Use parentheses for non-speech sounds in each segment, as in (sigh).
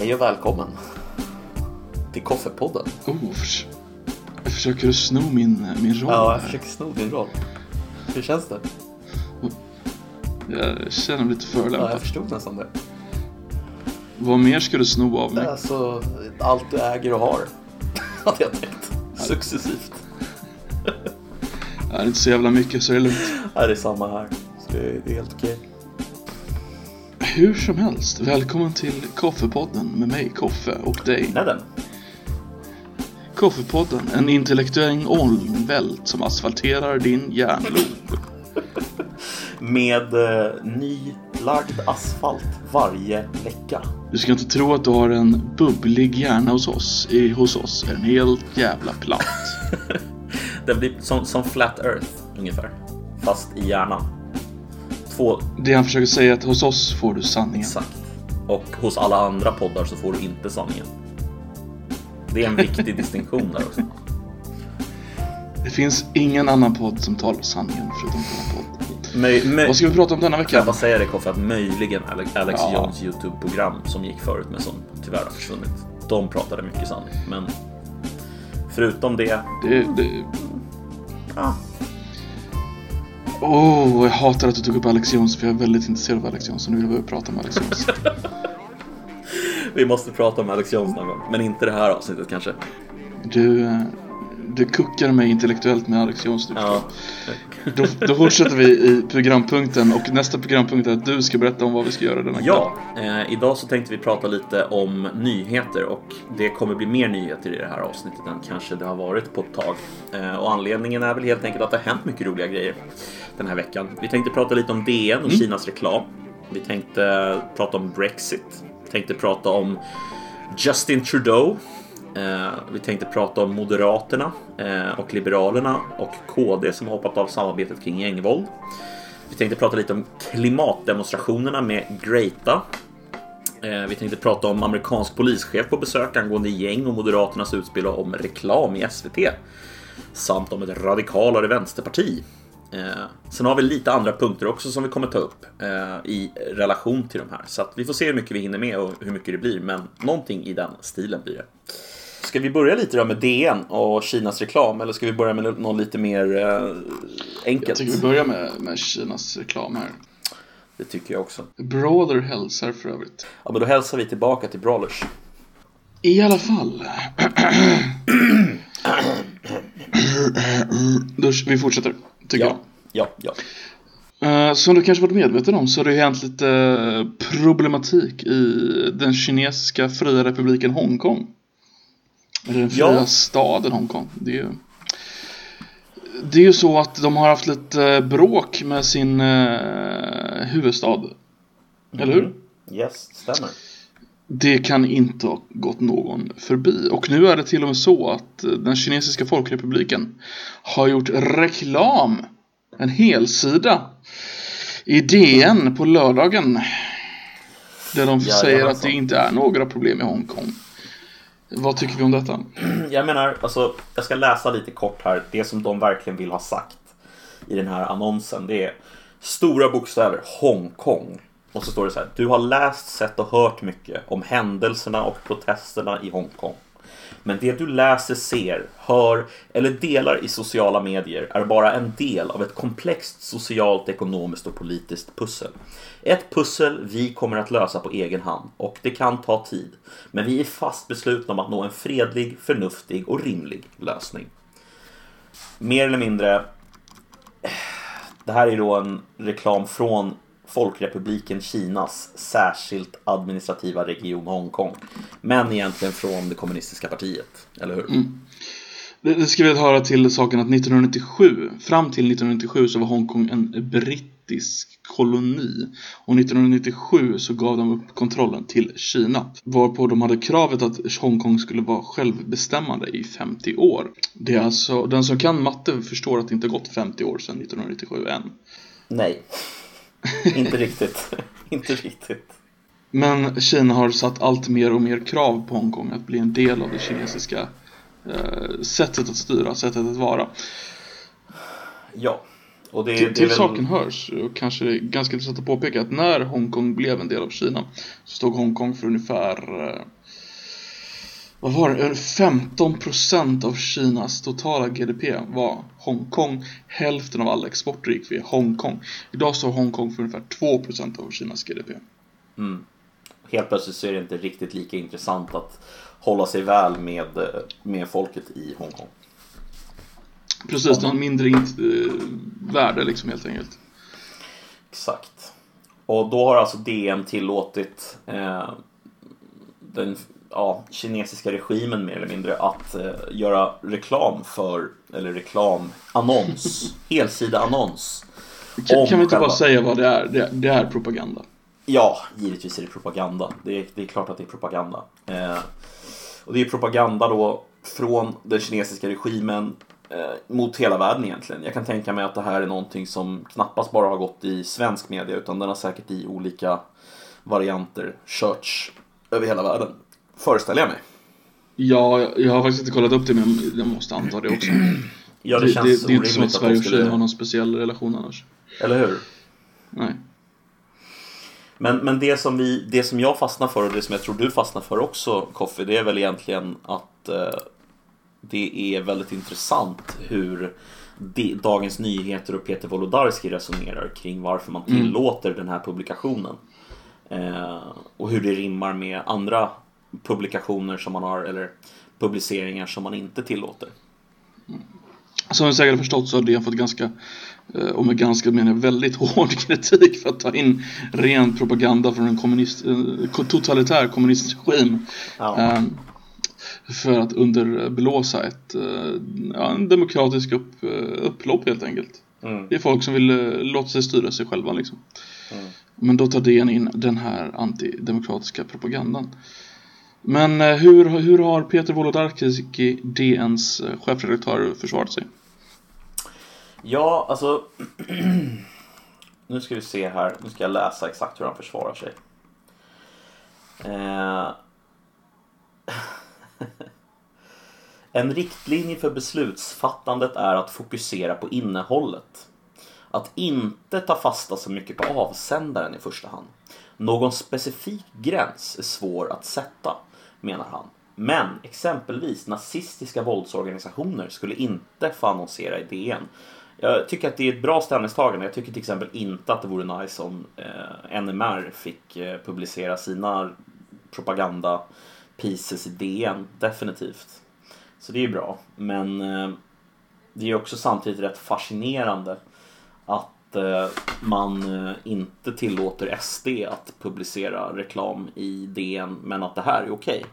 Hej och välkommen till Koffepodden. Oh, förs- försöker du sno min, min roll? Ja, jag försöker sno din roll. Hur känns det? Jag känner mig lite Ja, förolämpad. jag förstod nästan det. Vad mer ska du sno av mig? Alltså, allt du äger och har. (laughs) Hade jag tänkt. Successivt. Det är inte så jävla mycket så det är lugnt. Ja, det är samma här. Så det är, det är helt okej. Hur som helst, välkommen till Koffepodden med mig, Koffe, och dig. Nej, den. Koffepodden, en intellektuell ångvält som asfalterar din hjärnlob. (laughs) Med eh, nylagd asfalt varje vecka. Du ska inte tro att du har en bubblig hjärna hos oss. I, hos oss är den helt jävla platt. (laughs) Den blir som, som Flat Earth ungefär. Fast i hjärnan. Två, Det han försöker säga är att hos oss får du sanningen. exakt. Och hos alla andra poddar så får du inte sanningen. Det är en viktig (laughs) distinktion där också. Det finns ingen annan podd som talar sanningen förutom denna podd. Möj, möj, Vad ska vi prata om denna vecka? jag bara säga det Koffe, att möjligen Alex, Alex Ja. Jones YouTube-program som gick förut men som tyvärr har försvunnit. De pratade mycket sanning, men förutom det, Det, det... ja, Åh, jag hatar att du tog upp Alex Jones för jag är väldigt intresserad av Alex Jones och nu vill jag prata om Alex Jones. (laughs) vi måste prata om Alex Jones någon gång. Men inte det här avsnittet kanske. Du, du kuckar mig intellektuellt med Alex Jones du Ja, Då, då fortsätter vi i programpunkten och nästa programpunkt är att du ska berätta om vad vi ska göra denna kväll. ja eh, idag så tänkte vi prata lite om nyheter och det kommer bli mer nyheter i det här avsnittet än kanske det har varit på ett tag. Eh, och anledningen är väl helt enkelt att det har hänt mycket roliga grejer den här veckan. Vi tänkte prata lite om DN och Kinas reklam. Vi tänkte prata om Brexit. Vi tänkte prata om Justin Trudeau. Eh, vi tänkte prata om Moderaterna eh, och Liberalerna och KD som har hoppat av samarbetet kring gängvåld. Vi tänkte prata lite om klimatdemonstrationerna med Greta. Eh, Vi tänkte prata om amerikansk polischef på besök angående gäng och Moderaternas utspel om reklam i SVT. Samt om ett radikalare vänsterparti. Eh, Sen har vi lite andra punkter också som vi kommer ta upp eh, i relation till de här. Så att vi får se hur mycket vi hinner med och hur mycket det blir. Men någonting i den stilen blir det. Ska vi börja lite då med DN och Kinas reklam eller ska vi börja med något lite mer eh, enkelt? Jag tycker vi börjar med, med Kinas reklam här. Det tycker jag också. Brawler hälsar för övrigt. Ja, men då hälsar vi tillbaka till Brawlers. I alla fall. (clears throat) Vi fortsätter, tycker jag. Ja, ja, ja. Eh, Som du kanske varit medveten om så har det hänt lite eh, problematik i den kinesiska fria republiken Hongkong. Eller den fria Ja. staden Hongkong. Det är, ju, det är ju så att de har haft lite eh, bråk med sin eh, huvudstad. Eller hur? Yes, stämmer. Det kan inte ha gått någon förbi. Och nu är det till och med så att eh, den kinesiska folkrepubliken har gjort reklam. En helsida. I DN på lördagen. Där de säger att det inte är några problem i Hongkong. Vad tycker vi om detta? (clears throat) Jag menar, alltså, jag ska läsa lite kort här. Det som de verkligen vill ha sagt i den här annonsen. Det är stora bokstäver, Hongkong. Och så står det så här. Du har läst, sett och hört mycket om händelserna och protesterna i Hongkong. Men det du läser, ser, hör eller delar i sociala medier är bara en del av ett komplext socialt, ekonomiskt och politiskt pussel. Ett pussel vi kommer att lösa på egen hand och det kan ta tid. Men vi är fast beslutna om att nå en fredlig, förnuftig och rimlig lösning. Mer eller mindre det här är då en reklam från Folkrepubliken Kinas särskilt administrativa region Hongkong. Men egentligen från det kommunistiska partiet, eller hur? Det, det ska vi höra till saken att 1997, fram till 1997 så var Hongkong en brittisk koloni. Och 1997 så gav de upp kontrollen till Kina. Varpå de hade kravet att Hongkong skulle vara självbestämmande i 50 år. Det är alltså, den som kan matte förstår att det inte gått 50 år sedan 1997 än. Nej, (laughs) inte riktigt. (laughs) inte riktigt. Men Kina har satt allt mer och mer krav på Hongkong att bli en del av det kinesiska eh, sättet att styra, sättet att vara. Ja, Och det, till det till väl- saken hörs, och kanske det är ganska intressant att påpeka, att när Hongkong blev en del av Kina så stod Hongkong för ungefär eh, vad var det? 15% av Kinas totala GDP var Hongkong. Hälften av all export gick via Hongkong. Idag står Hongkong för ungefär 2% av Kinas GDP. Mm. Helt plötsligt så är det inte riktigt lika intressant att hålla sig väl med, med folket i Hongkong. Precis, det har mindre eh, värde liksom helt enkelt. Exakt. Och då har alltså DN tillåtit eh, den ja, kinesiska regimen mer eller mindre att eh, göra reklam för, eller reklam, annons, (laughs) helsida annons. Kan, kan vi inte själva- bara säga vad det är? Det, det är propaganda. Ja, givetvis är det propaganda. Det är, det är klart att det är propaganda. Eh, och det är propaganda då från den kinesiska regimen eh, mot hela världen egentligen. Jag kan tänka mig att det här är någonting som knappast bara har gått i svensk media utan den har säkert i olika varianter körts över hela världen. Föreställer jag mig. Ja, jag har faktiskt inte kollat upp det men jag måste anta det också. (clears throat) Ja, det, det, känns det, det är inte som att Sverige och Kina har någon speciell relation annars. Eller hur? Nej. Men, men det, som vi, det som jag fastnar för och det som jag tror du fastnar för också Koffe, det är väl egentligen att eh, det är väldigt intressant hur de, Dagens Nyheter och Peter Wolodarski resonerar kring varför man Mm. tillåter den här publikationen. Eh, och hur det rimmar med andra publikationer som man har, eller publiceringar som man inte tillåter. Som ni säkert har förstått så har det fått ganska, eh, och med ganska menar väldigt hård (laughs) kritik för att ta in ren propaganda från en kommunist, eh, totalitär kommunistregim. Ja. eh, För att underblåsa ett, eh, ja, en demokratisk upp, eh, upplopp helt enkelt. Mm. Det är folk som vill eh, låta sig styra sig själva liksom. Mm. Men då tar DN in den här antidemokratiska propagandan. Men eh, hur, hur har Peter Wolodarski, DNs eh, chefredaktör, försvarat sig? Ja, alltså. (clears throat) nu ska vi se här. Nu ska jag läsa exakt hur han försvarar sig. Eh... (laughs) en riktlinje för beslutsfattandet är att fokusera på innehållet. Att inte ta fasta så mycket på avsändaren i första hand. Någon specifik gräns är svår att sätta, menar han. Men exempelvis nazistiska våldsorganisationer skulle inte få annonsera i DN. Jag tycker att det är ett bra ställningstagande. Jag tycker till exempel inte att det vore nice om eh, NMR fick eh, publicera sina propaganda pieces i DN. Definitivt. Så det är ju bra. Men eh, det är också samtidigt rätt fascinerande att eh, man eh, inte tillåter SD att publicera reklam i DN men att det här är okej.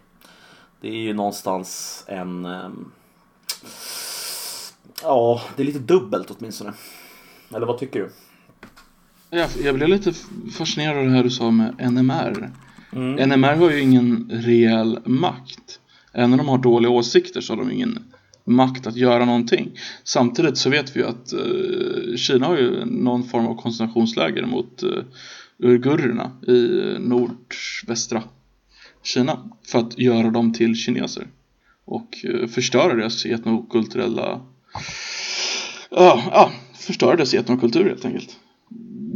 Det är ju någonstans en... ehm, Ja, det är lite dubbelt åtminstone. Eller vad tycker du? Jag, jag blev lite fascinerad av det här du sa med NMR. Mm. NMR har ju ingen reell makt. Även om de har dåliga åsikter så har de ingen makt att göra någonting. Samtidigt så vet vi ju att eh, Kina har ju någon form av koncentrationsläger mot eh, uigurerna i eh, nordvästra Kina för att göra dem till kineser och eh, förstöra deras etnokulturella ja, ja, förstöra deras etnokultur helt enkelt.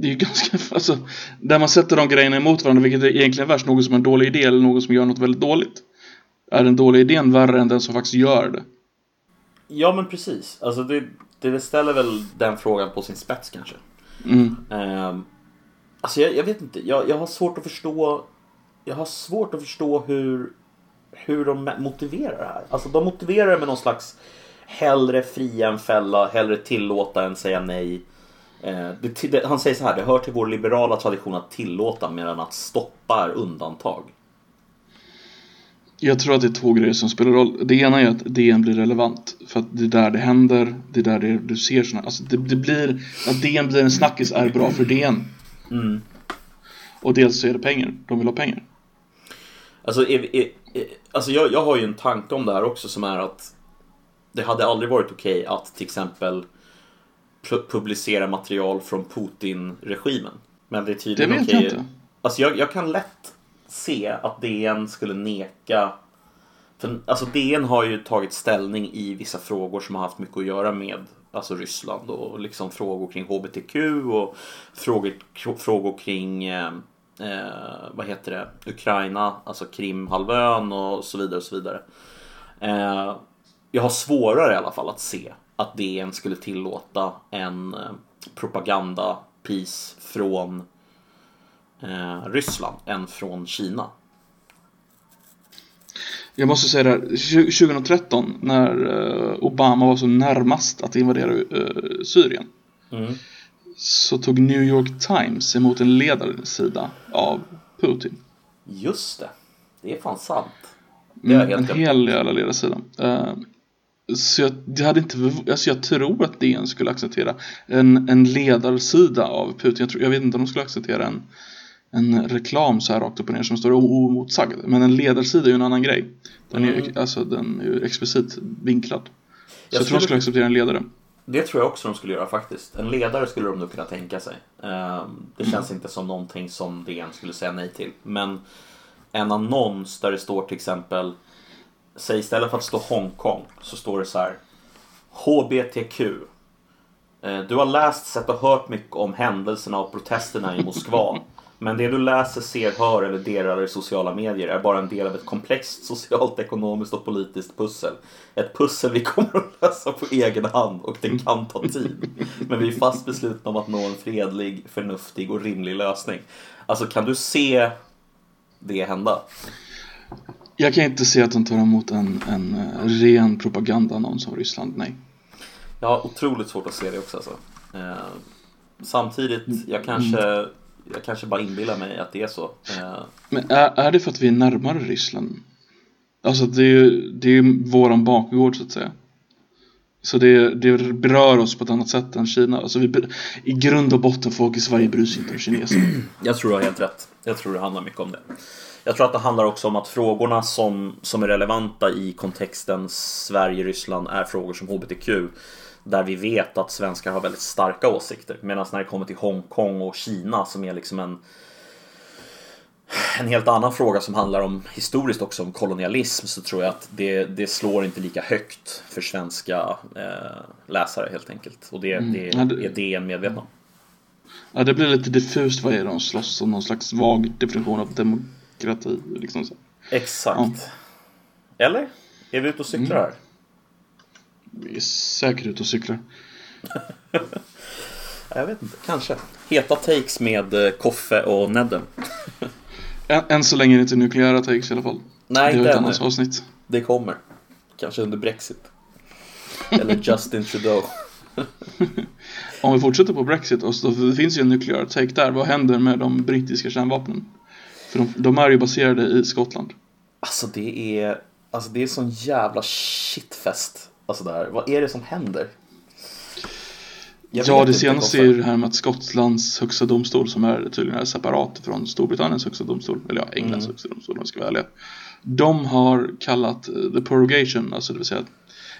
Det är ju ganska, (laughs) alltså, där man sätter de grejerna emot varandra, vilket är egentligen värst, någon som är en dålig idé eller någon som gör något väldigt dåligt. Är den dåliga idén värre än den som faktiskt gör det? Ja men precis. Alltså det, det ställer väl den frågan på sin spets kanske. Mm. Um, alltså jag, jag vet inte. Jag, jag har svårt att förstå. Jag har svårt att förstå hur, hur de motiverar det här. Alltså de motiverar det med någon slags hellre fria än fälla, hellre tillåta än säga nej. Eh, det, det, han säger så här, det hör till vår liberala tradition att tillåta medan att stoppa är undantag. Jag tror att det är två grejer som spelar roll. Det ena är att DN blir relevant. För att det är där det händer, det är där det, du ser såna, alltså det, det blir, att DN blir en snackis är bra för DN. Mm. Och dels så är det pengar, de vill ha pengar. Alltså, är, är, är, alltså jag, jag har ju en tanke om det här också som är att det hade aldrig varit okej att till exempel pu- publicera material från Putin-regimen. Men det är tydligen okej. inte. Alltså jag, jag kan lätt se att DN skulle neka. För, alltså DN har ju tagit ställning i vissa frågor som har haft mycket att göra med alltså Ryssland och liksom frågor kring HBTQ och frågor, frågor kring eh, eh, vad heter det, Ukraina, alltså Krimhalvön och så vidare och så vidare. Eh, jag har svårare i alla fall att se att DN skulle tillåta en eh, piece från eh, Ryssland än från Kina. Jag måste säga det här, 2013 när eh, Obama var så närmast att invadera uh, Syrien mm. så tog New York Times emot en ledarsida av Putin. Just det, det är fan sant. Det är mm, en hel jävla ledarsida. Uh, så jag, det hade inte, alltså jag tror att DN skulle acceptera en, en ledarsida av Putin. Jag, tror, jag vet inte om de skulle acceptera en, en reklam så här rakt upp och ner som står oemotsagd. Men en ledarsida är ju en annan grej. Den är, mm. alltså, den är ju explicit vinklad. Så jag, jag tror de skulle acceptera en ledare. Det tror jag också de skulle göra faktiskt. En ledare skulle de nog kunna tänka sig. Ehm, det känns mm. inte som någonting som DN skulle säga nej till. Men en annons där det står till exempel Säg istället för att stå Hongkong så står det så här HBTQ eh, Du har läst, sett och hört mycket om händelserna och protesterna i Moskva. Men det du läser, ser, hör eller delar i sociala medier är bara en del av ett komplext socialt, ekonomiskt och politiskt pussel. Ett pussel vi kommer att lösa på egen hand och det kan ta tid. Men vi är fast beslutna om att nå en fredlig, förnuftig och rimlig lösning. Alltså kan du se det hända? Jag kan inte se att de tar emot en, en uh, ren propagandaannons av Ryssland, nej. Jag har otroligt svårt att se det också alltså. Eh, samtidigt, jag kanske, mm. Jag kanske bara inbillar mig att det är så. Men är, är det för att vi är närmare Ryssland? Alltså det är ju det är våran bakgård så att säga. Så det, det berör oss på ett annat sätt än Kina. Alltså vi, I grund och botten, folk i Sverige bryr sig inte om kineser. (clears throat) Jag tror du har helt rätt. Jag tror det handlar mycket om det. Jag tror att det handlar också om att frågorna som, som är relevanta i kontexten Sverige-Ryssland är frågor som HBTQ. Där vi vet att svenskar har väldigt starka åsikter. Medan när det kommer till Hongkong och Kina som är liksom en en helt annan fråga som handlar om historiskt också om kolonialism så tror jag att det, det slår inte lika högt för svenska eh, läsare helt enkelt. Och det, mm. det, ja, det är DN medvetna om. Ja, det blir lite diffust vad är de slåss om, någon slags vag definition av demokrati. Liksom. Exakt. Ja. Eller? Är vi ute och cyklar mm. här? Är säkert ute och cyklar. (laughs) Jag vet inte, kanske. Heta takes med eh, Koffe och Nedden. (laughs) än, än så länge är det inte nukleära takes i alla fall. Nej, inte ännu. avsnitt. Det kommer. Kanske under Brexit. Eller Justin Trudeau. (laughs) Om vi fortsätter på Brexit, och så, det finns ju en nukleär take där. Vad händer med de brittiska kärnvapnen? För de, de är ju baserade i Skottland. Alltså det är, alltså det är sån jävla shitfest. Alltså där. Vad är det som händer? Jag ja, det senaste är ju det här med att Skottlands högsta domstol som är tydligen är separat från Storbritanniens högsta domstol, eller ja, Englands mm. högsta domstol om jag ska vara ärlig. De har kallat eh, the prorogation, alltså det vill säga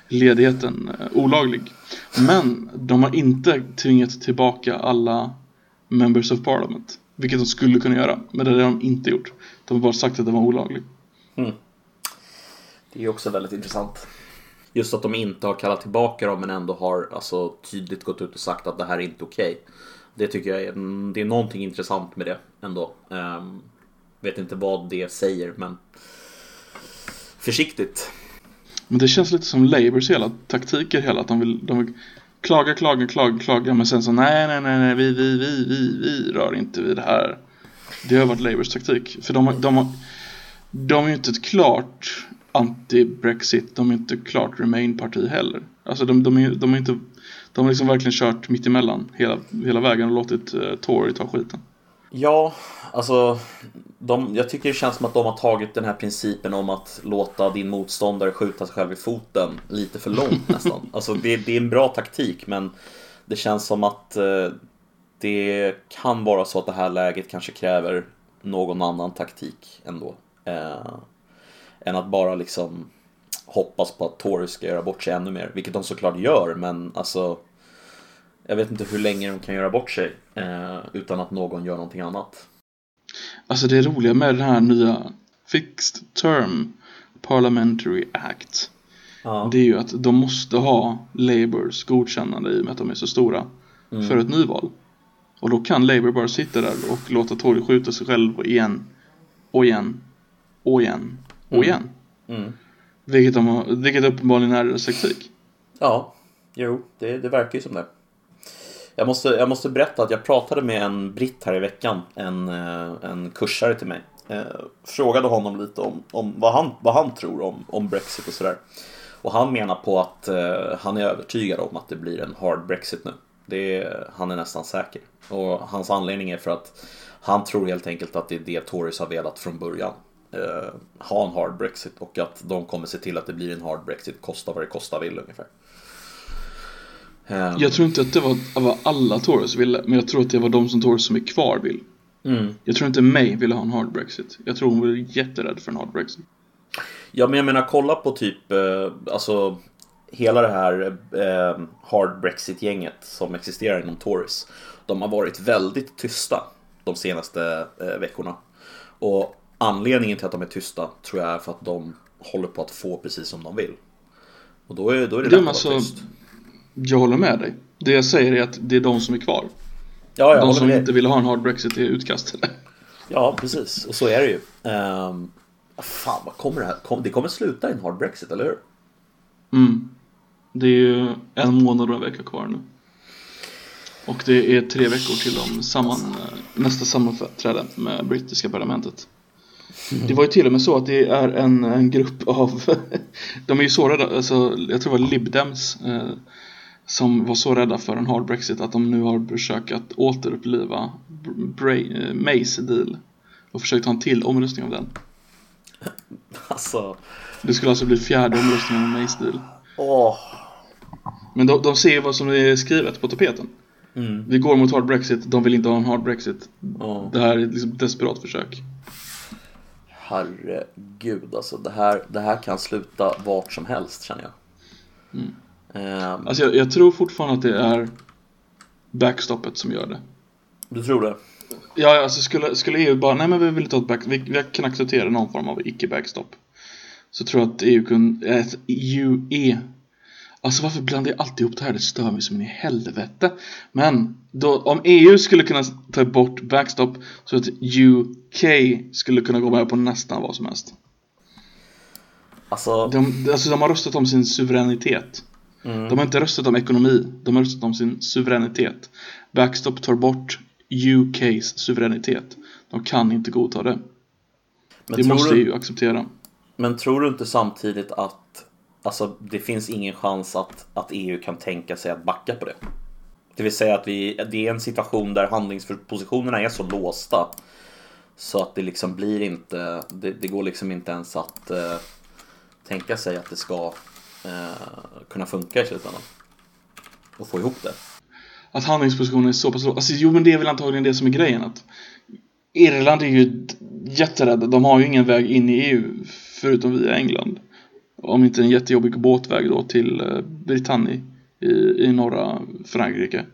ledigheten, eh, olaglig. Men de har inte tvingat tillbaka alla members of parliament. Vilket de skulle kunna göra, men det har de inte gjort. De har bara sagt att den var olaglig. Mm. Det är också väldigt intressant. Just att de inte har kallat tillbaka dem men ändå har alltså, tydligt gått ut och sagt att det här är inte okej. Okay. Det tycker jag är, det är någonting intressant med det ändå. Um, vet inte vad det säger men försiktigt. Men det känns lite som Labours hela taktiker hela att de vill, de vill klaga, klaga, klaga, klaga men sen så nej, nej, nej, nej vi, vi, vi, vi, vi rör inte vid det här. Det har varit Labours taktik. För de, de, de, de är ju inte ett klart anti-Brexit, de är inte klart Remain-parti heller. Alltså de, de, är, de är inte, de har liksom verkligen kört mitt emellan hela, hela vägen och låtit uh, Tory ta skiten. Ja, alltså de, jag tycker det känns som att de har tagit den här principen om att låta din motståndare skjuta sig själv i foten lite för långt (laughs) nästan. Alltså det, det är en bra taktik men det känns som att eh, det kan vara så att det här läget kanske kräver någon annan taktik ändå. Eh, än att bara liksom hoppas på att Tory ska göra bort sig ännu mer, vilket de såklart gör men alltså jag vet inte hur länge de kan göra bort sig eh, utan att någon gör någonting annat. Alltså det roliga med den här nya Fixed Term Parliamentary Act Ja. Det är ju att de måste ha Labours godkännande i och med att de är så stora Mm. för ett nyval. Och då kan Labour bara sitta där och låta Tory skjuta sig själv igen och igen och igen och Mm. igen. Mm. Vilket, de har, vilket uppenbarligen är deras taktik. Ja, jo, det, det verkar ju som det. Jag måste, jag måste berätta att jag pratade med en britt här i veckan, en, eh, en kursare till mig. Eh, frågade honom lite om, om vad, han, vad han tror om, om Brexit och sådär. Och han menar på att eh, han är övertygad om att det blir en hard Brexit nu. Det är, han är nästan säker. Och hans anledning är för att han tror helt enkelt att det är det Tories har velat från början. Eh, ha en hard Brexit och att de kommer se till att det blir en hard Brexit, kosta vad det kosta vill ungefär. Eh, Jag tror inte att det var vad alla Tories ville, men jag tror att det var de som Tories som är kvar vill. mm. Jag tror inte May ville ha en hard Brexit. Jag tror hon var jätterädd för en hard Brexit. Ja, men jag menar kolla på typ, eh, alltså hela det här eh, hard Brexit-gänget som existerar inom Tories. De har varit väldigt tysta de senaste eh, veckorna. Och anledningen till att de är tysta tror jag är för att de håller på att få precis som de vill. Och då är, då är det Det lätt att vara alltså- tyst. Jag håller med dig. Det jag säger är att det är de som är kvar. Ja, jag de som med. inte ville ha en hard Brexit är utkastade. (laughs) Ja, precis. Och så är det ju. Um, fan, vad kommer det här? Kom, det kommer sluta i en hard Brexit, eller hur? Mm. Det är ju en månad och en vecka kvar nu. Och det är tre veckor till de samman, nästa sammanträde med brittiska parlamentet. Det var ju till och med så att det är en, en grupp av, (laughs) de är ju så rädda, alltså, jag tror det var Lib Dems eh, som var så rädda för en hard Brexit att de nu har försökt att återuppliva eh, Mays deal och försökt ha en till omröstning om den. Alltså, Det skulle alltså bli fjärde omröstningen om Mays deal. åh. Men de, de ser vad som är skrivet på tapeten. Mm. Vi går mot hard Brexit, de vill inte ha en hard Brexit. Ja. Det här är liksom ett desperat försök. Herregud, alltså det här, det här kan sluta vart som helst känner jag. Mm. Ehm, Alltså jag, jag tror fortfarande att det är backstoppet som gör det. du tror det? Ja, alltså skulle, skulle EU bara, nej men vi vill inte ha ett back, vi, vi kan acceptera någon form av icke-backstop. Så tror jag att EU kunde, ett UE Alltså varför blandar jag alltid ihop det här? Det stör mig som in i helvete. Men då, om EU skulle kunna ta bort backstop så att UK skulle kunna gå med på nästan vad som helst. Alltså, De, alltså de har röstat om sin suveränitet. mm. De har inte röstat om ekonomi, de har röstat om sin suveränitet. Backstop tar bort UKs suveränitet. De kan inte godta det. men, det måste du, EU acceptera. men tror du inte samtidigt att alltså, det finns ingen chans att, att EU kan tänka sig att backa på det? Det vill säga att vi, det är en situation där handlingspositionerna är så låsta så att det liksom blir inte, det, det går liksom inte ens att eh, tänka sig att det ska eh, kunna funka i slutändan. Och få ihop det. Att handlingspositionen är så pass låg. Alltså jo men det är väl antagligen det som är grejen att Irland är ju jätterädda. De har ju ingen väg in i EU förutom via England. Om inte en jättejobbig båtväg då till eh, Britannien i, i norra Frankrike.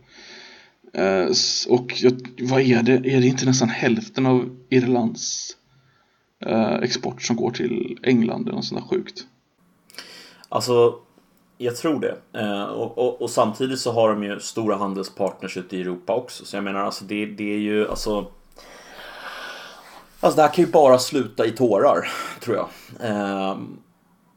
Eh, och jag, vad är det? Är det inte nästan hälften av Irlands eh, export som går till England eller något sånt där sjukt? Alltså, jag tror det. Eh, och, och, och samtidigt så har de ju stora handelspartners ute i Europa också. Så jag menar, alltså det, det är ju alltså... Alltså det här kan ju bara sluta i tårar, tror jag. Eh,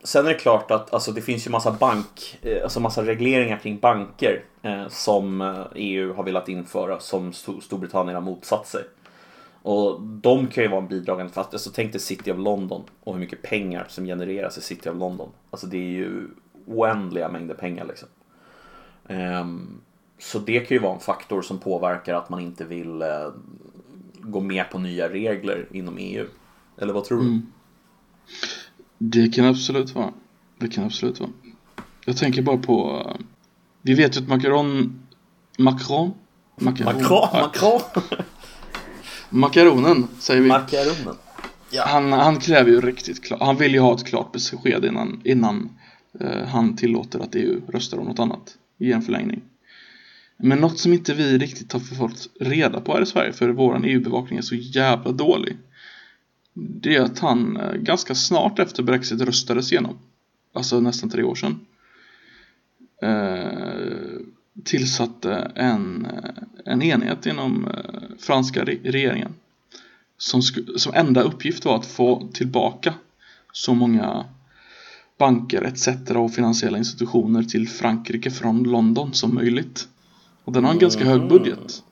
sen är det klart att alltså, det finns ju massa bank, eh, alltså massa regleringar kring banker eh, som eh, EU har velat införa som Storbritannien har motsatt sig. Och de kan ju vara en bidragande faktor. Alltså tänk dig City of London och hur mycket pengar som genereras i City of London. Alltså det är ju oändliga mängder pengar liksom. Ehm, så det kan ju vara en faktor som påverkar att man inte vill eh, gå med på nya regler inom EU. Eller vad tror du? Mm. Det kan absolut vara. Det kan absolut vara. Jag tänker bara på... eh, Vi vet ju att Macron... Macron? Macaron? Macron, Ja, Macron, Makaronen, säger vi. Makaronen. Han, han kräver ju riktigt klart... Han vill ju ha ett klart besked innan, innan eh, han tillåter att EU röstar om något annat i en förlängning. Men något som inte vi riktigt har fått reda på här i Sverige, för våran EU-bevakning är så jävla dålig. Det är att han eh, ganska snart efter Brexit röstades igenom. alltså nästan tre år sedan, eh, tillsatte en, eh, en enhet inom eh, franska regeringen som, som enda uppgift var att få tillbaka så många banker etc. och finansiella institutioner till Frankrike från London som möjligt. Och den har en ganska hög budget.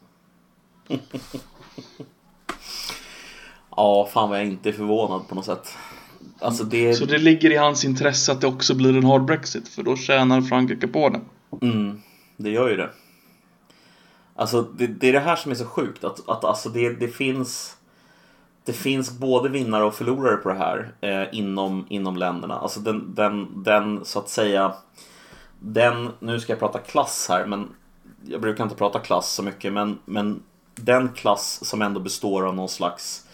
(laughs) ja, fan vad jag inte är förvånad på något sätt. Alltså det... Så det ligger i hans intresse att det också blir en hard Brexit, för då tjänar Frankrike på det. Mm, det gör ju det. Alltså det, det är det här som är så sjukt, att, att alltså det, det finns det finns både vinnare och förlorare på det här eh, inom, inom länderna. Alltså den, den, den så att säga, den, nu ska jag prata klass här, men jag brukar inte prata klass så mycket, men, men den klass som ändå består av någon slags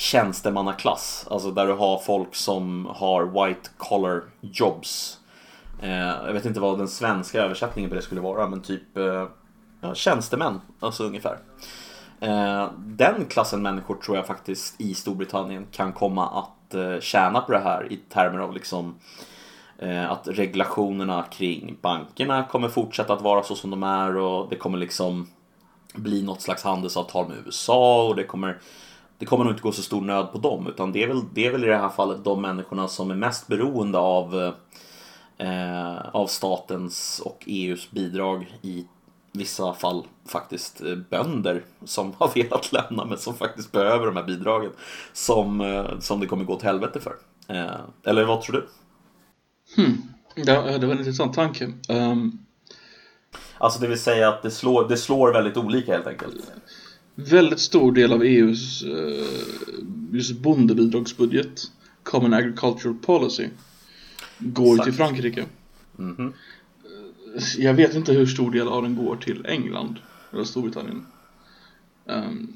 tjänstemannaklass, alltså där du har folk som har white collar jobs. Eh, jag vet inte vad den svenska översättningen på det skulle vara, men typ eh, ja, tjänstemän, alltså ungefär. Eh, den klassen människor tror jag faktiskt i Storbritannien kan komma att eh, tjäna på det här i termer av liksom eh, att regulationerna kring bankerna kommer fortsätta att vara så som de är och det kommer liksom bli något slags handelsavtal med USA och det kommer det kommer nog inte gå så stor nöd på dem utan det är väl, det är väl i det här fallet de människorna som är mest beroende av eh, av statens och EUs bidrag i vissa fall faktiskt eh, bönder som (laughs) har velat lämna men som faktiskt behöver de här bidragen som, eh, som det kommer gå till helvete för. Eh, eller vad tror du? Hmm. Ja, det var en intressant tanke. Um... Alltså det vill säga att det slår, det slår väldigt olika helt enkelt. Väldigt stor del av EUs uh, just bondebidragsbudget, Common Agricultural Policy, går Exakt. till Frankrike. Mm -hmm jag vet inte hur stor del av den går till England eller Storbritannien. Um,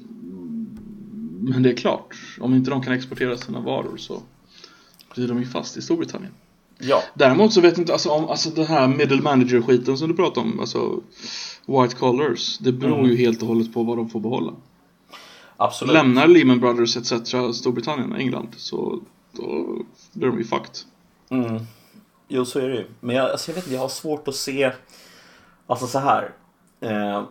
men det är klart, om inte de kan exportera sina varor så blir de ju fast i Storbritannien. Ja. Däremot så vet jag inte, alltså, om, alltså den här middle manager skiten som du pratar om, alltså white collars, det beror mm. ju helt och hållet på vad de får behålla. Absolut. Lämnar Lehman Brothers etc. Storbritannien, England, så då blir de ju fucked. Mm. Jo, så är det ju. Men jag, alltså, jag vet inte, jag har svårt att se... Alltså så här. Eh,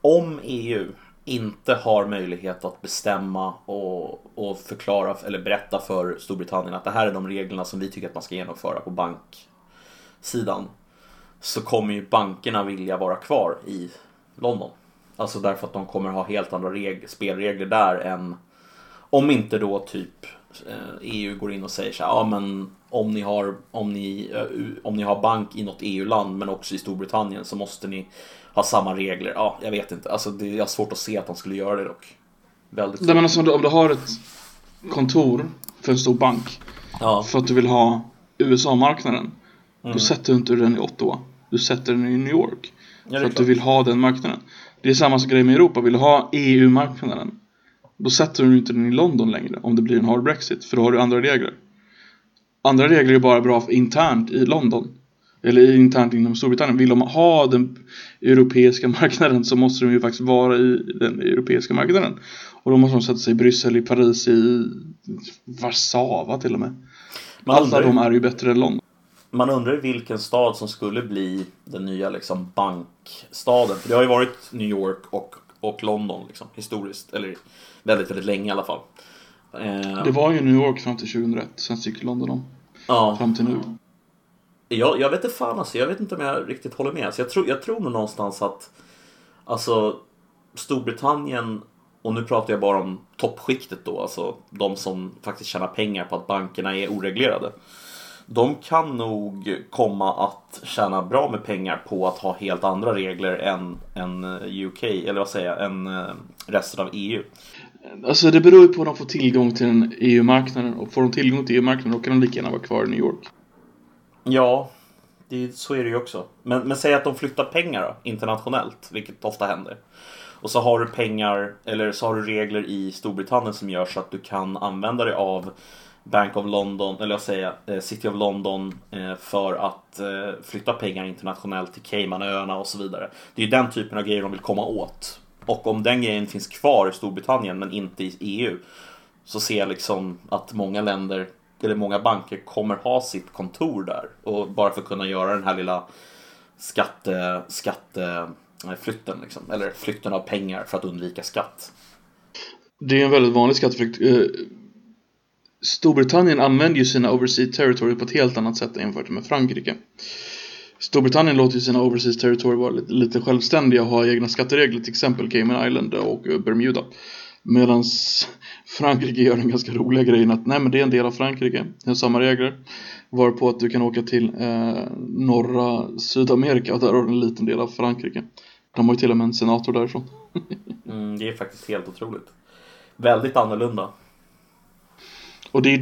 om EU inte har möjlighet att bestämma och, och förklara eller berätta för Storbritannien att det här är de reglerna som vi tycker att man ska genomföra på banksidan. Så kommer ju bankerna vilja vara kvar i London. Alltså därför att de kommer ha helt andra spelregler där än om inte då typ eh, EU går in och säger så här, ja men om ni har, om ni, eh, om ni har bank i något EU-land men också i Storbritannien så måste ni ha samma regler. Ja, jag vet inte. Alltså, det, jag har svårt att se att de skulle göra det dock. Väldigt Nej, men alltså, om, du, om du har ett kontor för en stor bank ja. för att du vill ha USA-marknaden mm. då sätter du inte den i Ottawa. Du sätter den i New York. Ja, för att du vill ha den marknaden. Det är samma grej med Europa. Vill du ha EU-marknaden då sätter du inte den i London längre om det blir en hard Brexit för då har du andra regler. Andra regler är bara bra internt i London. Eller internt inom Storbritannien. Vill de ha den europeiska (laughs) marknaden så måste de ju faktiskt vara i den europeiska marknaden. Och då måste de sätta sig i Bryssel, i Paris, i Warszawa till och med. Man Alla undrar, de är ju bättre än London. Man undrar vilken stad som skulle bli den nya liksom, bankstaden. För det har ju varit New York och, och London liksom, historiskt. Eller väldigt, väldigt länge i alla fall. Det var ju New York fram till 2001, sen gick London om. Ja. Fram till nu. Jag, jag vet inte fan alltså, jag vet inte om jag riktigt håller med. Alltså, jag, tror, jag tror nog någonstans att Alltså Storbritannien och nu pratar jag bara om toppskiktet då, alltså de som faktiskt tjänar pengar på att bankerna är oreglerade. De kan nog komma att tjäna bra med pengar på att ha helt andra regler än, än eh, UK, eller vad säger jag, än eh, resten av EU. Alltså det beror ju på om de får tillgång till EU-marknaden e och får de tillgång till EU-marknaden då kan de lika gärna vara kvar i New York. Ja, det, så är det ju också. Men, men säg att de flyttar pengar då, internationellt, vilket ofta händer. Och så har du pengar, eller så har du regler i Storbritannien som gör så att du kan använda dig av Bank of London, eller jag säger eh, City of London eh, för att eh, flytta pengar internationellt till Caymanöarna och så vidare. Det är ju den typen av grejer de vill komma åt. Och om den grejen finns kvar i Storbritannien men inte i EU så ser jag liksom att många länder eller många banker kommer ha sitt kontor där. Och bara för att kunna göra den här lilla skatte, skatteflytten liksom. Eller flytten av pengar för att undvika skatt. Det är en väldigt vanlig skatteflykt. Eh, Storbritannien använder ju sina overseas territory på ett helt annat sätt jämfört med Frankrike. Storbritannien låter ju sina overseas territory vara lite, lite självständiga och ha egna skatteregler, till exempel Cayman Island och Bermuda. Medan Frankrike gör den ganska roliga grejen att nej men det är en del av Frankrike, det är samma regler. Varpå att du kan åka till eh, norra Sydamerika och där har du en liten del av Frankrike. De har ju till och med en senator därifrån. (laughs) mm, det är faktiskt helt otroligt. Väldigt annorlunda. Och det är,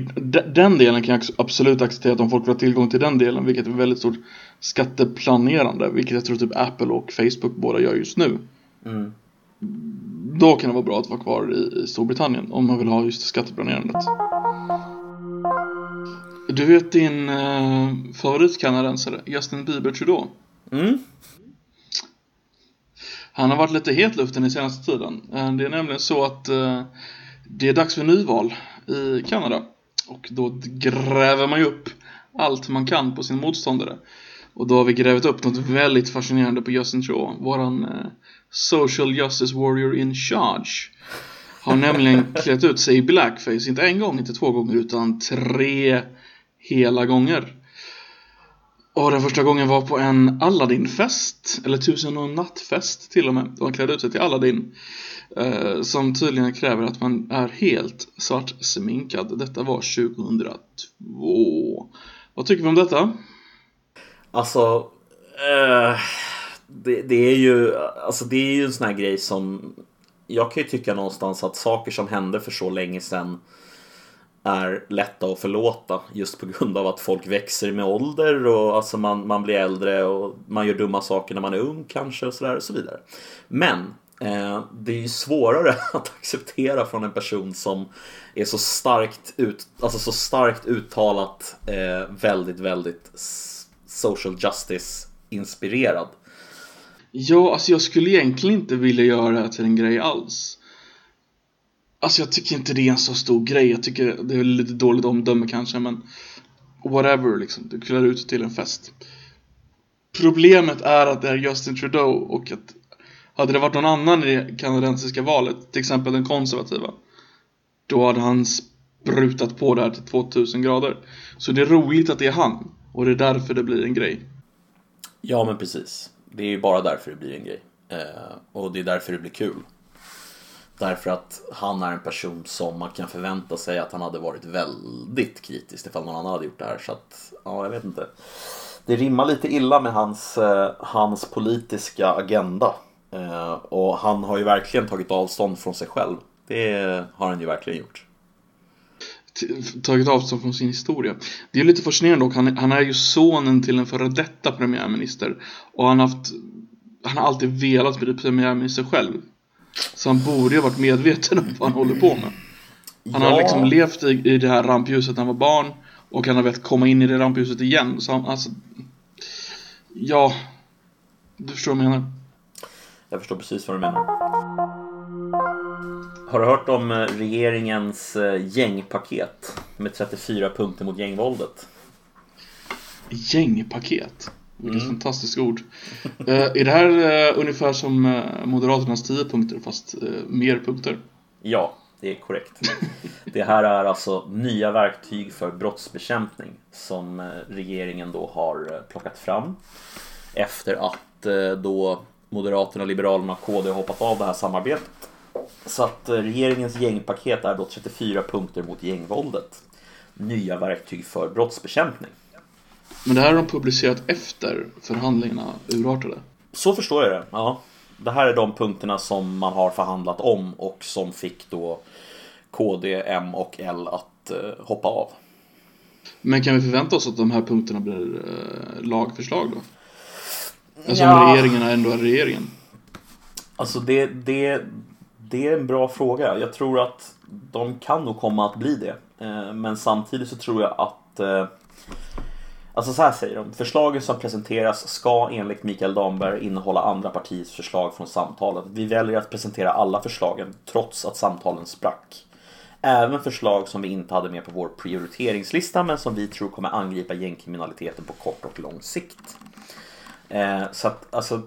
den delen kan jag absolut acceptera att om folk vill ha tillgång till den delen, vilket är väldigt stort skatteplanerande, vilket jag tror typ Apple och Facebook båda gör just nu. Mm. Då kan det vara bra att vara kvar i Storbritannien om man vill ha just skatteplanerandet. Du vet din eh, favoritkanadensare, Justin Bieber Trudeau? Mm. Han har varit lite het luften i senaste tiden. Eh, det är nämligen så att eh, det är dags för nyval i Kanada. Och då gräver man ju upp allt man kan på sin motståndare. Och då har vi grävt upp något väldigt fascinerande på Justin Trudeau. Våran eh, social justice warrior in charge. Har nämligen (laughs) klätt ut sig i blackface, inte en gång, inte två gånger, utan tre hela gånger. Och den första gången var på en Aladdin-fest, eller tusen och nattfest till och med. Då han klädde ut sig till Aladdin. Eh, som tydligen kräver att man är helt svart sminkad. Detta var 2002. Vad tycker vi om detta? Alltså, eh, det, det, är ju, alltså det är ju en sån här grej som jag kan ju tycka någonstans att saker som hände för så länge sedan är lätta att förlåta just på grund av att folk växer med ålder och alltså man, man blir äldre och man gör dumma saker när man är ung kanske och sådär och så vidare. Men eh, det är ju svårare (laughs) att acceptera från en person som är så starkt, ut, alltså så starkt uttalat eh, väldigt, väldigt social justice inspirerad. Ja, alltså jag skulle egentligen inte vilja göra det här till en grej alls. Alltså jag tycker inte det är en så stor grej. Jag tycker det är lite dåligt omdöme kanske, men whatever liksom. Du klär ut till en fest. Problemet är att det är Justin Trudeau och att hade det varit någon annan i det kanadensiska valet, till exempel den konservativa, då hade han sprutat på det här till 2000 grader. Så det är roligt att det är han och det är därför det blir en grej. Ja, men precis. Det är ju bara därför det blir en grej. Eh, och det är därför det blir kul. Därför att han är en person som man kan förvänta sig att han hade varit väldigt kritisk ifall någon annan hade gjort det här. Så att, ja, jag vet inte. Det rimmar lite illa med hans, eh, hans politiska agenda. Eh, och han har ju verkligen tagit avstånd från sig själv. Det har han ju verkligen gjort. Tagit avstånd från sin historia. Det är lite fascinerande dock. Han, han är ju sonen till en före detta premiärminister. Och han haft han har alltid velat bli premiärminister själv. Så han borde ju ha varit medveten om vad han håller på med. Han ja. har liksom levt i, i det här rampljuset när han var barn och han har velat komma in i det rampljuset igen. Så han, alltså... Ja, du förstår vad jag menar. Jag förstår precis vad du menar. Har du hört om eh, regeringens eh, gängpaket med 34 punkter mot gängvåldet? Gängpaket? Vilket mm. fantastiskt ord. Uh, är det här uh, ungefär som uh, Moderaternas 10 punkter fast mer punkter? Ja, det är korrekt. det här är alltså nya verktyg för brottsbekämpning som regeringen då har plockat fram efter att då Moderaterna, Liberalerna och KD har hoppat av det här samarbetet. Så att regeringens gängpaket är då 34 punkter mot gängvåldet. Nya verktyg för brottsbekämpning. Men det här har de publicerat efter förhandlingarna urartade? Så förstår jag det, ja. Det här är de punkterna som man har förhandlat om och som fick då KD, M och L att eh, hoppa av. Men kan vi förvänta oss att de här punkterna blir eh, lagförslag då? Alltså ja. om regeringen ändå är regeringen? Alltså det, det, det är en bra fråga. Jag tror att de kan nog komma att bli det. Eh, men samtidigt så tror jag att eh, Alltså så här säger de. Förslagen som presenteras ska enligt Mikael Damberg innehålla andra partiers förslag från samtalen. Vi väljer att presentera alla förslagen trots att samtalen sprack. Även förslag som vi inte hade med på vår prioriteringslista men som vi tror kommer angripa gängkriminaliteten på kort och lång sikt. Eh, så att alltså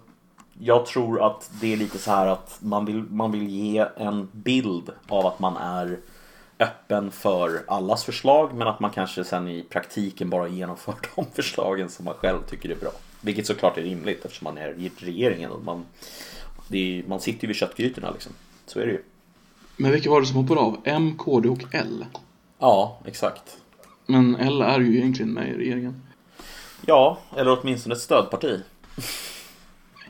jag tror att det är lite så här att man vill, man vill ge en bild av att man är öppen för allas förslag men att man kanske sen i praktiken bara genomför (laughs) de förslagen som man själv tycker är bra. Vilket såklart är rimligt eftersom man är i regeringen och man, är, man sitter ju vid köttgrytorna liksom. Så är det ju. Men vilka var det som hoppade av? M, KD och L? Ja, exakt. Men L är ju egentligen med i regeringen. Ja, eller åtminstone ett stödparti. (laughs)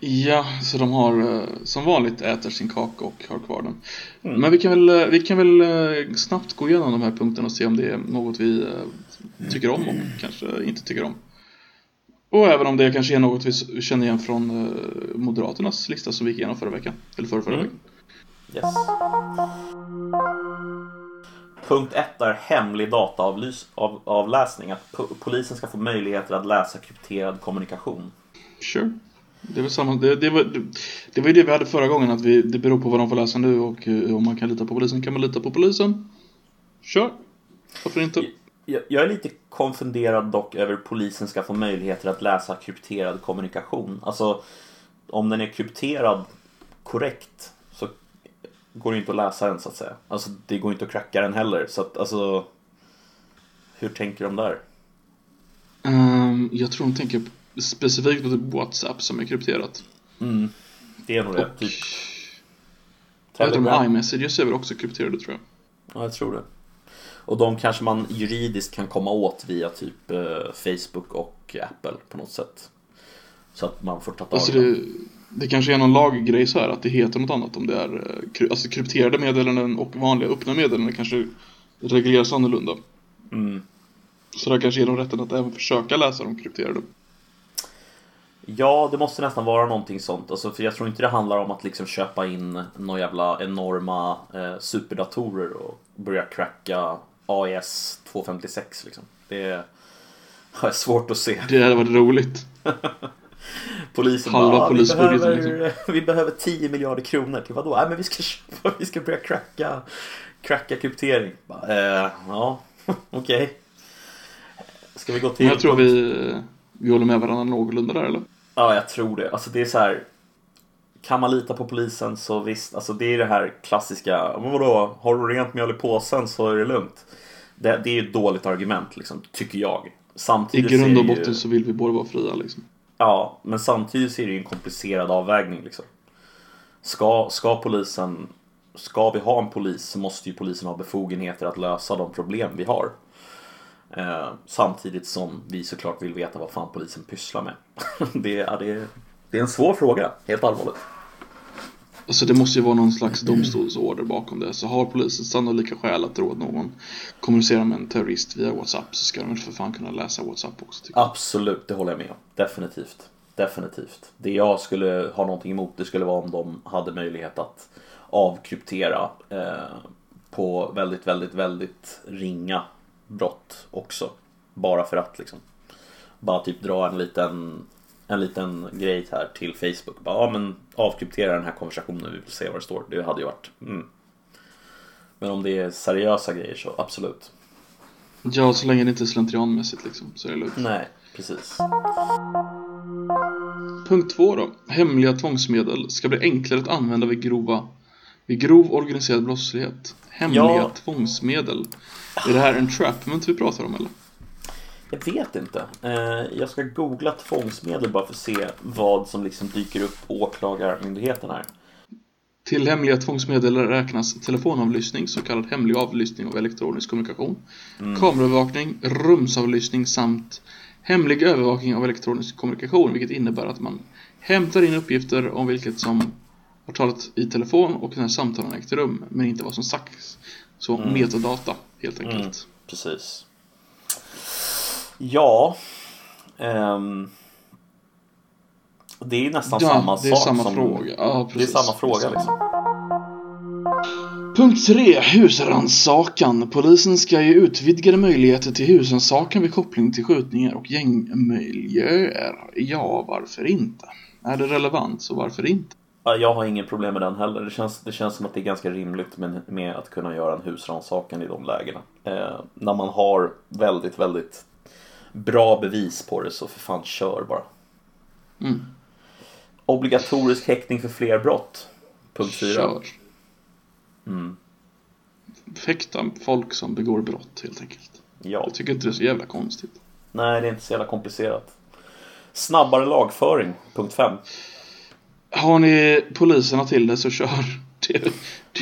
Ja, så de har eh, som vanligt äter sin kaka och har kvar den. Mm. Men vi kan, väl, eh, vi kan väl eh, snabbt gå igenom de här punkterna och se om det är något vi tycker om och kanske inte tycker om. Och även om det kanske är något vi känner igen från Moderaternas lista som vi gick igenom förra veckan. Eller förra, förra mm. veckan. Yes. Punkt 1 är hemlig dataavläsning. Att polisen ska få möjligheter att läsa krypterad kommunikation. Sure. Det var, samma, det, det, var, det var ju det vi hade förra gången, att vi, det beror på vad de får läsa nu och uh, om man kan lita på polisen. Kan man lita på polisen? Kör! Varför inte? Jag, jag är lite konfunderad dock över polisen ska få möjligheter att läsa krypterad kommunikation. Alltså, om den är krypterad korrekt så går det inte att läsa den så att säga. Alltså, det går inte att kracka den heller. Så att, alltså, hur tänker de där? Um, jag tror de tänker specifikt på typ WhatsApp som är krypterat. Mm. Det är nog det. Typ. Jag vet om iMessages är väl också krypterade tror jag. Ja, jag tror det. Och de kanske man juridiskt kan komma åt via typ eh, Facebook och Apple på något sätt. Så att man får ta tag alltså det, det kanske är någon laggrej så här att det heter något annat om det är eh, alltså krypterade meddelanden och vanliga öppna meddelanden kanske regleras annorlunda. Mm. Så där kanske ger dem rätten att även försöka läsa de krypterade. Ja, det måste nästan vara någonting sånt. Alltså, för jag tror inte det handlar om att liksom köpa in några jävla enorma eh, superdatorer och börja cracka AES 256 liksom. Det (laughs) är, är svårt att se. Det hade varit roligt. (laughs) Polisen Halva bara, (laughs) vi behöver, liksom. vi behöver 10 miljarder kronor till vadå? Nej men vi ska köpa, vi ska börja cracka, cracka kryptering. Bara, eh, ja, okej. Okay. Ska vi gå till... Men jag tror vi, vi håller med varandra någorlunda där eller? Ja, jag tror det. Alltså det är så här. Kan man lita på polisen så visst, alltså det är det här klassiska. Vadå, har du rent mjöl i påsen så är det lugnt. Det, det är ju ett dåligt argument, liksom, tycker jag. Samtidigt I grund och botten ju... så vill vi båda vara fria liksom. Ja, men samtidigt så är det ju en komplicerad avvägning liksom. Ska, ska polisen, ska vi ha en polis så måste ju polisen ha befogenheter att lösa de problem vi har. Eh, samtidigt som vi såklart vill veta vad fan polisen pysslar med. (laughs) det, är, det, det är en svår fråga, helt allvarligt. Alltså det måste ju vara någon slags domstolsorder bakom det. Så har polisen sannolika skäl att att någon kommunicerar med en terrorist via WhatsApp så ska de för fan kunna läsa WhatsApp också. Absolut, det håller jag med om. Definitivt. Definitivt. Det jag skulle ha någonting emot det skulle vara om de hade möjlighet att avkryptera eh, på väldigt, väldigt, väldigt ringa brott också. Bara för att liksom. Bara typ dra en liten en liten grej här till Facebook. Bara, ja men avkryptera den här konversationen, vi vill se vad det står. Det hade ju varit... Mm. Men om det är seriösa grejer så absolut. Ja, så länge det inte är slentrianmässigt liksom, så är det lugnt. Nej, precis. Punkt två då. Hemliga tvångsmedel ska bli enklare att använda vid grova vid grov organiserad brottslighet. Hemliga ja. tvångsmedel. Är det här en trapment vi pratar om eller? Jag vet inte. Eh, jag ska googla tvångsmedel bara för att se vad som liksom dyker upp på åklagarmyndigheten här. Till hemliga tvångsmedel räknas telefonavlyssning, så kallad hemlig avlyssning av elektronisk kommunikation, mm. kameraövervakning, rumsavlyssning samt hemlig övervakning av elektronisk kommunikation, vilket innebär att man hämtar in uppgifter om vilket som har talat i telefon och när samtalen ägt rum, men inte vad som sagts. Så mm. metadata, helt enkelt. Mm, precis. Ja. Um, det är nästan ja, samma sak samma som... Fråga. Ja, precis. Det är samma fråga liksom. Punkt 3. Husrannsakan. Polisen ska ge utvidgade möjligheter till husrannsakan vid koppling till skjutningar och gängmiljöer. Ja, varför inte? Är det relevant så varför inte? Ja, Jag har ingen problem med den heller. Det känns, det känns som att det är ganska rimligt med, med att kunna göra en husrannsakan i de lägena. Eh, när man har väldigt, väldigt bra bevis på det så för fan kör bara. Mm. Obligatorisk häktning för fler brott. Punkt 4. Kör. Mm. Fäkta folk som begår brott helt enkelt. Ja. Jag tycker inte det är så jävla konstigt. Nej, det är inte så jävla komplicerat. Snabbare lagföring. Punkt 5. Har ni poliserna till det så kör. Det, det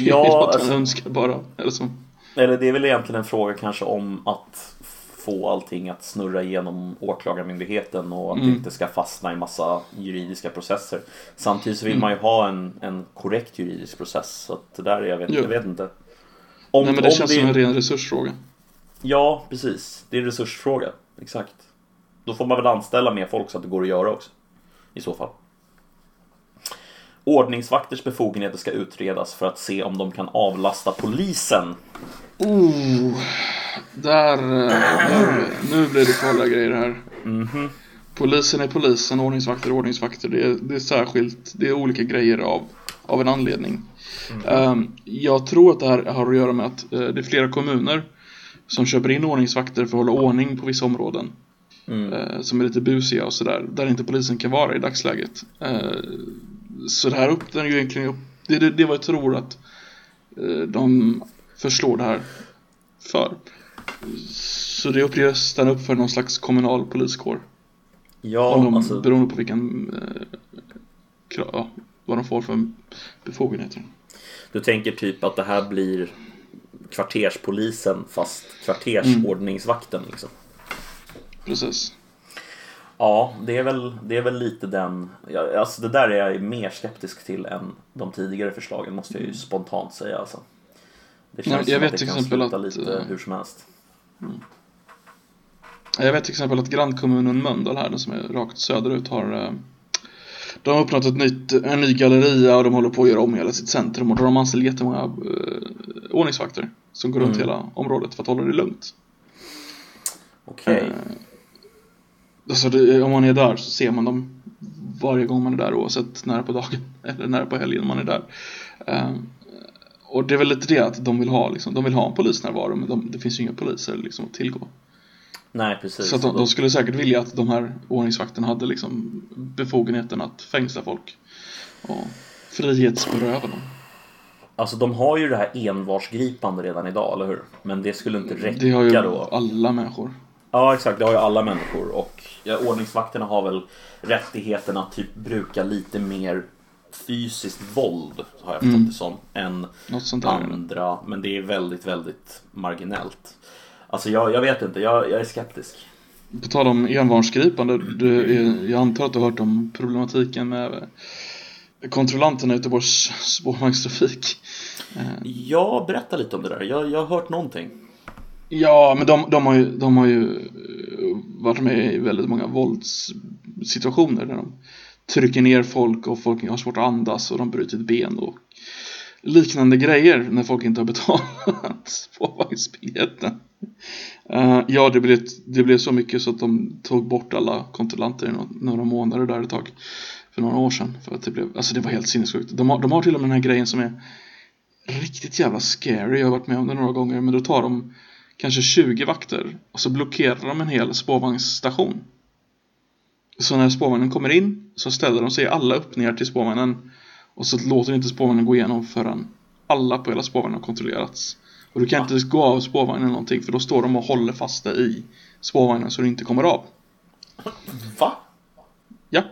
Ja, är något alltså- man önskar bara. Eller så. Eller det är väl egentligen en fråga kanske om att få allting att snurra igenom åklagarmyndigheten och att det Mm. inte ska fastna i massa juridiska processer. Samtidigt så vill Mm. man ju ha en, en korrekt juridisk process. Så att det där, är- jag vet, Jo. jag vet inte. Om, Nej men det känns som en ren resursfråga. Ja, precis. Det är en resursfråga. Exakt. Då får man väl anställa mer folk så att det går att göra också. I så fall. Ordningsvakters befogenheter ska utredas för att se om de kan avlasta polisen. Oh, där, eh, där, nu blir det farliga grejer här. Mhm. Polisen är polisen, ordningsvakter är ordningsvakter. Det är, det är särskilt, det är olika grejer av, av en anledning. Ehm, jag tror att det här har att göra med att eh, det är flera kommuner som köper in ordningsvakter för att hålla ordning på vissa områden. Mm. eh, som är lite busiga och sådär, där inte polisen kan vara i dagsläget. Så det här öppnar ju egentligen upp, det det, det vad jag tror att eh, de förslår det här för. Så det öppnar nästan upp för någon slags kommunal poliskår. Om Ja, de, alltså, Beroende på vilken eh, krav, vad de får för befogenheter. du tänker typ att det här blir kvarterspolisen fast kvartersordningsvakten liksom. Precis. Ja, det är väl, det är väl lite den... Ja, alltså det där är jag mer skeptisk till än de tidigare förslagen måste jag ju spontant säga. Alltså. Det känns Nej, jag som vet att det kan sluta att, lite eh, hur som helst. Jag vet till exempel att grannkommunen Mölndal här, den som är rakt söderut, har eh, De har öppnat ett nytt, en ny galleria och de håller på att göra om hela sitt centrum och då har de anställt jättemånga eh, ordningsvakter som går runt Mm. hela området för att hålla det lugnt. Okej. Eh, Alltså det, om man är där så ser man dem varje gång man är där oavsett när på dagen (laughs) eller när på helgen man är där. Eh, och det är väl lite det att de vill ha liksom, de vill ha en polisnärvaro men de, det finns ju inga poliser liksom att tillgå. Nej, precis. Så de, de skulle säkert vilja att de här ordningsvakterna hade liksom befogenheten att fängsla folk och frihetsberöva dem. Alltså de har ju det här envarsgripande redan idag, eller hur? Men det skulle inte räcka Det har ju då. alla människor. Ja, exakt. Det har ju alla människor. Och ja, ordningsvakterna har väl rättigheten att typ bruka lite mer fysiskt våld, har jag förstått Mm. det som, än andra. Men det är väldigt, väldigt marginellt. Alltså jag, jag vet inte, jag, jag är skeptisk. På tal om envarnsgripande, du, jag antar att du har hört om problematiken med kontrollanterna i Göteborgs spårvagnstrafik. Eh, Jag berättar lite om det där. Jag, jag har hört någonting. Ja, men de, de, har ju, de har ju eh, varit med i väldigt många våldssituationer där de trycker ner folk och folk har svårt att andas och de bryter ett ben och liknande grejer när folk inte har betalat (laughs) spårvagnsbiljetten. Uh, eh, ja, det blev, det blev så mycket så att de tog bort alla kontrollanter i några, några månader där ett tag. För några år sedan. För att det blev, alltså det var helt sinnessjukt. De har, de har till och med den här grejen som är riktigt jävla scary. Jag har varit med om det några gånger. Men då tar de kanske 20 vakter och så blockerar de en hel spårvagnsstation. Så när spårvagnen kommer in så ställer de sig alla upp ner till spårvagnen och så låter inte spårvagnen gå igenom förrän alla på hela spårvagnen har kontrollerats. Och du kan inte gå av spårvagnen eller någonting för då står de och håller fast dig i spårvagnen så du inte kommer av. Va? Ja.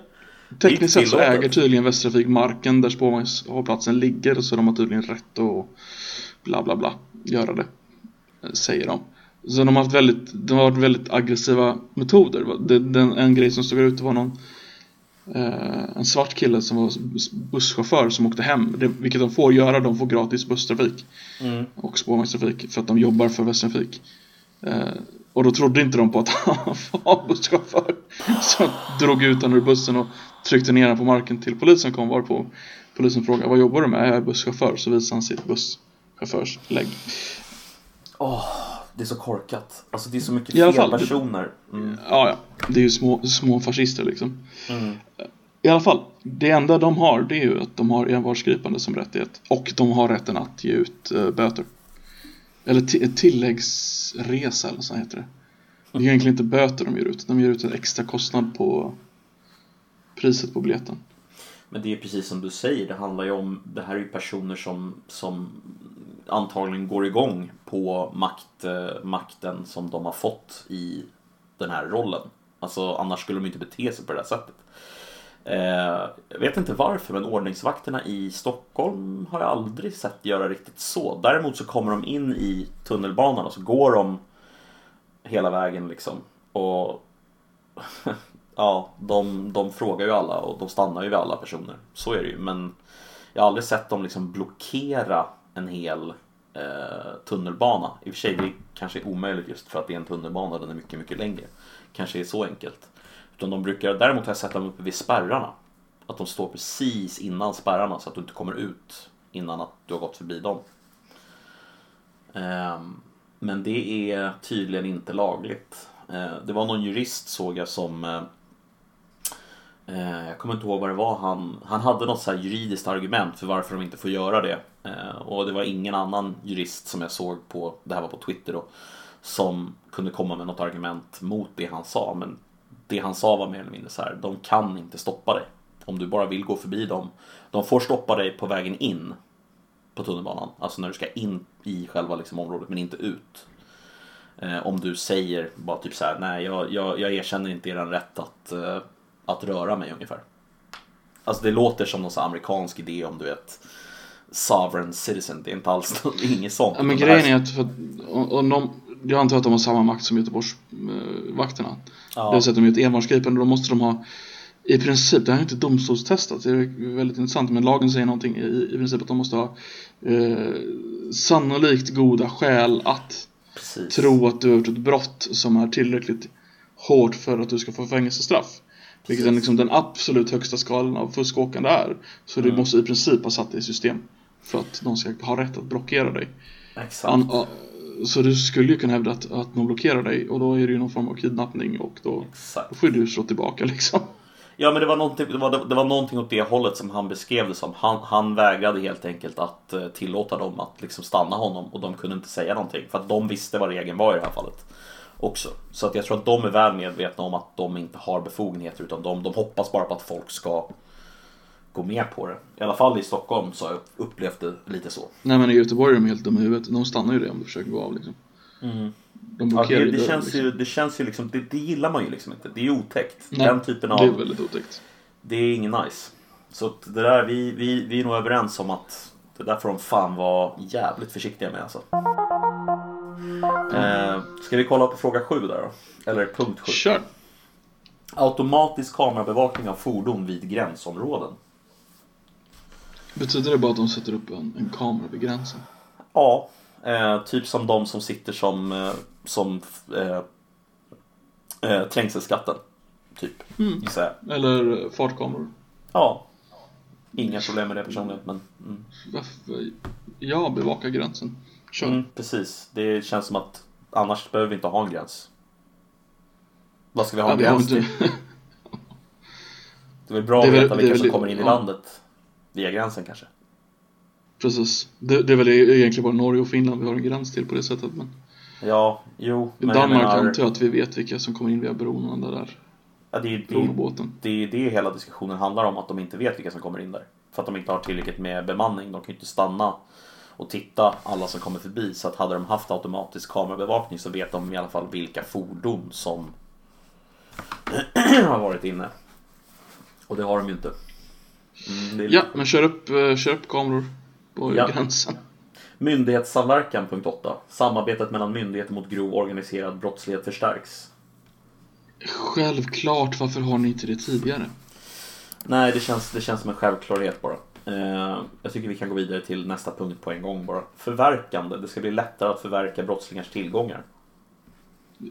Tekniskt sett så äger tydligen Västtrafik marken där spårvagnshållplatsen ligger så de har tydligen rätt att bla bla bla göra det. Säger de. Så de har haft väldigt, de har haft väldigt aggressiva metoder. Det, den, en grej som stod ut var någon eh, en svart kille som var bus- busschaufför som åkte hem. Det, vilket de får göra, de får gratis busstrafik Mm. och spårvagnstrafik för att de jobbar för Västtrafik. Eh, och då trodde inte de på att (laughs) han var busschaufför. Så drog ut honom ur bussen och tryckte ner honom på marken till polisen kom varpå polisen frågade vad jobbar du med? Jag är busschaufför. Så visade han sitt busschaufförslägg. Åh, det är så korkat. Alltså det är så mycket I alla fel fall, personer. Mm. Ja, ja. Det är ju små, små fascister liksom. Mm. I alla fall, det enda de har det är ju att de har envarsgripande som rättighet. Och de har rätten att ge ut uh, böter. Eller tilläggsresa eller så heter det. Det är egentligen inte böter de ger ut. De ger ut en extra kostnad på priset på biljetten. Men det är precis som du säger, det handlar ju om, det här är ju personer som, som antagligen går igång på makt, eh, makten som de har fått i den här rollen. Alltså annars skulle de inte bete sig på det här sättet. Eh, jag vet inte varför men ordningsvakterna i Stockholm har jag aldrig sett göra riktigt så. Däremot så kommer de in i tunnelbanan och så går de hela vägen liksom. Och (laughs) ja, de, de frågar ju alla och de stannar ju vid alla personer. Så är det ju. Men jag har aldrig sett dem liksom blockera en hel eh, tunnelbana. I och för sig, det kanske är omöjligt just för att det är en tunnelbana, den är mycket, mycket längre. Kanske är så enkelt. Utan de brukar, däremot har jag sett dem uppe vid spärrarna. Att de står precis innan spärrarna så att du inte kommer ut innan att du har gått förbi dem. Eh, men det är tydligen inte lagligt. Eh, det var någon jurist såg jag som eh, Eh, jag kommer inte ihåg vad det var. Han, han hade något så juridiskt argument för varför de inte får göra det. Eh, och det var ingen annan jurist som jag såg på, det här var på Twitter då, som kunde komma med något argument mot det han sa. Men det han sa var mer eller mindre så här, de kan inte stoppa dig. Om du bara vill gå förbi dem. De får stoppa dig på vägen in på tunnelbanan. Alltså när du ska in i själva liksom området men inte ut. Eh, om du säger bara typ så här, nej jag, jag, jag erkänner inte er rätt att, eh, att röra mig ungefär. Alltså det låter som någon amerikansk idé om du vet sovereign citizen. Det är inte alls (laughs) inget sånt. Ja, men grejen är att, för, och, och de, jag antar att de har samma makt som Göteborgsvakterna. Ja. Det vill säga att de är ett envarsgripande, då måste de ha i princip, det här är inte domstolstestat, det är väldigt intressant, men lagen säger någonting i, i princip att de måste ha eh, sannolikt goda skäl att Precis. tro att du har gjort ett brott som är tillräckligt hårt för att du ska få fängelsestraff. Vilket är liksom den absolut högsta skalan av fuskåkande är. Så mm. du måste i princip ha satt det i system för att de ska ha rätt att blockera dig. Exakt. An, så du skulle ju kunna hävda att, att någon blockerar dig och då är det ju någon form av kidnappning och då, då får du slå tillbaka (laughs) liksom. Ja men det var, någonting, det, var, det var någonting åt det hållet som han beskrev det som. Han, han vägrade helt enkelt att eh, tillåta dem att liksom stanna honom och de kunde inte säga någonting. För att de visste vad regeln var i det här fallet. Också. Så att jag tror att de är väl medvetna om att de inte har befogenheter utan de, de hoppas bara på att folk ska gå med på det. I alla fall i Stockholm så har jag upplevt det lite så. Nej men i Göteborg är de helt dumma i huvudet. De stannar ju det om du försöker gå av liksom. Mm. De ja, det, det, känns liksom. ju, det känns ju liksom, det, det, gillar man ju liksom inte. Det är otäckt. Nej, Den typen av... det är väldigt otäckt. Det är ingen nice. Så det där, vi, vi, vi är nog överens om att det där får de fan vara jävligt försiktiga med alltså. Eh, ska vi kolla på fråga 7 där då? Eller punkt 7? Kör! Automatisk kamerabevakning av fordon vid gränsområden. Betyder det bara att de sätter upp en, en kamera vid gränsen? Ja, eh, typ som de som sitter som, eh, som eh, eh, trängselskatten. Typ, mm. Eller fartkameror. Ja. Inga problem med det personligen men... Mm. Varför? Ja, bevaka gränsen. Kör. Mm, precis. Det känns som att annars behöver vi inte ha en gräns. Vad ska vi ha en gräns till? det är väl bra att veta vilka som kommer in i ja. landet via gränsen kanske. Precis. Det, det, är väl egentligen bara Norge och Finland vi har en gräns till på det sättet. Men... Ja, jo. I Danmark menar... antar jag att vi vet vilka som kommer in via bron och där. Ja, det är det, det, det hela diskussionen handlar om, att de inte vet vilka som kommer in där. För att de inte har tillräckligt med bemanning. De kan ju inte stanna och titta alla som kommer förbi. Så att hade de haft automatisk kamerabevakning så vet de i alla fall vilka fordon som (clears throat) har varit inne. Och det har de ju inte. Mm, ja, men kör upp, eh, kör upp kameror på ja. gränsen. Myndighetssamverkan, punkt 8. Samarbetet mellan myndigheter mot grov organiserad brottslighet förstärks. Självklart, varför har ni inte det tidigare? Nej, det känns, det känns som en självklarhet bara. Eh, jag tycker vi kan gå vidare till nästa punkt på en gång bara. Förverkande. Det ska bli lättare att förverka brottslingars tillgångar.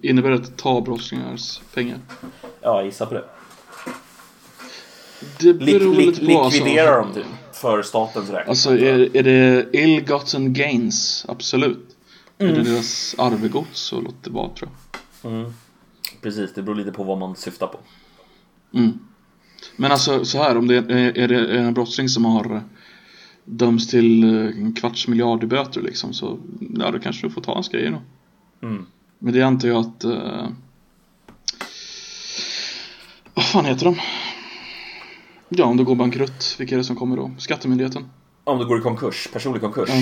Innebär det att ta brottslingars pengar? Ja, jag gissar på det. Det beror lik, lite på. Likvidera alltså, dem typ, för statens räkning. Alltså är, är det ill-gotten gains? Absolut. Mm. Är det deras arvegods så låt det vara tror jag. Mm. Precis, det beror lite på vad man syftar på. Mm. Men alltså så här, om det är, är det en brottsling som har dömts till eh, en kvarts miljard i böter liksom så ja, då kanske du får ta hans grejer då. Mm. Men det antar jag att uh, vad fan heter de? Ja, om det går bankrutt, vilka är det som kommer då? Skattemyndigheten? Om du går i konkurs, personlig konkurs. Ja.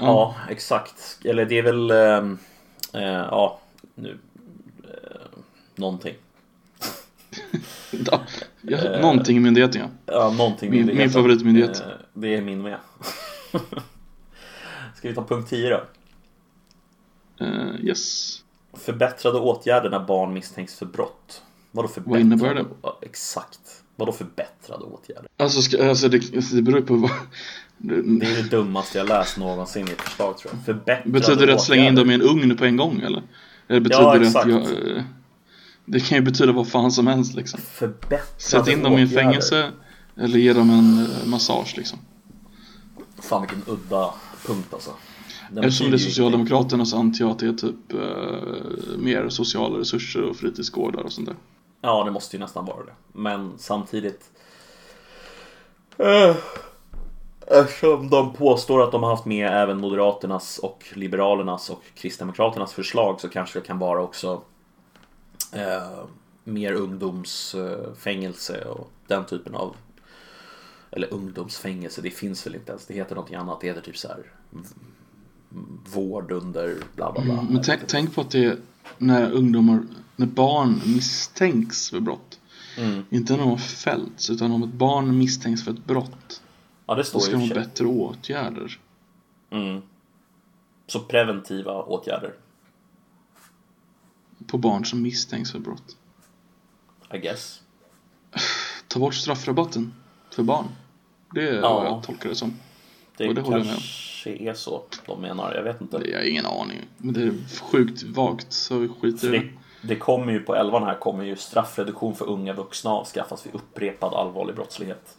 Ja, Ja. exakt. Eller det är väl, ehm, eh, ja, nu, eh, någonting. (laughs) Ja, ja, någonting i myndigheten ja. Ja, någonting Min- myndigheten. min favoritmyndighet. Eh, det är min med. (laughs) Ska vi ta punkt 10 då? Uh, yes. Förbättrade åtgärder när barn misstänks för brott. Vadå förbättrade? Vad innebär det? Ja, exakt. Vadå förbättrade åtgärder? Alltså, ska, alltså det, alltså, det beror på vad... Det är det dummaste jag läst någonsin i ett förslag tror jag. Förbättrade Betyder det att slänga in åtgärder. dem i en ugn på en gång eller? Eller betyder Ja, det att jag... Det kan ju betyda vad fan som helst liksom. Förbättrade Sätt in dem i en fängelse eller ge dem en eh, massage liksom. Fan vilken udda punkt alltså. Den Eftersom det är Socialdemokraterna så antar jag att det är typ eh, mer sociala resurser och fritidsgårdar och sånt där. Ja, det måste ju nästan vara det. Men samtidigt... Eh, Eftersom de påstår att de har haft med även Moderaternas och Liberalernas och Kristdemokraternas förslag så kanske det kan vara också eh, mer ungdomsfängelse och den typen av eller ungdomsfängelse, det finns väl inte ens. Det heter någonting annat. Det heter typ så här vård under bla bla bla. Mm, Men tänk, tänk på att det är när ungdomar, när barn misstänks för brott. Mm. Inte när de har fällts, utan om ett barn misstänks för ett brott. Ja, det Då står ska ju de ha bättre åtgärder. Mm. Så preventiva åtgärder, På barn som misstänks för brott. I guess. Ta bort straffrabatten för barn. Det är Ja. vad jag tolkar det som. Det, Och det jag med kanske är så de menar, jag vet inte. Det, jag har ingen aning. Men det är sjukt vagt, så vi skiter i det, det. det kommer ju på 11 här kommer ju straffreduktion för unga vuxna avskaffas vid upprepad allvarlig brottslighet.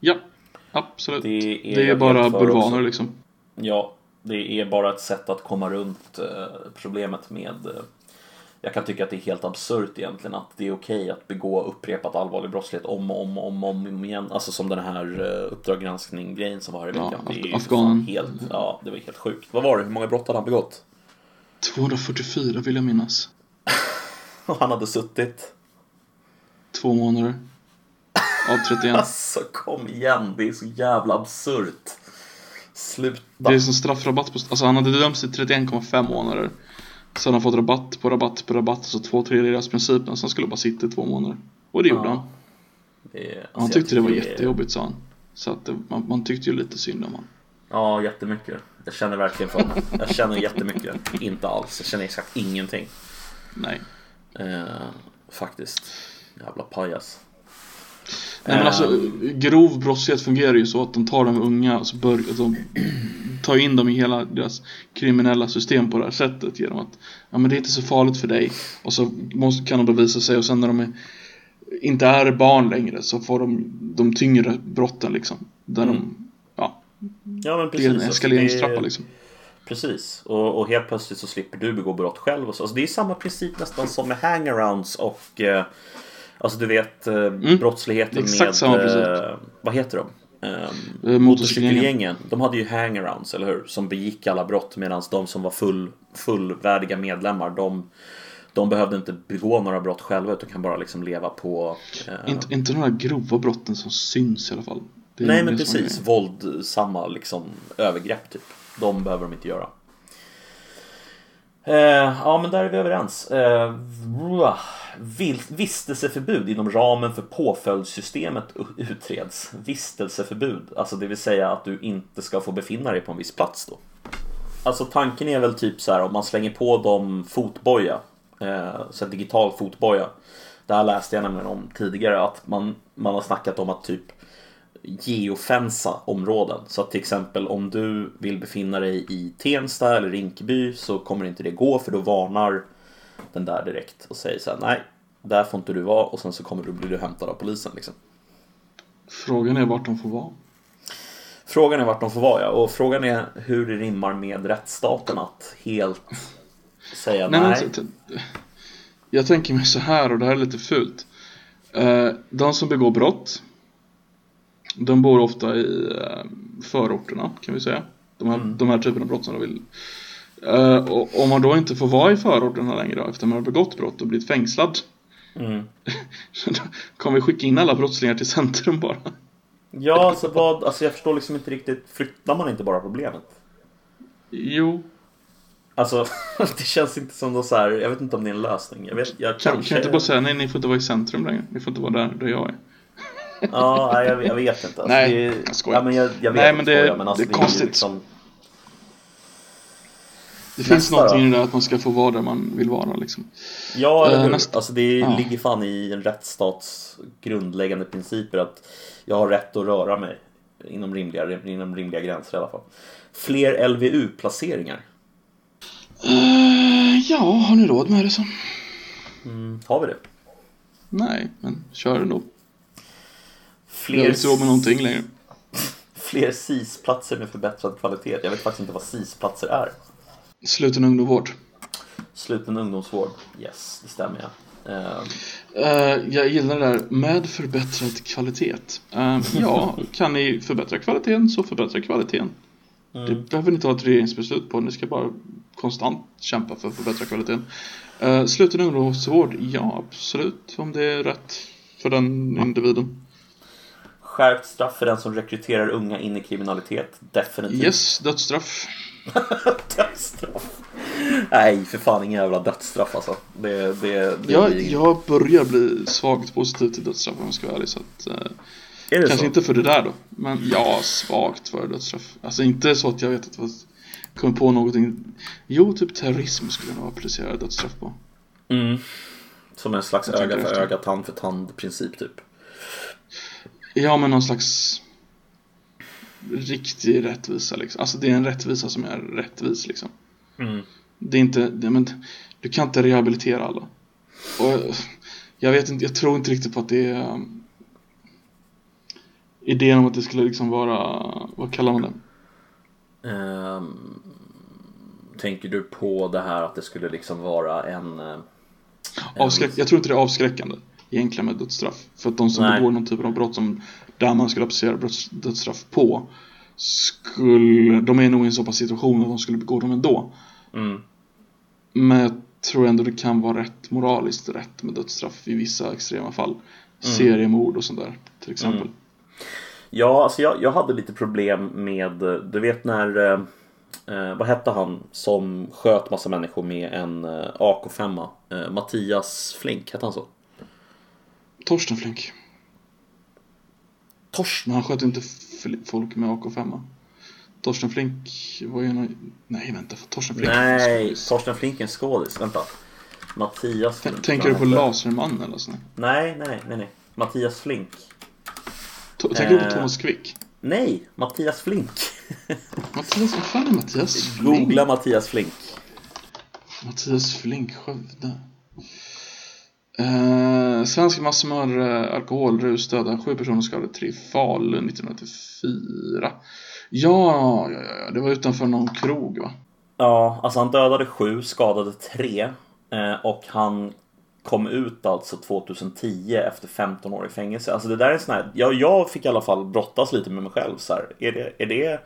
Ja, absolut. Det Det är är, jag bara bulvaner också. liksom. Ja, det är bara ett sätt att komma runt eh, problemet med eh, jag kan tycka att det är helt absurt egentligen att det är okej att begå upprepat allvarlig brottslighet om och om, om, om, om igen. Alltså som den här uh, Uppdrag granskning-grejen som var i Ja, veckan. det är ju Af- afghanen. fan helt, ja, det var helt sjukt. Vad var det? Hur många brott hade han begått? 244 vill jag minnas. (laughs) Och han hade suttit. Två månader. Av 31. (laughs) Alltså kom igen, det är så jävla absurt. Sluta. Det är som straffrabatt på... Alltså han hade dömts till 31,5 månader. Sen har han fått rabatt på rabatt på rabatt. Alltså två tredjedels principen. Så han skulle bara sitta i två månader. Och det gjorde Ja. han. Det är, Han alltså, tyckte det var jättejobbigt sa han. Så att det, man, man tyckte ju lite synd om honom. Ja, jättemycket. Jag känner verkligen för honom. Jag känner jättemycket. Inte alls. Jag känner exakt ingenting. Nej. Eh, faktiskt. Jävla pajas. Nej men Eh, alltså grov brottslighet fungerar ju så att de tar de unga och så bör, att de tar in dem i hela deras kriminella system på det här sättet genom att ja men det är inte så farligt för dig och så måste, kan de då visa sig och sen när de är, inte är barn längre så får de de tyngre brotten liksom. Där Mm. de, ja, Ja, men det är precis. en eskaleringstrappa Det är- liksom. Precis. Och, och helt plötsligt så slipper du begå brott själv. Och så. Alltså, det är samma princip nästan som med hangarounds och eh, Alltså du vet eh, brottsligheten Mm. Exakt med samma princip. eh, Vad heter de? Eh, motorcykelgängen. De hade ju hangarounds, eller hur? Som begick alla brott medan de som var full, fullvärdiga medlemmar de, de behövde inte begå några brott själva utan kan bara liksom leva på eh, Inte, inte här grova brotten som syns i alla fall. Nej men precis, våldsamma liksom övergrepp typ. De behöver de inte göra. Eh, ja men där är vi överens. Eh, vistelseförbud inom ramen för påföljdssystemet utreds. Vistelseförbud, alltså det vill säga att du inte ska få befinna dig på en viss plats då. Alltså tanken är väl typ så här om man slänger på dem fotboja, eh, så digital fotboja. Det här läste jag nämligen om tidigare att man, man har snackat om att typ geofensa områden. Så att till exempel om du vill befinna dig i Tensta eller Rinkeby så kommer inte det gå för då varnar den där direkt och säger så här nej, där får inte du vara och sen så kommer du bli du hämtad av polisen liksom. Frågan är vart de får vara. Frågan är vart de får vara ja, och frågan är hur det rimmar med rättsstaten att helt säga nej. Nej, men, alltså, jag tänker mig så här och det här är lite fult. Eh, de som begår brott, de bor ofta i eh, förorterna kan vi säga. De här, Mm. de här typerna av brott som de vill. Eh, och om man då inte får vara i förorterna längre efter man har begått brott och blivit fängslad. Mm. (laughs) då kommer vi skicka in alla brottslingar till centrum bara. Ja, alltså vad, alltså jag förstår liksom inte riktigt, flyttar man inte bara problemet? Jo, Alltså, (laughs) det känns inte som någon så här, jag vet inte om det är en lösning. Jag vet, jag kan, kanske... kan jag inte bara säga nej, ni får inte vara i centrum längre. Ni får inte vara där, där jag är. Ja, jag, jag vet inte. Alltså, Nej, det är, jag skojar. Ja, men jag, jag vet Nej, att men det- skojar, men alltså, det är konstigt. Liksom, Det finns Nästa någonting då? i det där att man ska få vara där man vill vara liksom. ja, eller Eh, hur? nästa- Alltså, det Ja. ligger fan i en rättsstats grundläggande principer att jag har rätt att röra mig inom rimliga, inom rimliga gränser i alla fall. Fler LVU-placeringar. Eh, ja, har ni råd med det så? Mm, har vi det? Nej, men kör ändå. Jag Fler, har inte råd med någonting längre. (laughs) fler SIS-platser med förbättrad kvalitet. Jag vet faktiskt inte vad SIS-platser är. Sluten ungdomsvård. Sluten ungdomsvård. Yes, det stämmer ja. Eh, Eh, jag gillar det där med förbättrad kvalitet. Eh, ja, (laughs) kan ni förbättra kvaliteten så förbättra kvaliteten. Det behöver ni inte ha ett regeringsbeslut på, ni ska bara konstant kämpa för att förbättra kvaliteten. Uh, sluten ungdomsvård, ja absolut, om det är rätt för den individen. Skärpt straff för den som rekryterar unga in i kriminalitet. Definitivt. Yes, dödsstraff. (laughs) Dödsstraff. Nej, för fan ingen jävla dödsstraff alltså. Det, det, det Jag, blir- jag börjar bli svagt positiv till dödsstraff om jag ska vara ärlig. Så att, eh, Är kanske så? inte för det där då, men ja, svagt för dödsstraff. Alltså inte så att jag vet att jag kommer på någonting. Jo, typ terrorism skulle jag nog applicera dödsstraff på. Mm. Som en slags öga för öga, tand för tand princip typ. Ja, men någon slags riktig rättvisa liksom. Alltså det är en rättvisa som är rättvis liksom. Mm. Det är inte, det, men du kan inte rehabilitera alla. Och jag vet inte, jag tror inte riktigt på att det är um, idén om att det skulle liksom vara, vad kallar man det? Ehm, tänker du på det här att det skulle liksom vara en... eh, en- Avskräck, jag tror inte det är avskräckande egentligen med dödsstraff. För att de som Nej. begår någon typ av brott som där man skulle applicera dödsstraff på skulle, de är nog i en så pass situation att de skulle begå dem ändå. Mm. Men jag tror ändå det kan vara rätt moraliskt rätt med dödsstraff i vissa extrema fall. Seriemord och sånt där till exempel. Mm. Ja, alltså jag, jag hade lite problem med, du vet när, eh, eh, vad hette han som sköt massa människor med en eh, AK5? Eh, Mattias Flink, hette han så? Torsten Flink. Torsten? Men han sköt inte fl- folk med AK5. Torsten Flink var ju en... Nej vänta, Torsten Flink Nej, Torsten Flink är en skådis. Vänta. Mattias T- Flink. Tänker du på Laserman eller sånt? Nej, nej, nej, nej. Mattias Flink. To- Tänker du på Eh. Thomas Quick? Nej, Mattias Flink. (laughs) Mattias, vad fan är Mattias Flink? Googla Mattias Flink. Mattias Flink, Skövde. Eh, svensk massmördare, alkoholrus, döda sju personer skadade tre i Falun 1994. Ja, ja, ja, ja, det var utanför någon krog va? Ja, alltså han dödade sju, skadade tre. Eh, och han kom ut alltså 2010 efter 15 år i fängelse. Alltså det där är sån här, jag, jag fick i alla fall brottas lite med mig själv så här. Är det, är det,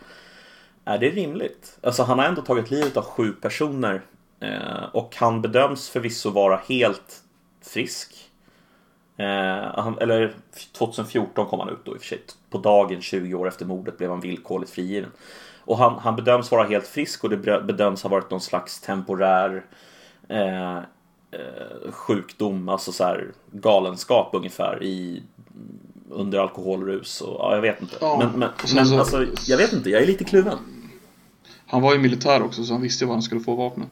är det rimligt? Alltså han har ändå tagit livet av sju personer. Eh, och han bedöms förvisso vara helt frisk. Eh, han, eller 2014 kom han ut då i och för sig. På dagen 20 år efter mordet blev han villkorligt frigiven. Och han, han bedöms vara helt frisk och det bedöms ha varit någon slags temporär eh, eh, sjukdom, alltså så här galenskap ungefär i under alkoholrus och ja, jag vet inte. Ja, men men, men så- alltså, jag vet inte, jag är lite kluven. Han var ju militär också så han visste ju var han skulle få vapnet.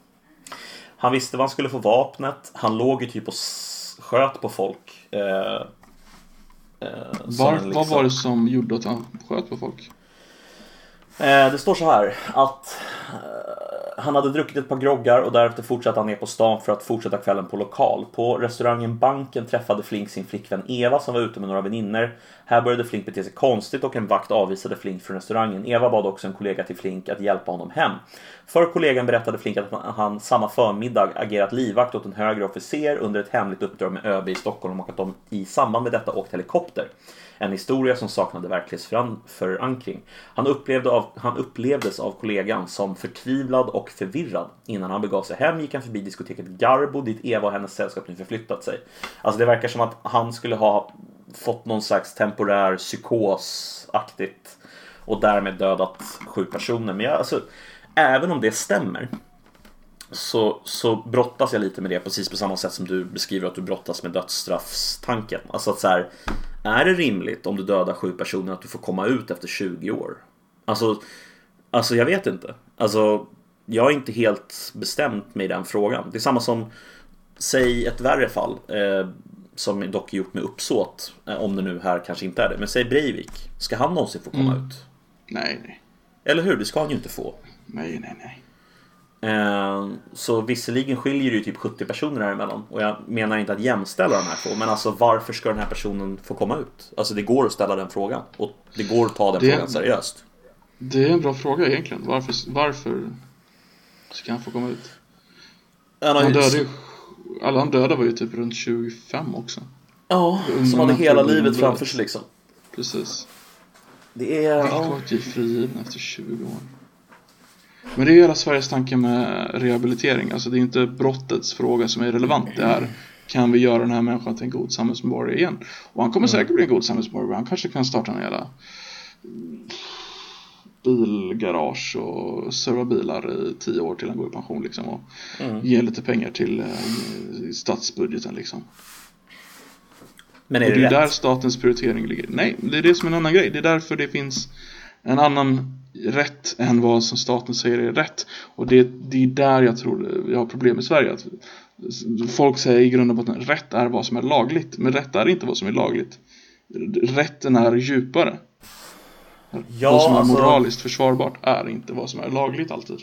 Han visste var han skulle få vapnet. Han låg ju typ och sköt på folk. Eh, eh, Var, en Vad liksom- var det som gjorde att han sköt på folk? Eh, det står så här att han hade druckit ett par groggar och därefter fortsatte han ner på stan för att fortsätta kvällen på lokal. På restaurangen Banken träffade Flink sin flickvän Eva som var ute med några vänner. Här började Flink bete sig konstigt och en vakt avvisade Flink från restaurangen. Eva bad också en kollega till Flink att hjälpa honom hem. För kollegan berättade Flink att han samma förmiddag agerat livvakt åt en högre officer under ett hemligt uppdrag med ÖB i Stockholm och att de i samband med detta åkt helikopter. En historia som saknade verklighetsförankring. Han, upplevde av, han upplevdes av kollegan som förtvivlad och förvirrad. Innan han begav sig hem gick han förbi diskoteket Garbo dit Eva och hennes sällskap nu förflyttat sig. Alltså det verkar som att han skulle ha fått någon slags temporär psykosaktigt och därmed dödat sju personer. Men jag, alltså, även om det stämmer så, så brottas jag lite med det precis på samma sätt som du beskriver att du brottas med dödsstraffstanken. Alltså att så här, är det rimligt om du dödar sju personer att du får komma ut efter 20 år? Alltså, alltså jag vet inte. Alltså, jag har inte helt bestämt mig i den frågan. Det är samma som, säg ett värre fall, eh, som dock är gjort med uppsåt, eh, om det nu här kanske inte är det. Men säg Breivik, ska han någonsin få komma Mm. ut? Nej, nej. Eller hur? Det ska han ju inte få. Nej, nej, nej. Eh, Så visserligen skiljer det ju typ 70 personer däremellan och jag menar inte att jämställa de här två men alltså varför ska den här personen få komma ut? Alltså det går att ställa den frågan och det går att ta den Det- frågan seriöst. Det är en bra fråga egentligen. Varför, varför ska han få komma ut? Han dödade ju... Alla han dödade var ju typ runt 25 också. Ja, som hade hela livet framför sig liksom. Precis. Det är... Ja. typ frigivna efter 20 år. Men det är ju hela Sveriges tanke med rehabilitering. Alltså det är inte brottets fråga som är relevant. Det är kan vi göra den här människan till en god samhällsmedborgare igen? Och han kommer säkert bli en god samhällsmedborgare. Han kanske kan starta en jävla bilgarage och serva bilar i tio år till han går i pension liksom och Mm. ge lite pengar till eh, statsbudgeten liksom. Men är Och det det är rätt? där statens prioritering ligger. Nej, det är det som är en annan grej. Det är därför det finns en annan rätt än vad som staten säger är rätt. Och det, det är där jag tror vi har problem i Sverige. Att folk säger i grund och botten rätt är vad som är lagligt. Men rätt är inte vad som är lagligt. Rätten är djupare. Ja, vad som är alltså- moraliskt försvarbart är inte vad som är lagligt alltid.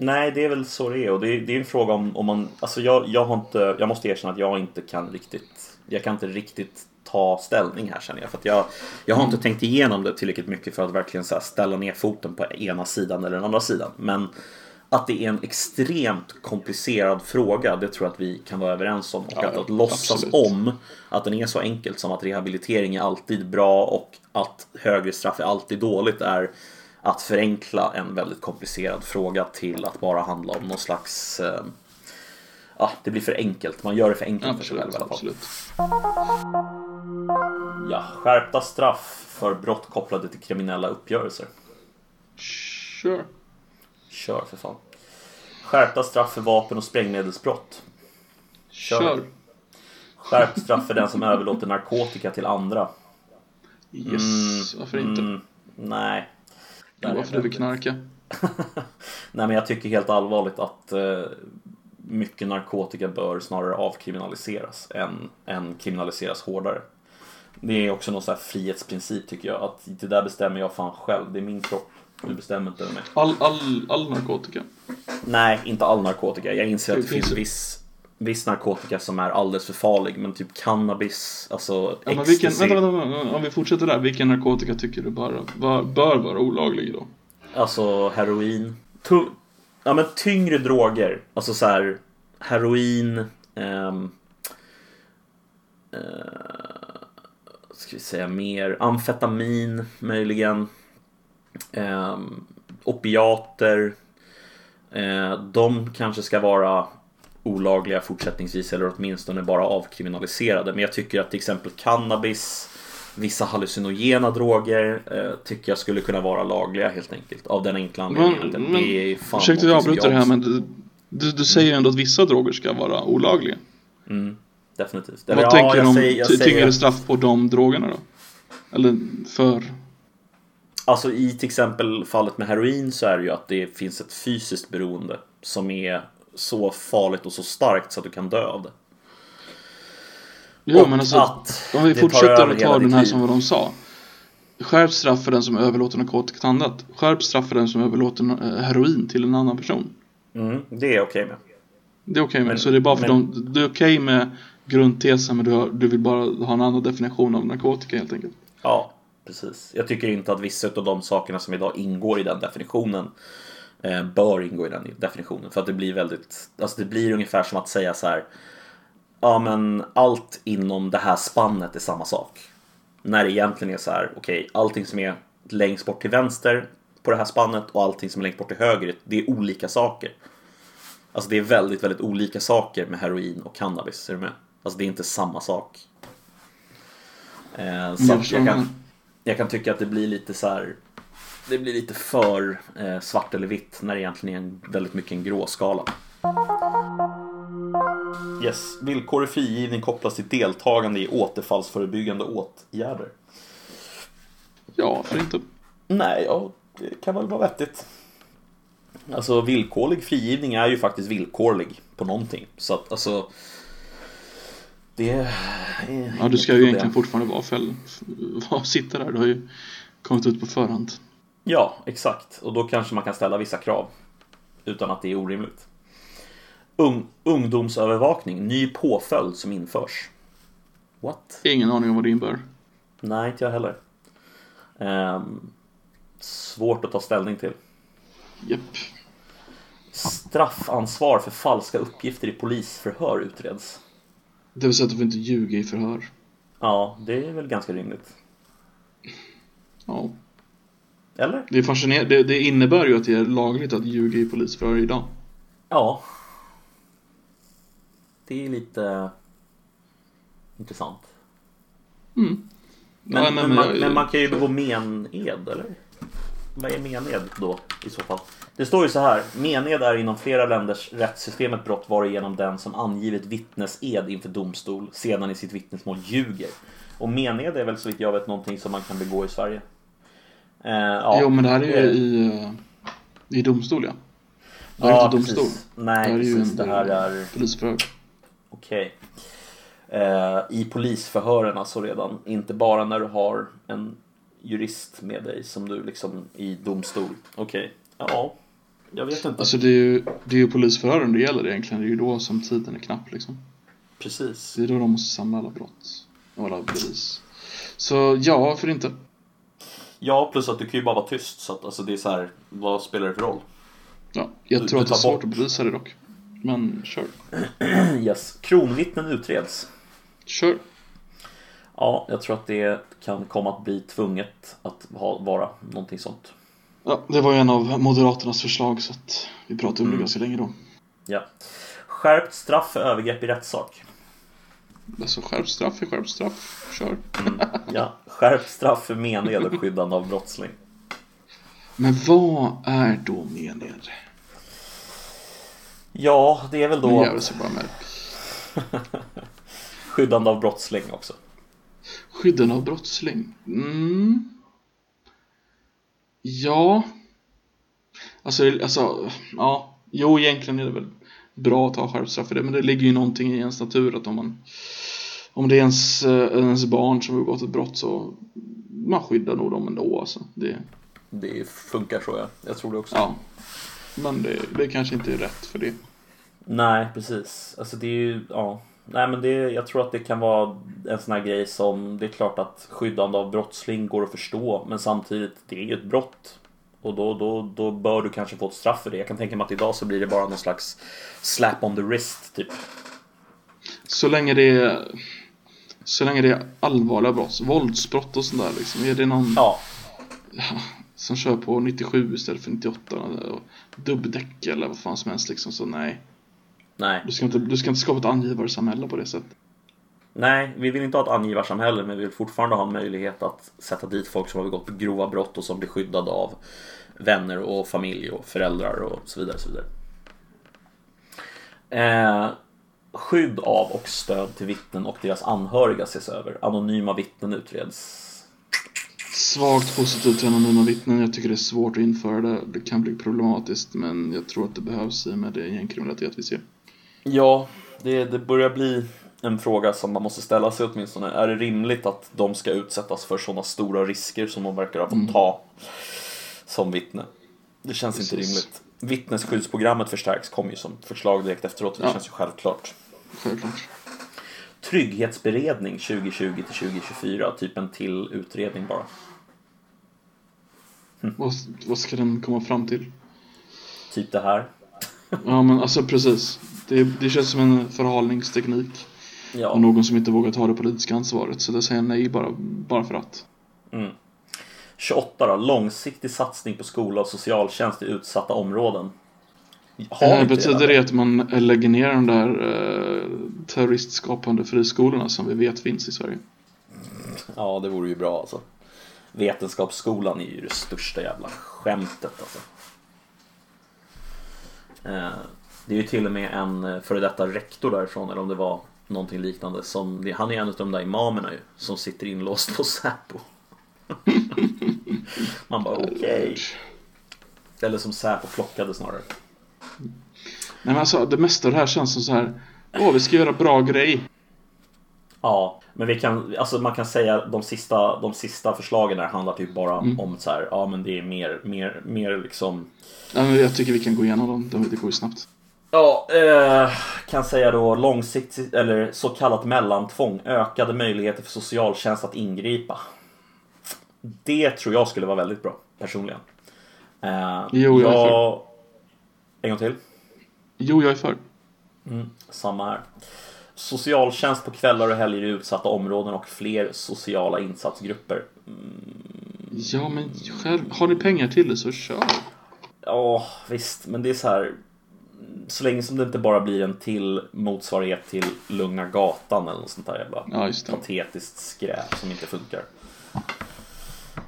Nej, det är väl så det är och det är, det är en fråga om, om man... Alltså jag, jag har inte... Jag måste erkänna att jag inte kan riktigt... Jag kan inte riktigt ta ställning här känner jag. För att jag, jag har inte tänkt igenom det tillräckligt mycket för att verkligen så ställa ner foten på ena sidan eller den andra sidan. Men att det är en extremt komplicerad fråga, det tror jag att vi kan vara överens om. Och Ja, att, att låtsas absolut. om att den är så enkelt som att rehabilitering är alltid bra och att högre straff är alltid dåligt är att förenkla en väldigt komplicerad fråga till att bara handla om någon slags... Eh, ja, det blir för enkelt. Man gör det för enkelt för sig själv Absolut, i alla fall. absolut. Ja, skärpta straff för brott kopplade till kriminella uppgörelser. Sure. Kör för fan. Skärpta straff för vapen och sprängmedelsbrott. Kör. Kör. Skärpt straff för den som överlåter narkotika till andra. Yes, varför inte? Mm, nej. Varför det. du vill knarka? (laughs) Nej men jag tycker helt allvarligt att eh, mycket narkotika bör snarare avkriminaliseras än, än kriminaliseras hårdare. Det är också någon sån här frihetsprincip tycker jag. Att det där bestämmer jag fan själv. Det är min kropp. Du bestämmer inte över mig. All, all, all narkotika. Nej, inte all narkotika. Jag inser att Det det finns viss, viss narkotika som är alldeles för farlig. Men typ cannabis, alltså Ja, men vilken, vänta, vänta, vänta, om vi fortsätter där. Vilken narkotika tycker du bara, bör, bör vara olaglig då? Alltså heroin. Tu- ja men tyngre droger. Alltså så här heroin. ehm, eh, ska vi säga mer? Amfetamin möjligen. Um, opiater. Eh, de kanske ska vara olagliga fortsättningsvis eller åtminstone bara avkriminaliserade. Men jag tycker att till exempel cannabis, vissa hallucinogena droger eh, tycker jag skulle kunna vara lagliga helt enkelt. Av den enkla anledningen att Men, det är fan ursäkta jag någonting som avbryter det här men du, du, du säger ändå att vissa droger ska vara olagliga. Mm, definitivt. Vad Eller, ja, tänker du jag om säger, jag ty- säger, tyngre straff på de drogerna då? Eller för... Alltså i till exempel fallet med heroin så är det ju att det finns ett fysiskt beroende som är så farligt och så starkt så att du kan dö av det. Ja Och men alltså, att om vi fortsätter att ta den här som vad de sa. Skärpt straff för den som överlåter narkotika till annat. Skärpt straff för den som överlåter eh, heroin till en annan person. Mm, det är okej med. Det är okej med. Men- så det är bara för men- de, det är okej med grundtesen men du, har, du vill bara ha en annan definition av narkotika helt enkelt. Ja, precis. Jag tycker inte att vissa av de sakerna som idag ingår i den definitionen bör ingå i den definitionen. För att det blir väldigt, alltså det blir ungefär som att säga så här. Ja men allt inom det här spannet är samma sak. När det egentligen är så här, okej, allting som är längst bort till vänster på det här spannet och allting som är längst bort till höger, det är olika saker. Alltså det är väldigt, väldigt olika saker med heroin och cannabis, är du med? Alltså det är inte samma sak. Eh, så Jag jag, kan, jag kan tycka att det blir lite så här. Det blir lite för eh, svart eller vitt när det egentligen är en, väldigt mycket en gråskala. Yes, villkorlig frigivning kopplas till deltagande i återfallsförebyggande åtgärder. Ja, för inte. Nej, ja, det kan väl vara vettigt. Alltså villkorlig frigivning är ju faktiskt villkorlig på någonting. Så att alltså... Det är Ja, du ska ju problem. egentligen fortfarande vara fäll, vara- sitta där. Du har ju kommit ut på förhand. Ja, exakt. Och då kanske man kan ställa vissa krav. Utan att det är orimligt. Ung, ungdomsövervakning, ny påföljd som införs. What? Ingen aning om vad det innebär. Nej, inte jag heller. Ehm, svårt att ta ställning till. Japp. Straffansvar för falska uppgifter i polisförhör utreds. Det vill säga att du får inte ljuga i förhör. Ja, det är väl ganska rimligt. Ja. Eller? Det, är fascinerande. Det, det innebär ju att det är lagligt att ljuga i polisförhör idag. Ja. Det är lite intressant. Mm. Men, Ja, men, men man, jag- men man kan ju begå mened, eller? Vad är mened då, i så fall? Det står ju så här. Mened är inom flera länders rättssystem ett brott varigenom den som angivit vittnesed inför domstol sedan i sitt vittnesmål ljuger. Och mened är väl så vitt jag vet någonting som man kan begå i Sverige. Eh, ja. Jo, men det här är ju Eh, i, eh, i domstol, ja. Det här är ja, inte domstol. precis. Nej, det här är ju precis. en Det här är... polisförhör. Okej. Eh, I polisförhören alltså redan. Inte bara när du har en jurist med dig som du liksom i domstol. Okej. Ja. Jag vet inte. Alltså det är ju, det är ju polisförhören det gäller egentligen. Det är ju då som tiden är knapp liksom. Precis. Det är då de måste samla alla brott. Och alla bevis. Så ja, varför inte? Ja, plus att du kan ju bara vara tyst. Så att alltså det är så här. Vad spelar det för roll? Ja, jag Du- tror du att det är svårt bort. att bevisa det dock. Men kör. (clears throat) Yes. Kronvittnen utreds. Kör. Ja, jag tror att det kan komma att bli tvunget att ha, vara någonting sånt. Ja, det var ju en av Moderaternas förslag så att vi pratade om det Mm. ganska länge då. Ja. Skärpt straff för övergrepp i rättssak. Alltså skärpt straff är skärpt straff. Kör. (laughs) Ja. Skärpt straff för mened och skyddande av brottsling. Men vad är då mened? Ja, det är väl Nu då jävlar sig bara med skyddande av brottsling också. Skydden av brottsling. Mm. Ja. Alltså, alltså, ja. Jo, egentligen är det väl bra att ha skärpt straff för det, men det ligger ju någonting i ens natur att om man om det är ens, eh, ens barn som har begått ett brott så man skyddar nog dem ändå alltså. Det, Det funkar så ja. Jag tror det också. ja. Men det, det kanske inte är rätt för det. Nej, precis. Alltså det är ju, ja. Nej men det, jag tror att det kan vara en sån här grej som, det är klart att skyddande av brottsling går att förstå. Men samtidigt, det är ju ett brott. Och då, då, då bör du kanske få ett straff för det. Jag kan tänka mig att idag så blir det bara någon slags slap on the wrist typ. Så länge det är så länge det är allvarliga brott, våldsbrott och sånt där liksom. Är det någon Ja, (laughs) som kör på 97 istället för 98 och dubbdäck eller vad fan som helst liksom så nej. nej. Du ska inte, du ska inte skapa ett angivarsamhälle på det sättet. Nej, vi vill inte ha ett angivarsamhälle men vi vill fortfarande ha en möjlighet att sätta dit folk som har begått grova brott och som blir skyddade av vänner och familj och föräldrar och så vidare. Så vidare. Eh, skydd av och stöd till vittnen och deras anhöriga ses över. Anonyma vittnen utreds. Svagt positivt till anonyma vittnen. Jag tycker det är svårt att införa det. Det kan bli problematiskt men jag tror att det behövs i och med det gängkriminalitet vi ser. Ja, det, det börjar bli en fråga som man måste ställa sig åtminstone. Är det rimligt att de ska utsättas för sådana stora risker som de verkar ha fått ta som vittne? Det känns inte Precis. rimligt. Vittnesskyddsprogrammet förstärks kom ju som förslag direkt efteråt. Det Ja. känns ju självklart. Självklart. Trygghetsberedning 2020 till 2024. Typ en till utredning bara. Vad, vad ska den komma fram till? Typ det här. Ja men alltså precis. Det, det känns som en förhalningsteknik. Ja. Och någon som inte vågar ta det politiska ansvaret. Så det säger nej bara, bara för att. 28 då. Långsiktig satsning på skola och socialtjänst i utsatta områden. Eh, betyder det? att man lägger ner de där eh, terroristskapande friskolorna som vi vet finns i Sverige? Ja, det vore ju bra alltså. Vetenskapsskolan är ju det största jävla skämtet alltså. Eh, Det är ju till och med en eh, före detta rektor därifrån, eller om det var någonting liknande. Som, han är en av de där imamerna ju, som sitter inlåst på Säpo. (laughs) Man bara okej. Eller som Säpo plockade snarare. Nej men alltså det mesta av det här känns som så här. Åh, vi ska göra bra grej. Ja, men vi kan, alltså man kan säga de sista, de sista förslagen där handlar typ bara om så här, ja men det är mer, mer, mer liksom Ja, men jag tycker vi kan gå igenom dem. De- Det går ju snabbt. Ja, eh, kan säga då långsiktigt eller så kallat mellantvång. Ökade möjligheter för socialtjänst att ingripa. Det tror jag skulle vara väldigt bra personligen. Eh, Jo, jag är En gång till. Jo, jag är för. Samma här. Socialtjänst på kvällar och helger i utsatta områden och fler sociala insatsgrupper. Ja, men själv, har ni pengar till det så kör. Ja, visst, men det är så här. Så länge som det inte bara blir en till motsvarighet till Lugna Gatan eller något sånt där jävla Ja, patetiskt skräp som inte funkar.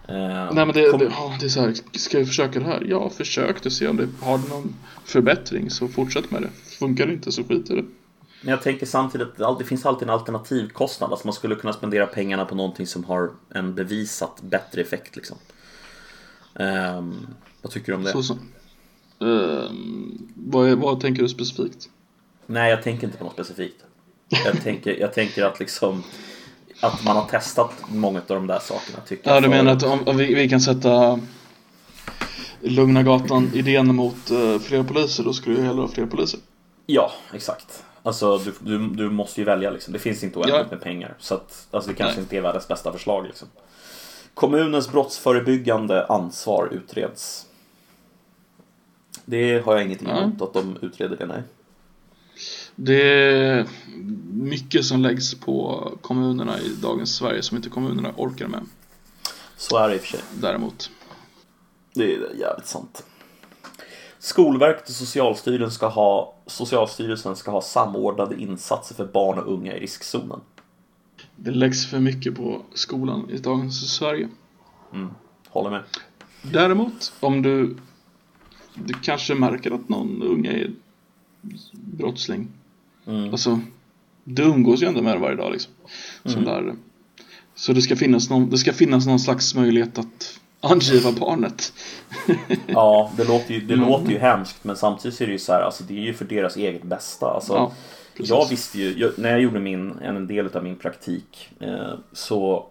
Eh, Nej men det, kom- det, ja, det är så här, ska vi försöka det här? Ja, försök det, se om det har någon förbättring så fortsätt med det. Funkar det inte så skit i det. Men jag tänker samtidigt att det alltid- det finns alltid en alternativkostnad. Alltså man skulle kunna spendera pengarna på någonting som har en bevisat bättre effekt liksom. Ehm, vad tycker du om det? Så, så. Ehm, vad, är, vad tänker du specifikt? Nej, jag tänker inte på något specifikt. Jag tänker, jag tänker att liksom att man har testat många av de där sakerna. Tycker Ja, jag du för- menar att om, om vi, vi kan sätta Lugna Gatan-idén mot uh, fler poliser, då skulle jag hellre ha fler poliser. Ja, exakt. Alltså du, du, du måste ju välja liksom. Det finns inte oändligt Ja. med pengar. Så att, alltså, det kanske Nej. inte är världens bästa förslag liksom. Kommunens brottsförebyggande ansvar utreds. Det har jag ingenting Ja. emot att de utreder det, nej. Det är mycket som läggs på kommunerna i dagens Sverige som inte kommunerna orkar med. Så är det i och för sig. Däremot. Det är jävligt sant. Skolverket och Socialstyrelsen ska ha, Socialstyrelsen ska ha samordnade insatser för barn och unga i riskzonen. Det läggs för mycket på skolan i dagens Sverige. Håller med. Däremot, om du, du kanske märker att någon unge är brottsling. Mm. Alltså, du umgås ju ändå med det varje dag liksom. Som lärare. Så det ska, finnas någon, det ska finnas någon slags möjlighet att angiva barnet. (laughs) Ja, det låter ju, det Mm. låter ju hemskt men samtidigt är det ju så här, alltså det är ju för deras eget bästa. Alltså, Ja, jag visste ju, jag, när jag gjorde min, en del av min praktik eh, så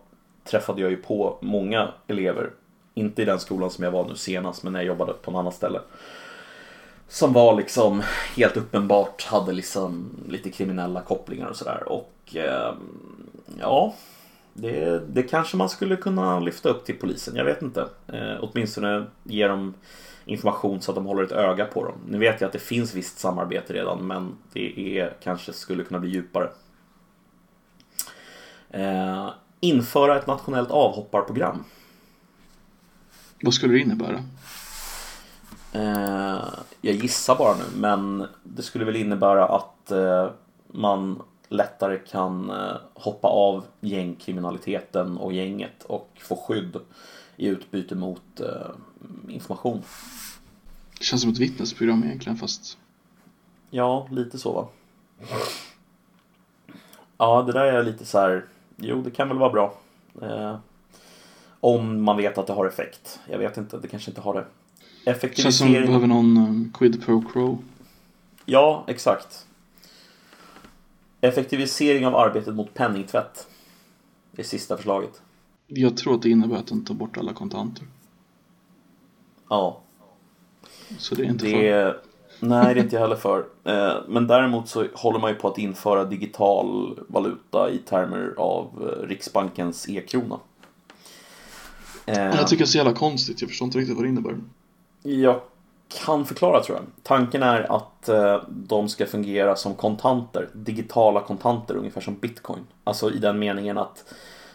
träffade jag ju på många elever, inte i den skolan som jag var nu senast, men när jag jobbade på en annan ställe. Som var liksom helt uppenbart hade liksom lite kriminella kopplingar och sådär. Och eh, ja, det, det kanske man skulle kunna lyfta upp till polisen. Jag vet inte. Eh, åtminstone ge dem information så att de håller ett öga på dem. Nu vet jag att det finns visst samarbete redan men det är, kanske skulle kunna bli djupare. Eh, införa ett nationellt avhopparprogram. Vad skulle det innebära? Eh, jag gissar bara nu, men det skulle väl innebära att eh, man lättare kan eh, hoppa av gängkriminaliteten och gänget och få skydd i utbyte mot eh, information. Det känns som ett vittnesprogram egentligen fast Ja, lite så va. Ja, det där är lite så här. Jo, det kan väl vara bra. Eh, om man vet att det har effekt. Jag vet inte, det kanske inte har det. Det känns som vi Effektivisering. behöver någon um, quid pro quo. Ja, exakt. Effektivisering av arbetet mot penningtvätt. Det är sista förslaget. Jag tror att det innebär att den tar bort alla kontanter. Ja. Så det är inte Det, för. nej, det är inte jag heller för. Eh, Men däremot så håller man ju på att införa digital valuta i termer av eh, Riksbankens e-krona. Eh, Jag tycker det är så jävla konstigt, jag förstår inte riktigt vad det innebär. Jag kan förklara tror jag. Tanken är att eh, de ska fungera som kontanter, digitala kontanter ungefär som bitcoin. Alltså i den meningen att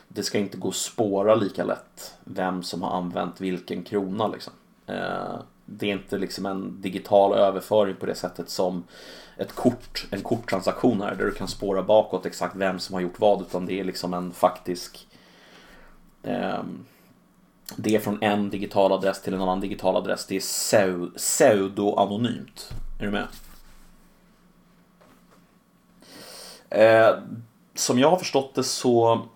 det ska inte gå att spåra lika lätt vem som har använt vilken krona liksom. Eh, det är inte liksom en digital överföring på det sättet som ett kort, en korttransaktion är där du kan spåra bakåt exakt vem som har gjort vad utan det är liksom en faktisk eh, det är från en digital adress till en annan digital adress. Det är pseudo-anonymt. Är du med? Eh, som jag har förstått det så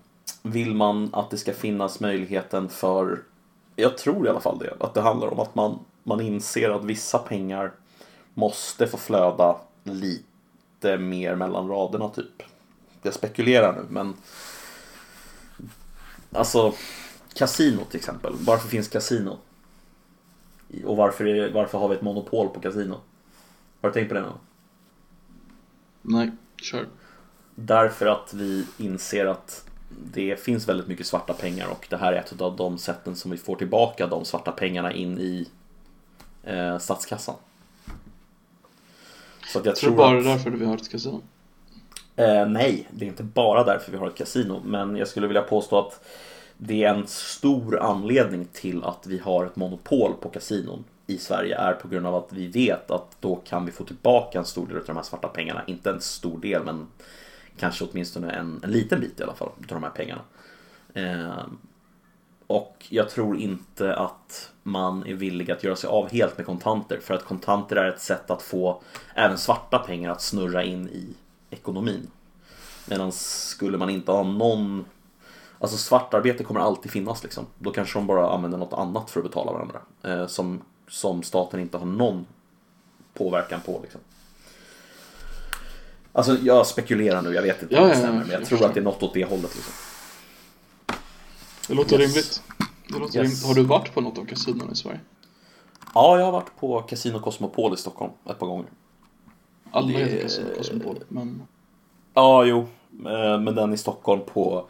vill man att det ska finnas möjligheten för, jag tror i alla fall det, att det handlar om att man, man inser att vissa pengar måste få flöda lite mer mellan raderna typ. Jag spekulerar nu men Alltså Casino till exempel. Varför finns kasino? Och varför, är, varför har vi ett monopol på kasino? Har du tänkt på det någon? Nej, kör. Därför att vi inser att det finns väldigt mycket svarta pengar och det här är ett av de sätten som vi får tillbaka de svarta pengarna in i eh, statskassan. Så jag Jag tror tror bara att... därför vi har ett kasino. Eh, nej, det är inte bara därför vi har ett kasino. Men jag skulle vilja påstå att det är en stor anledning till att vi har ett monopol på kasinon i Sverige är på grund av att vi vet att då kan vi få tillbaka en stor del av de här svarta pengarna. Inte en stor del men kanske åtminstone en, en liten bit i alla fall av de här pengarna. Eh, och jag tror inte att man är villig att göra sig av helt med kontanter för att kontanter är ett sätt att få även svarta pengar att snurra in i ekonomin. Medan skulle man inte ha någon Alltså svartarbete kommer alltid finnas liksom. Då kanske de bara använder något annat för att betala varandra. Eh, som, som staten inte har någon påverkan på liksom. Alltså jag spekulerar nu, jag vet inte Ja, om det ja, ja, stämmer. Men jag tror att det är något åt det hållet liksom. Det låter Yes. rimligt. Det låter Yes. rimligt. Har du varit på något av kasinon i Sverige? Ja, jag har varit på Casino Cosmopol i Stockholm ett par gånger. Alla Det- kasino Cosmopol, men... Ja, jo. eh, Men den i Stockholm på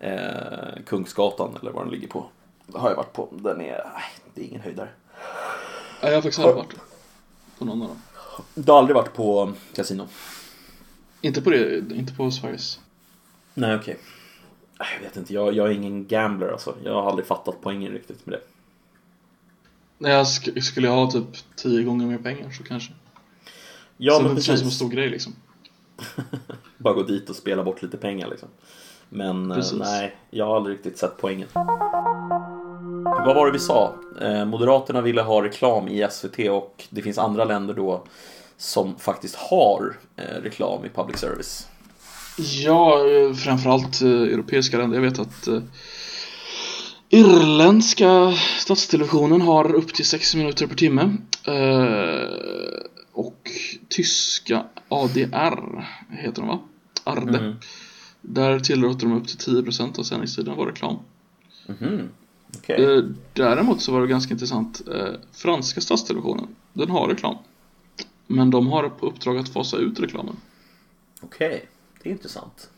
eh, Kungsgatan eller var den ligger på. Har jag varit på. Den är, nej, det är ingen höjdare. Nej, jag har faktiskt aldrig varit på någon av dem. Du har aldrig varit på kasino? Inte på det, inte på Sveriges. Nej, okej. Nej, Jag vet inte, jag, jag är ingen gambler alltså. Jag har aldrig fattat poängen riktigt med det. Nej, jag sk- skulle jag ha typ tio gånger mer pengar så kanske. Ja, så men det känns som en precis. stor grej liksom. (laughs) Bara gå dit och spela bort lite pengar liksom. Men eh, Precis. nej, jag har aldrig riktigt sett poängen. Vad var det vi sa? Eh, Moderaterna ville ha reklam i SVT och det finns andra länder då som faktiskt har eh, reklam i public service. Ja, framförallt eh, europeiska länder. Jag vet att irländska statstelevisionen har upp till 6 minuter per timme. Och tyska ADR heter de va? Arde. Mm. Där tillåter de upp till 10% av sändningstiden var reklam. Mhm. Okej. Eh, däremot så var det ganska intressant. Eh, franska statstelevisionen, den har reklam. Men de har på uppdrag att fasa ut reklamen. Okej, det är intressant.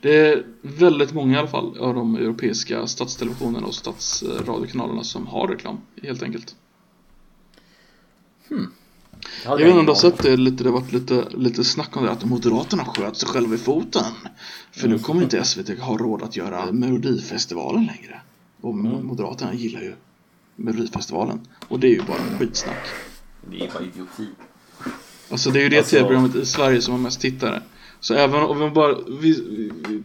Det är väldigt många i alla fall av de europeiska statstelevisionerna och statsradiokanalerna som har reklam, helt enkelt. Hade Jag vet inte om du har sett det, lite, det har varit lite, lite snack om det, att Moderaterna sköt sig själva i foten. För nu kommer inte SVT ha råd att göra Melodifestivalen längre. Och Moderaterna gillar ju Melodifestivalen. Och det är ju bara skitsnack. Det är bara idioti. Alltså det är ju det Alltså- tv-programmet i Sverige som har mest tittare. Så även om vi bara, vi, vi,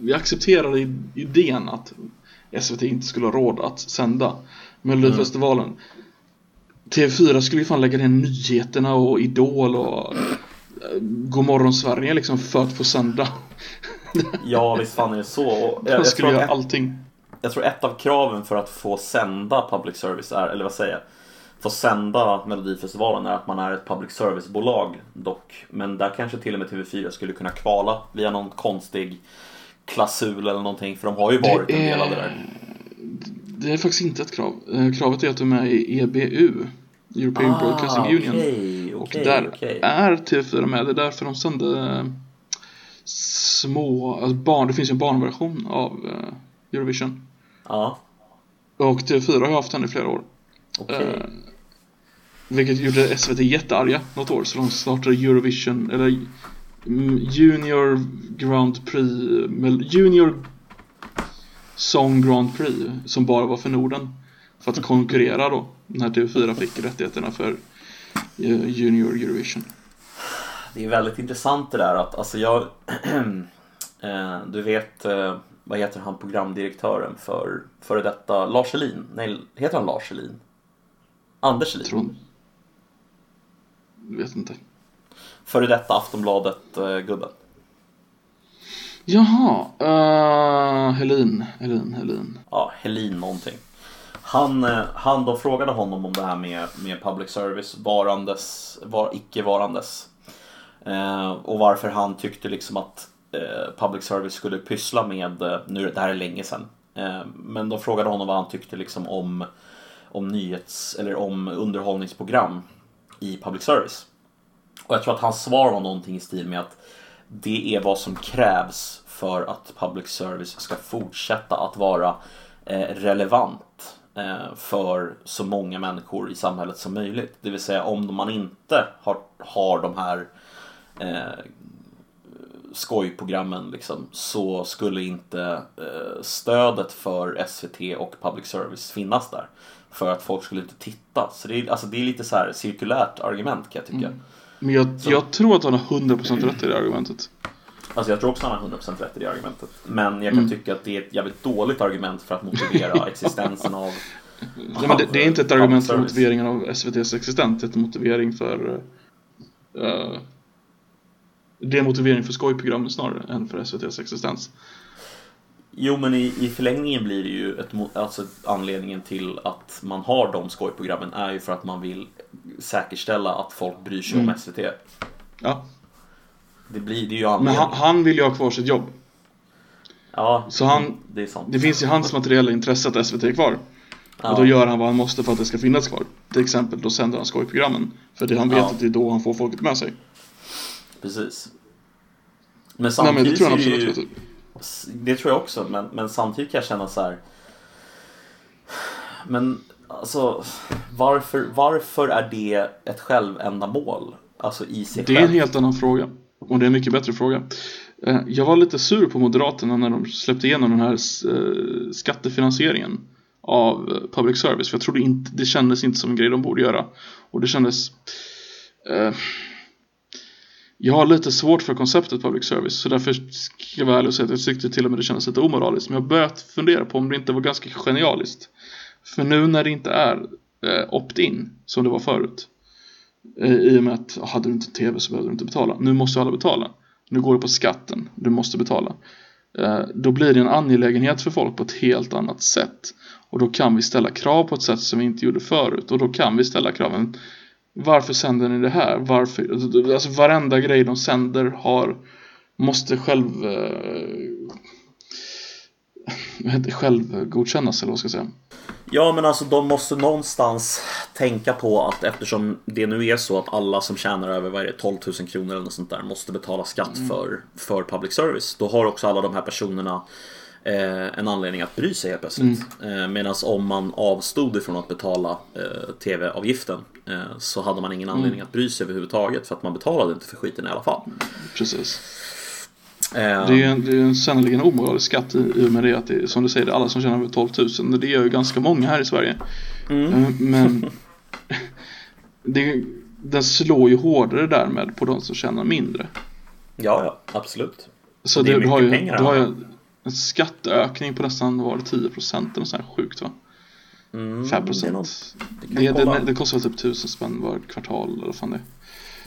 vi accepterar idén att SVT inte skulle ha råd att sända Melodifestivalen. TV4 skulle ju fan lägga ner nyheterna och Idol och eh, Godmorgon Sverige liksom för att få sända. (laughs) Ja, visst fan är det så. Och jag, jag, skulle göra att, allting. jag tror ett av kraven för att få sända public service är, eller vad säger jag? Få sända Melodifestivalen är att man är ett public service-bolag dock. Men där kanske till och med TV4 skulle kunna kvala via någon konstig klausul eller någonting. För de har ju varit en del av det där. Det är faktiskt inte ett krav. Eh, Kravet är att du är med i EBU. European Ah, Broadcasting Union. okej, Och där okej. är TV4 med. Det är därför de sände eh, små, alltså barn, det finns ju en barnversion av eh, Eurovision. Ja, Och TV4 har ju haft den i flera år. okej. Eh, vilket gjorde SVT jättearga något år så de startade Eurovision, eller mm, Junior Grand Prix, Junior Song Grand Prix som bara var för Norden. För att (laughs) konkurrera då, när TV4 fick rättigheterna för eh, Junior Eurovision. Det är väldigt intressant det där att alltså jag (clears throat) eh, Du vet eh, Vad heter han programdirektören för Före detta Lars Elin? Nej, heter han Lars Elin? Anders Elin? Tror Vet inte. Före detta Aftonbladet eh, gubben Jaha, uh, Helin, Helin, Helin. Ja, Helin någonting han, eh, han, de frågade honom om det här med, med public service varandes, var, icke varandes. Eh, Och varför han tyckte liksom att eh, public service skulle pyssla med, eh, nu det här är länge sedan. Eh, Men de frågade honom vad han tyckte liksom om, om nyhets eller om underhållningsprogram i public service. Och jag tror att hans svar var någonting i stil med att det är vad som krävs för att public service ska fortsätta att vara eh, relevant. Eh, för så många människor i samhället som möjligt. Det vill säga om man inte har, har de här eh, skojprogrammen liksom, så skulle inte eh, stödet för SVT och public service finnas där. För att folk skulle inte titta. Så det är, alltså, det är lite så här cirkulärt argument kan jag tycka. Mm. Men jag, jag tror att han har 100% rätt i det argumentet. Alltså jag tror också han har 100% rätt i det argumentet. Men jag kan tycka att det är ett jävligt dåligt argument för att motivera (laughs) existensen av... Nej, det, det är inte ett argument för motiveringen av SVTs existens, det är en motivering för... eh, det är en motivering för skojprogrammen snarare än för SVTs existens. Jo men i, i förlängningen blir det ju ett, alltså anledningen till att man har de skojprogrammen är ju för att man vill säkerställa att folk bryr sig Mm. om SVT. Ja, Det blir det ju men anledningen. han, han vill ju ha kvar sitt jobb. Ja, Så han- det är sant. Det finns ju hans materiella intresse att SVT är kvar. Ja. Och då gör han vad han måste för att det ska finnas kvar. Till exempel då sänder han skojprogrammen. För det han vet Ja. att det är då han får folket med sig. Precis. Men Nej men samtidigt det tror jag absolut. ju. Det tror jag också, men, men samtidigt kan jag känna så här. Men alltså, varför, varför är det ett självändamål? Alltså i sig Det är en helt annan fråga. Och det är en mycket bättre fråga. Eh, jag var lite sur på Moderaterna när de släppte igenom den här eh, skattefinansieringen av eh, public service. För jag trodde inte, det kändes inte som en grej de borde göra. Och det kändes... Eh, jag har lite svårt för konceptet public service. Så därför ska jag vara ärlig och säga att jag tyckte till och med det kändes lite omoraliskt. Men jag har börjat fundera på om det inte var ganska genialiskt. För nu när det inte är eh, opt-in som det var förut. I och med att hade du inte tv så behövde du inte betala. Nu måste alla betala. Nu går det på skatten. Du måste betala. Eh, då blir det en angelägenhet för folk på ett helt annat sätt. Och då kan vi ställa krav på ett sätt som vi inte gjorde förut. Och då kan vi ställa kraven. Varför sänder ni det här? Varför? Alltså varenda grej de sänder har måste själv eh, (laughs) eh, vad heter det? själv godkännas eller vad ska jag säga. Ja, men alltså de måste någonstans tänka på att eftersom det nu är så att alla som tjänar över vad är det, 12 000 kronor eller något sånt där måste betala skatt Mm. för, för public service. Då har också alla de här personerna eh, en anledning att bry sig helt plötsligt. Mm. Eh, Medan om man avstod ifrån att betala eh, tv-avgiften eh, så hade man ingen anledning Mm. att bry sig överhuvudtaget för att man betalade inte för skiten i alla fall. Precis. Det är ju en, det är en sannoliken omoralisk skatt i i och med det att det är, som du säger, det är alla som tjänar över 12 000. Det gör ju ganska många här i Sverige. Mm. Eh, Men (laughs) det, den slår ju hårdare därmed på de som tjänar mindre. Ja, ja, absolut. Så Det är det, du har ju, pengar, du har ju en skatteökning på nästan, var det 10% eller något sånt sjukt va? Mm, 5% det är något- det, det, det, det kostar typ 1000 spänn var kvartal eller vad fan det är.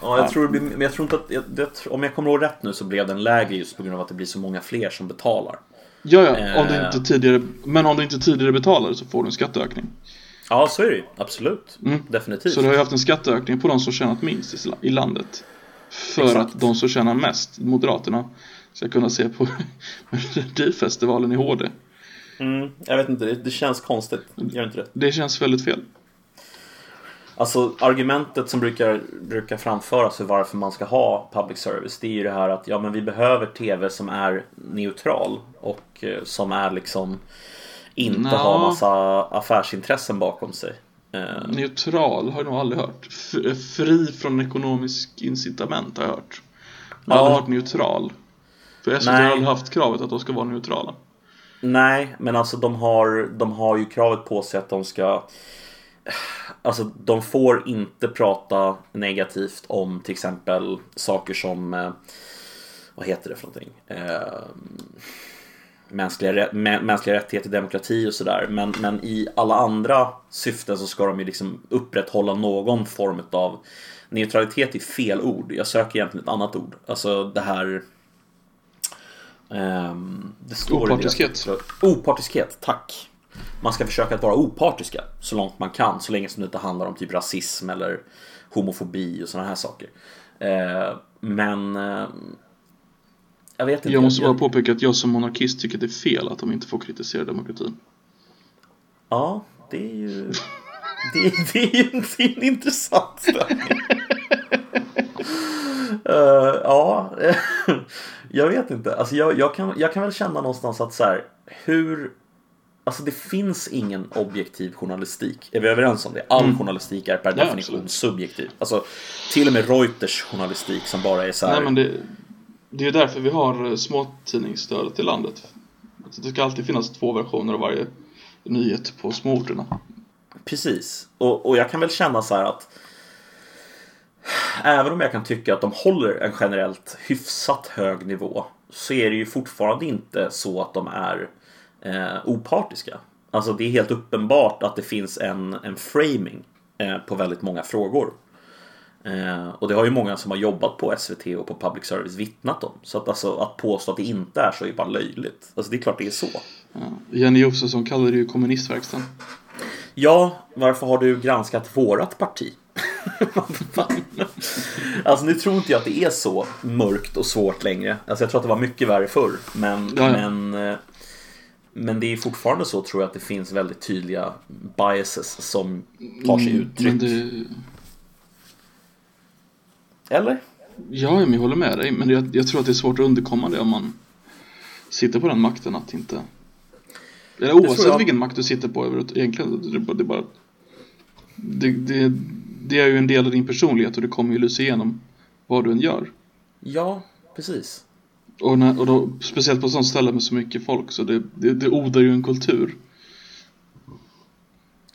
Ja, jag Ja. tror men jag tror inte att, jag, det, om jag kommer ihåg rätt nu så blev den lägre just på grund av att det blir så många fler som betalar. Ja, ja, om du Eh. inte tidigare, men om du inte tidigare betalade så får du en skatteökning. Ja, så är det ju. Absolut. Mm. Definitivt. Så du har ju haft en skatteökning på de som tjänat minst i i landet. För Exakt. att de som tjänar mest, Moderaterna, ska kunna se på (laughs) Melodifestivalen i HD. Mm, jag vet inte, det, det känns konstigt. Gör inte det? Det känns väldigt fel. Alltså argumentet som brukar, brukar framföras för varför man ska ha public service det är ju det här att ja men vi behöver TV som är neutral och eh, som är liksom inte Nå. har massa affärsintressen bakom sig. Eh, Neutral har jag nog aldrig hört. F- fri från ekonomisk incitament har jag hört. Jag har Ja. aldrig hört neutral. För SVT har aldrig haft kravet att de ska vara neutrala. Nej, men alltså de har, de har ju kravet på sig att de ska Alltså de får inte prata negativt om till exempel saker som eh, Vad heter det för någonting? Eh, mänskliga, mänskliga rättigheter, demokrati och sådär. Men, men i alla andra syften så ska de ju liksom upprätthålla någon form av Neutralitet är fel ord. Jag söker egentligen ett annat ord. Alltså det här ehm, det står Opartiskhet. Opartiskhet, tack. Man ska försöka att vara opartiska så långt man kan. Så länge som det inte handlar om typ rasism eller homofobi och sådana här saker. Eh, men eh, jag vet inte. Jag måste bara påpeka att jag som monarkist tycker det är fel att de inte får kritisera demokratin. Ja, det är ju... (laughs) Det är, det är ju en, det är en intressant ställning. (laughs) Eh, ja, (laughs) jag vet inte. Alltså jag, jag, kan, jag kan väl känna någonstans att så här, hur... Alltså det finns ingen objektiv journalistik. Är vi överens om det? All journalistik är per Mm. Ja, definition absolut. subjektiv. Alltså till och med Reuters journalistik som bara är så här... Nej men det, det är ju därför vi har småtidningsstödet i landet. Att Det ska alltid finnas två versioner av varje nyhet på småorterna. Precis. Och, och jag kan väl känna så här att Även om jag kan tycka att de håller en generellt hyfsat hög nivå så är det ju fortfarande inte så att de är eh, opartiska. Alltså det är helt uppenbart att det finns en, en framing eh, på väldigt många frågor. Eh, och det har ju många som har jobbat på SVT och på public service vittnat om. Så att, alltså, att påstå att det inte är så är bara löjligt. Alltså det är klart det är så. Ja. Jenny Josefsson kallade det ju kommunistverkstan. Ja, varför har du granskat vårat parti? (laughs) Alltså nu tror inte jag att det är så mörkt och svårt längre. Alltså jag tror att det var mycket värre förr. Men, Ja, ja. men, eh, men det är fortfarande så tror jag att det finns väldigt tydliga biases som tar sig uttryck. Men det, Eller? ja, men jag håller med dig. Men jag, jag tror att det är svårt att underkomma det om man sitter på den makten att inte... Eller oavsett jag. vilken makt du sitter på egentligen. Det, bara- det, bara, det, det, det är ju en del av din personlighet och det kommer ju lysa igenom vad du än gör. Ja, precis. Och, när, och då, speciellt på ett sånt ställe med så mycket folk så det, det, det odlar ju en kultur.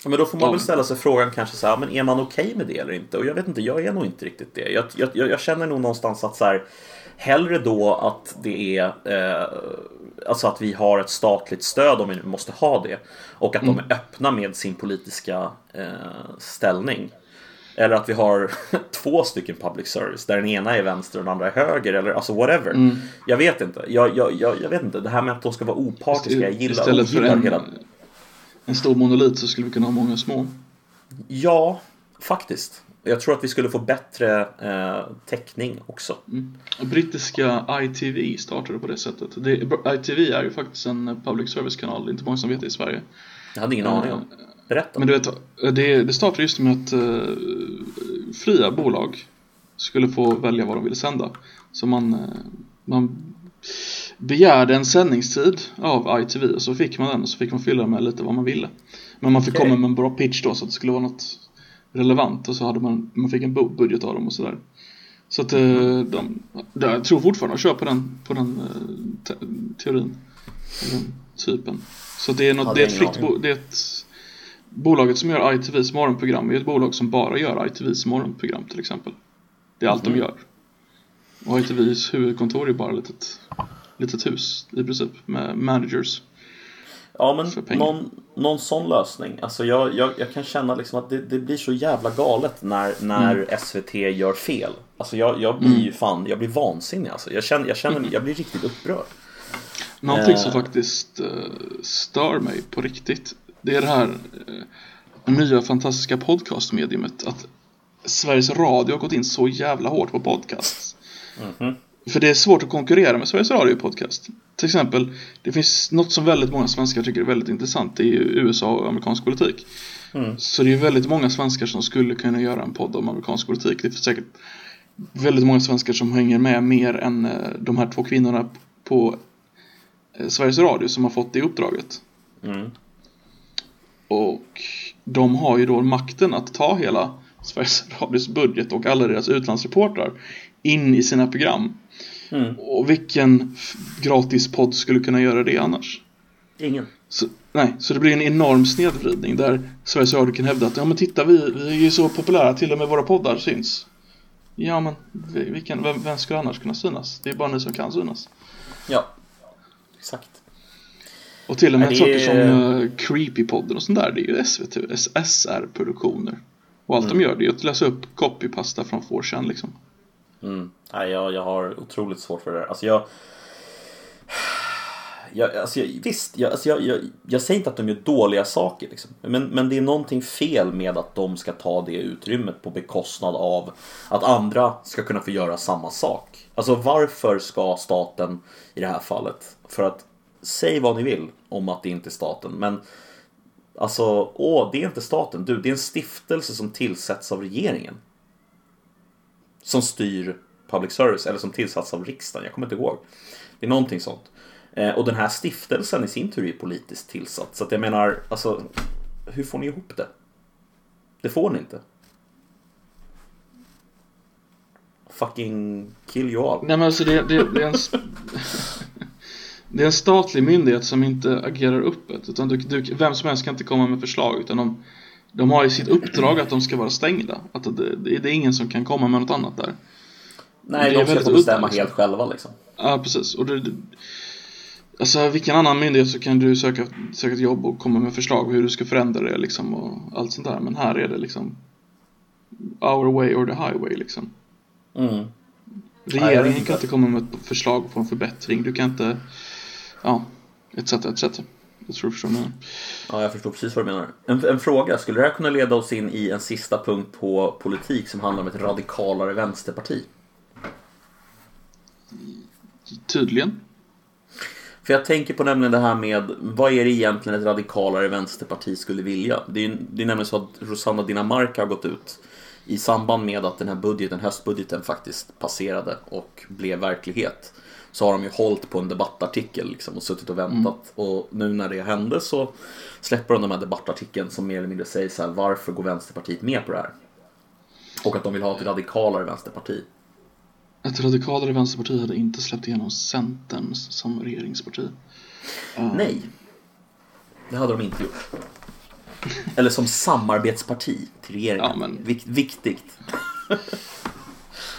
Ja, Men då får man väl ställa sig frågan kanske så här, men är man okej med det eller inte? Och jag vet inte, jag är nog inte riktigt det. Jag, jag, jag känner nog någonstans att så här, hellre då att det är, eh, alltså att vi har ett statligt stöd om vi nu måste ha det. Och att de är öppna med sin politiska eh, ställning. Eller att vi har (laughs) två stycken public service där den ena är vänster och den andra är höger eller alltså whatever. Jag vet inte. Jag, jag, jag, jag vet inte. Det här med att de ska vara opartiska, jag gillar, Istället för en, hela... en stor monolit så skulle vi kunna ha många små. Ja, faktiskt. Jag tror att vi skulle få bättre eh, täckning också. Brittiska ITV startade på det sättet. Det, ITV är ju faktiskt en public service-kanal, det är inte många som vet det i Sverige. Jag hade ingen aning om. Berätta. Men du vet, det, det startade just med att uh, fria bolag skulle få välja vad de ville sända. Så man, eh, man begärde en sändningstid av ITV och så fick man den och så fick man fylla med lite vad man ville. Men man fick Okej. komma med en bra pitch då så att det skulle vara något relevant och så hade man, man fick en budget av dem och sådär. Så att eh, de, de, jag tror fortfarande att kör på den, på den eh, te, teorin. Den typen. Så det är, något, Hade det är ett fritt det är ett Bolaget som gör ITVs morgonprogram är ett bolag som bara gör ITVs morgonprogram till exempel. Det är allt Mhm. de gör. Och ITVs huvudkontor är bara ett litet, litet hus i princip med managers. Ja, men någon, någon sån lösning. Alltså jag, jag, jag kan känna liksom att det, det blir så jävla galet när, när Mm. SVT gör fel. Alltså jag, jag blir ju fan, jag blir vansinnig alltså. Jag känner, jag känner, jag blir riktigt upprörd. Någonting Eh. som faktiskt eh, stör mig på riktigt. Det är det här eh, nya fantastiska podcastmediumet. Att Sveriges Radio har gått in så jävla hårt på podcasts. Mhm. För det är svårt att konkurrera med Sveriges Radio podcast. Till exempel, det finns något som väldigt många svenskar tycker är väldigt intressant. Det är ju USA och amerikansk politik. Mm. Så det är väldigt många svenskar som skulle kunna göra en podd om amerikansk politik. Det är säkert väldigt många svenskar som hänger med mer än eh, de här två kvinnorna på eh, Sveriges Radio som har fått det uppdraget. Mm. Och de har ju då makten att ta hela Sveriges Radios budget och alla deras utlandsreportrar in i sina program. Mm. Och vilken gratis podd skulle kunna göra det annars? Ingen. Så, nej, så det blir en enorm snedvridning där Sveriges Radio kan hävda att ja men titta vi, vi är ju så populära till och med våra poddar syns. Ja men vi, vi kan, vem, vem skulle annars kunna synas? Det är bara ni som kan synas. Ja. Exakt. Och till och med saker som uh, Creepypodden och sånt där, det är ju SVT, SR-produktioner. Och allt Mm. de gör det är att läsa upp copypasta från 4chan liksom. Mm. Nej, jag, jag har otroligt svårt för det där. Alltså jag... (sighs) Jag, alltså jag, visst, jag, alltså jag, jag, jag säger inte att de gör dåliga saker. Liksom. Men, men det är någonting fel med att de ska ta det utrymmet på bekostnad av att andra ska kunna få göra samma sak. Alltså varför ska staten i det här fallet, för att säg vad ni vill om att det inte är staten, men alltså, åh, det är inte staten. Du, det är en stiftelse som tillsätts av regeringen som styr public service eller som tillsatts av riksdagen. Jag kommer inte ihåg. Det är någonting sånt. Eh, och den här stiftelsen i sin tur är politiskt tillsatt. Så att jag menar, alltså, hur får ni ihop det? Det får ni inte. Fucking kill you all. Nej men alltså det, det, det är en (laughs) Det är en statlig myndighet som inte agerar öppet utan du, du, vem som helst kan inte komma med förslag utan de, de har i sitt uppdrag att de ska vara stängda. Att det, det, är ingen som kan komma med något annat där. Nej, det är de ska få bestämma helt själva liksom. Ja precis. Och det, alltså vilken annan myndighet så kan du söka, söka ett jobb och komma med förslag på hur du ska förändra det liksom och allt sånt där. Men här är det liksom our way or the highway liksom. Mm. Regeringen kan inte komma med ett förslag på en förbättring. Du kan inte, ja, etc. etc. Jag tror du förstår vad jag menar. Ja, jag förstår precis vad du menar. En, en fråga, skulle det här kunna leda oss in i en sista punkt på politik som handlar om ett radikalare vänsterparti? Tydligen. För jag tänker på nämligen det här med vad är det egentligen ett radikalare vänsterparti skulle vilja? Det är, det är nämligen så att Rosanna Dinamarca har gått ut i samband med att den här budgeten, höstbudgeten faktiskt passerade och blev verklighet. Så har de ju hållit på en debattartikel liksom och suttit och väntat. Och nu när det hände så släpper de den här debattartikeln som mer eller mindre säger så här varför går Vänsterpartiet med på det här? Och att de vill ha ett radikalare vänsterparti. Ett radikalare vänsterparti hade inte släppt igenom Centern som regeringsparti. Ja. Nej. Det hade de inte gjort. Eller som samarbetsparti till regeringen. Ja, men- Vik- viktigt.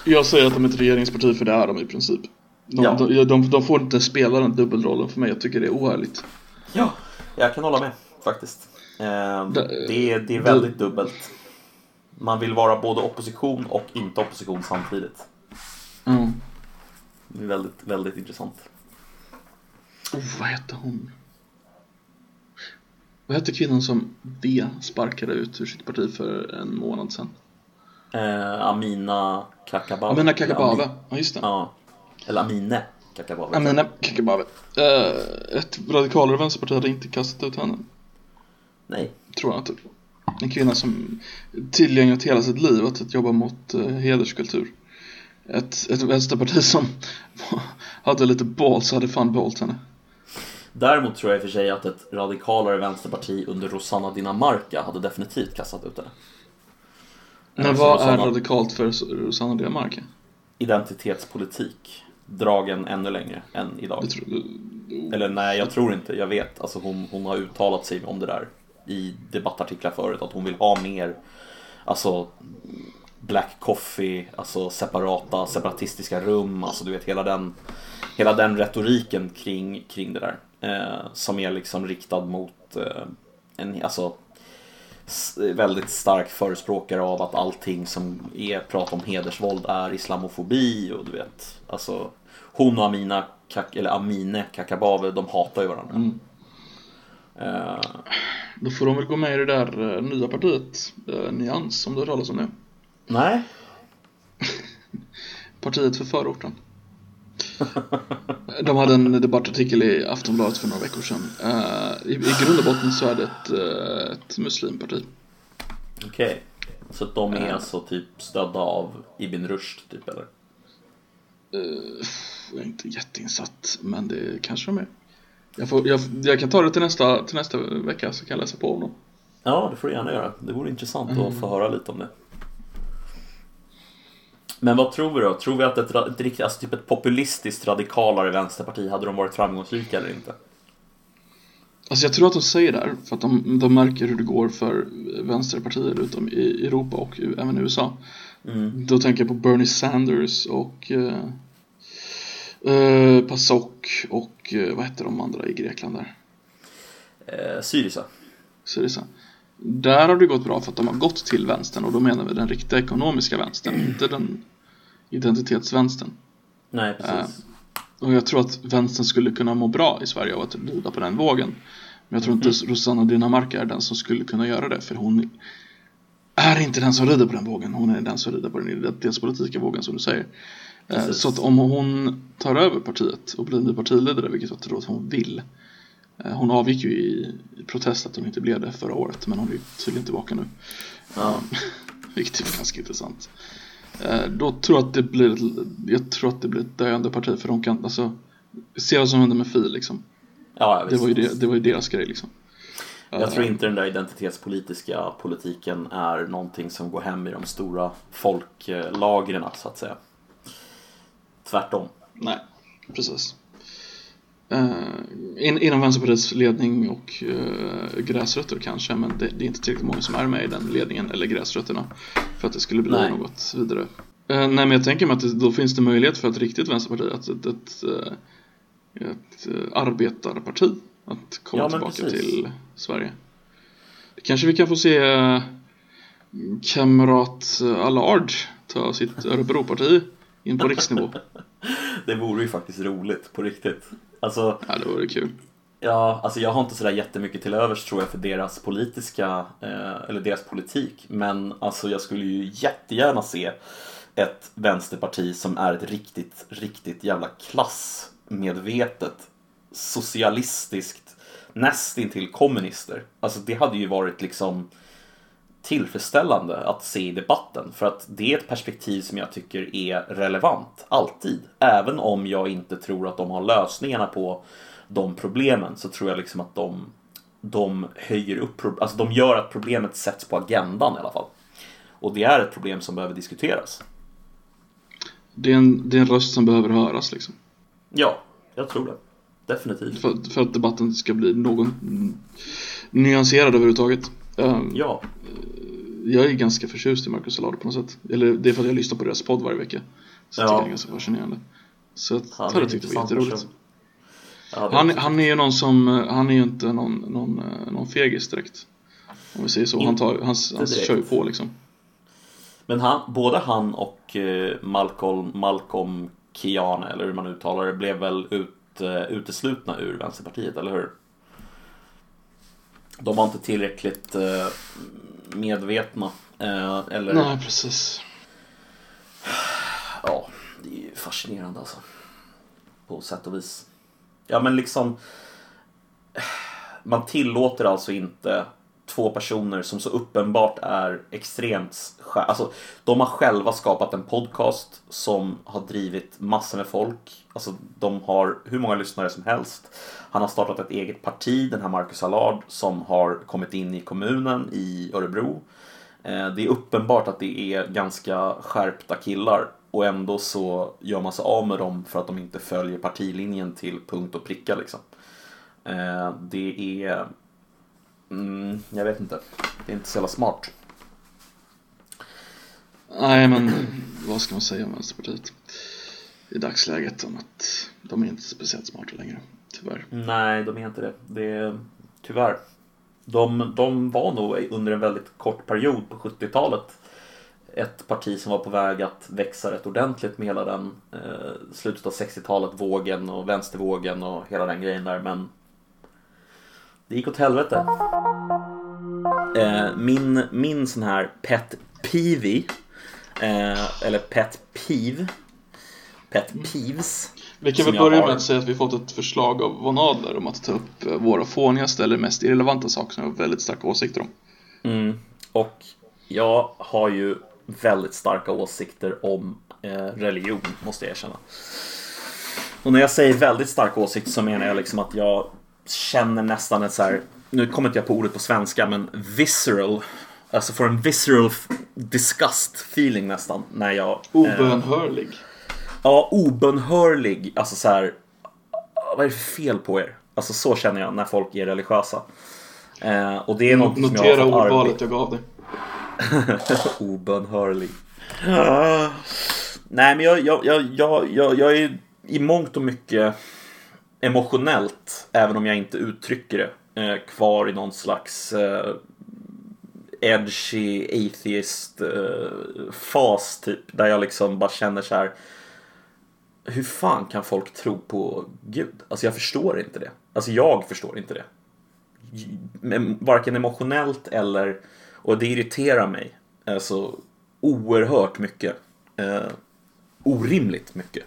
Jag säger att de är ett regeringsparti för det är de i princip. De, Ja. de, de, de får inte spela den dubbelrollen för mig. Jag tycker det är oärligt. Ja, jag kan hålla med faktiskt. Eh, Det- är, det är väldigt dubbelt. Man vill vara både opposition och inte opposition samtidigt. Ja. Det är väldigt, väldigt intressant. Oh, vad hette hon? Vad hette kvinnan som V sparkade ut ur sitt parti för en månad sedan? Eh, Amina Kakabaveh. Amina Kakabaveh. Ja, just det. Ja. Eller Amine Kakabaveh. Amina Kakabaveh. Uh, ett radikalare vänsterparti hade inte kastat ut henne. Nej. Tror jag inte. En kvinna som tillgängligt hela sitt liv att, att jobba mot uh, hederskultur. Ett, ett vänsterparti som (laughs) hade lite balls hade fan behållit henne. Däremot tror jag i och för sig att ett radikalare vänsterparti under Rosanna Dinamarca hade definitivt kastat ut henne. Men Alltså, vad är Rosanna- radikalt för Rosanna Dinamarca? Identitetspolitik dragen ännu längre än idag. Tror, Eller nej, jag tror inte. Jag vet. Alltså hon, hon har uttalat sig om det där i debattartiklar förut. Att hon vill ha mer alltså Black Coffee, alltså separata, separatistiska rum. Alltså du vet hela den, hela den retoriken kring, kring det där. Eh, som är liksom riktad mot eh, en, alltså väldigt stark förespråkare av att allting som är prat om hedersvåld är islamofobi och du vet, alltså hon och Amina, Kak, eller Amine Kakabaveh, de hatar ju varandra. Mm. Eh, Då får de väl gå med i det där eh, nya partiet, eh, Nyans, som du har talas om nu. nej, (laughs) Partiet för förorten. De hade en debattartikel i Aftonbladet för några veckor sedan. Uh, i, I grund och botten så är det ett, uh, ett muslimparti. Okej. Okay. Så de är uh, alltså typ stödda av Ibn Rushd typ eller? jag är inte jätteinsatt men det kanske de är. Jag, får, jag, jag, kan ta det till nästa, till nästa vecka så kan jag läsa på om dem. Ja, det får du gärna göra. Det vore intressant mm. att få höra lite om det. Men vad tror vi då? Tror vi att ett, ett, alltså typ ett populistiskt radikalare vänsterparti, hade de varit framgångsrika eller inte? Alltså jag tror att de säger det här för att de, de märker hur det går för vänsterpartier utom i Europa och även i USA. Mm. Då tänker jag på Bernie Sanders och uh, uh, PASOK och uh, vad heter de andra i Grekland där? Eh, Syriza. Syriza. Där har det gått bra för att de har gått till vänstern och då menar vi den riktiga ekonomiska vänstern, mm. (clears throat) inte den identitetsvänstern. Nej, precis. Eh, och jag tror att vänstern skulle kunna må bra i Sverige av att rida på den vågen. Men jag tror inte mm. Rosanna Dinamarca är den som skulle kunna göra det för hon är inte den som rider på den vågen. Hon är den som rider på den identitetspolitiska vågen som du säger. Eh, precis. Så att om hon tar över partiet och blir ny partiledare, vilket jag tror att hon vill, Eh, hon avgick ju i protest att hon inte blev det förra året men hon är tydligen tillbaka nu. Ja. Vilket är ganska intressant. Eh, då tror jag att det blir, jag tror att det blir ett döende parti för de kan, alltså, se vad som hände med Fi liksom. Ja, det, var ju det, det var ju deras grej liksom. Jag tror inte den där identitetspolitiska politiken är någonting som går hem i de stora folklagren så att säga. Tvärtom. Nej, precis. Uh, in, inom Vänsterpartiets ledning och uh, gräsrötter kanske men det, det, är inte tillräckligt många som är med i den ledningen eller gräsrötterna för att det skulle bli nej. något vidare. Uh, nej men jag tänker mig att det, då finns det möjlighet för ett riktigt vänsterparti, att ett, ett, ett, ett arbetarparti att komma ja, tillbaka precis. till Sverige. Kanske vi kan få se kamrat Allard ta sitt Örebroparti in på riksnivå. (laughs) det vore ju faktiskt roligt på riktigt. Alltså, ja, det vore kul. Ja, alltså jag har inte sådär jättemycket till övers tror jag för deras politiska, eh, eller deras politik. Men alltså jag skulle ju jättegärna se ett vänsterparti som är ett riktigt, riktigt jävla klassmedvetet, socialistiskt, nästintill kommunister. Alltså det hade ju varit liksom tillfredsställande att se i debatten för att det är ett perspektiv som jag tycker är relevant, alltid. Även om jag inte tror att de har lösningarna på de problemen så tror jag liksom att de, de höjer upp, alltså de gör att problemet sätts på agendan i alla fall. Och det är ett problem som behöver diskuteras. Det är en, det är en röst som behöver höras liksom. Ja, jag tror det. Definitivt. För, för att debatten ska bli någon nyanserad överhuvudtaget. Um, ja jag är ganska förtjust i Marcus Allard på något sätt. Eller det är för att jag lyssnar på deras podd varje vecka. Så ja. det är ganska fascinerande. Så jag hade tyckt det var jätteroligt. Han, han är ju någon som, han är ju inte någon, någon, eh, någon fegis direkt. Om vi säger så. Han, tar, han, han kör ju på liksom. Men han, både han och eh, Malcolm, Malcolm Kiane, eller hur man uttalar det, blev väl ut, uh, uteslutna ur Vänsterpartiet, eller hur? De var inte tillräckligt uh, medvetna. Eh, eller... Nej, precis. Ja, det är ju fascinerande alltså. På sätt och vis. Ja, men liksom. Man tillåter alltså inte två personer som så uppenbart är extremt... Alltså, de har själva skapat en podcast som har drivit massor med folk. Alltså, de har hur många lyssnare som helst. Han har startat ett eget parti, den här Marcus Allard, som har kommit in i kommunen i Örebro. Eh, det är uppenbart att det är ganska skärpta killar och ändå så gör man sig av med dem för att de inte följer partilinjen till punkt och pricka liksom. Eh, det är... Mm, jag vet inte. Det är inte så jävla smart. Nej, men vad ska man säga om Vänsterpartiet? I dagsläget om att de är inte speciellt smarta längre. Tyvärr. Nej, de är inte det. det är, tyvärr. De, de var nog under en väldigt kort period på 70-talet ett parti som var på väg att växa rätt ordentligt med hela den eh, slutet av 60-talet, vågen och vänstervågen och hela den grejen där. Men det gick åt helvete. Eh, min, min sån här pet peeve, eh, eller pet peeve, pet peeves. Vi kan väl jag börja med att säga att vi fått ett förslag av Von Adler om att ta upp eh, våra fånigaste eller mest irrelevanta saker som vi har väldigt starka åsikter om. Mm. Och jag har ju väldigt starka åsikter om eh, religion, måste jag erkänna. Och när jag säger väldigt starka åsikter så menar jag liksom att jag känner nästan ett så här, nu kommer inte jag på ordet på svenska, men visceral, alltså får en visceral disgust feeling nästan när jag... eh, Obönhörlig. Ja, obönhörlig. Alltså så här. Vad är det för fel på er? Alltså så känner jag när folk är religiösa. Eh, och det är något som jag Notera har fått ordvalet jag gav dig. (laughs) Obönhörlig. Nej, men jag, jag, jag, jag, jag, jag är i mångt och mycket emotionellt, även om jag inte uttrycker det, eh, kvar i någon slags eh, edgy atheist eh, fas typ. Där jag liksom bara känner så här. Hur fan kan folk tro på Gud? Alltså jag förstår inte det. Alltså jag förstår inte det. Varken emotionellt eller... Och det irriterar mig. Alltså oerhört mycket. Eh, orimligt mycket.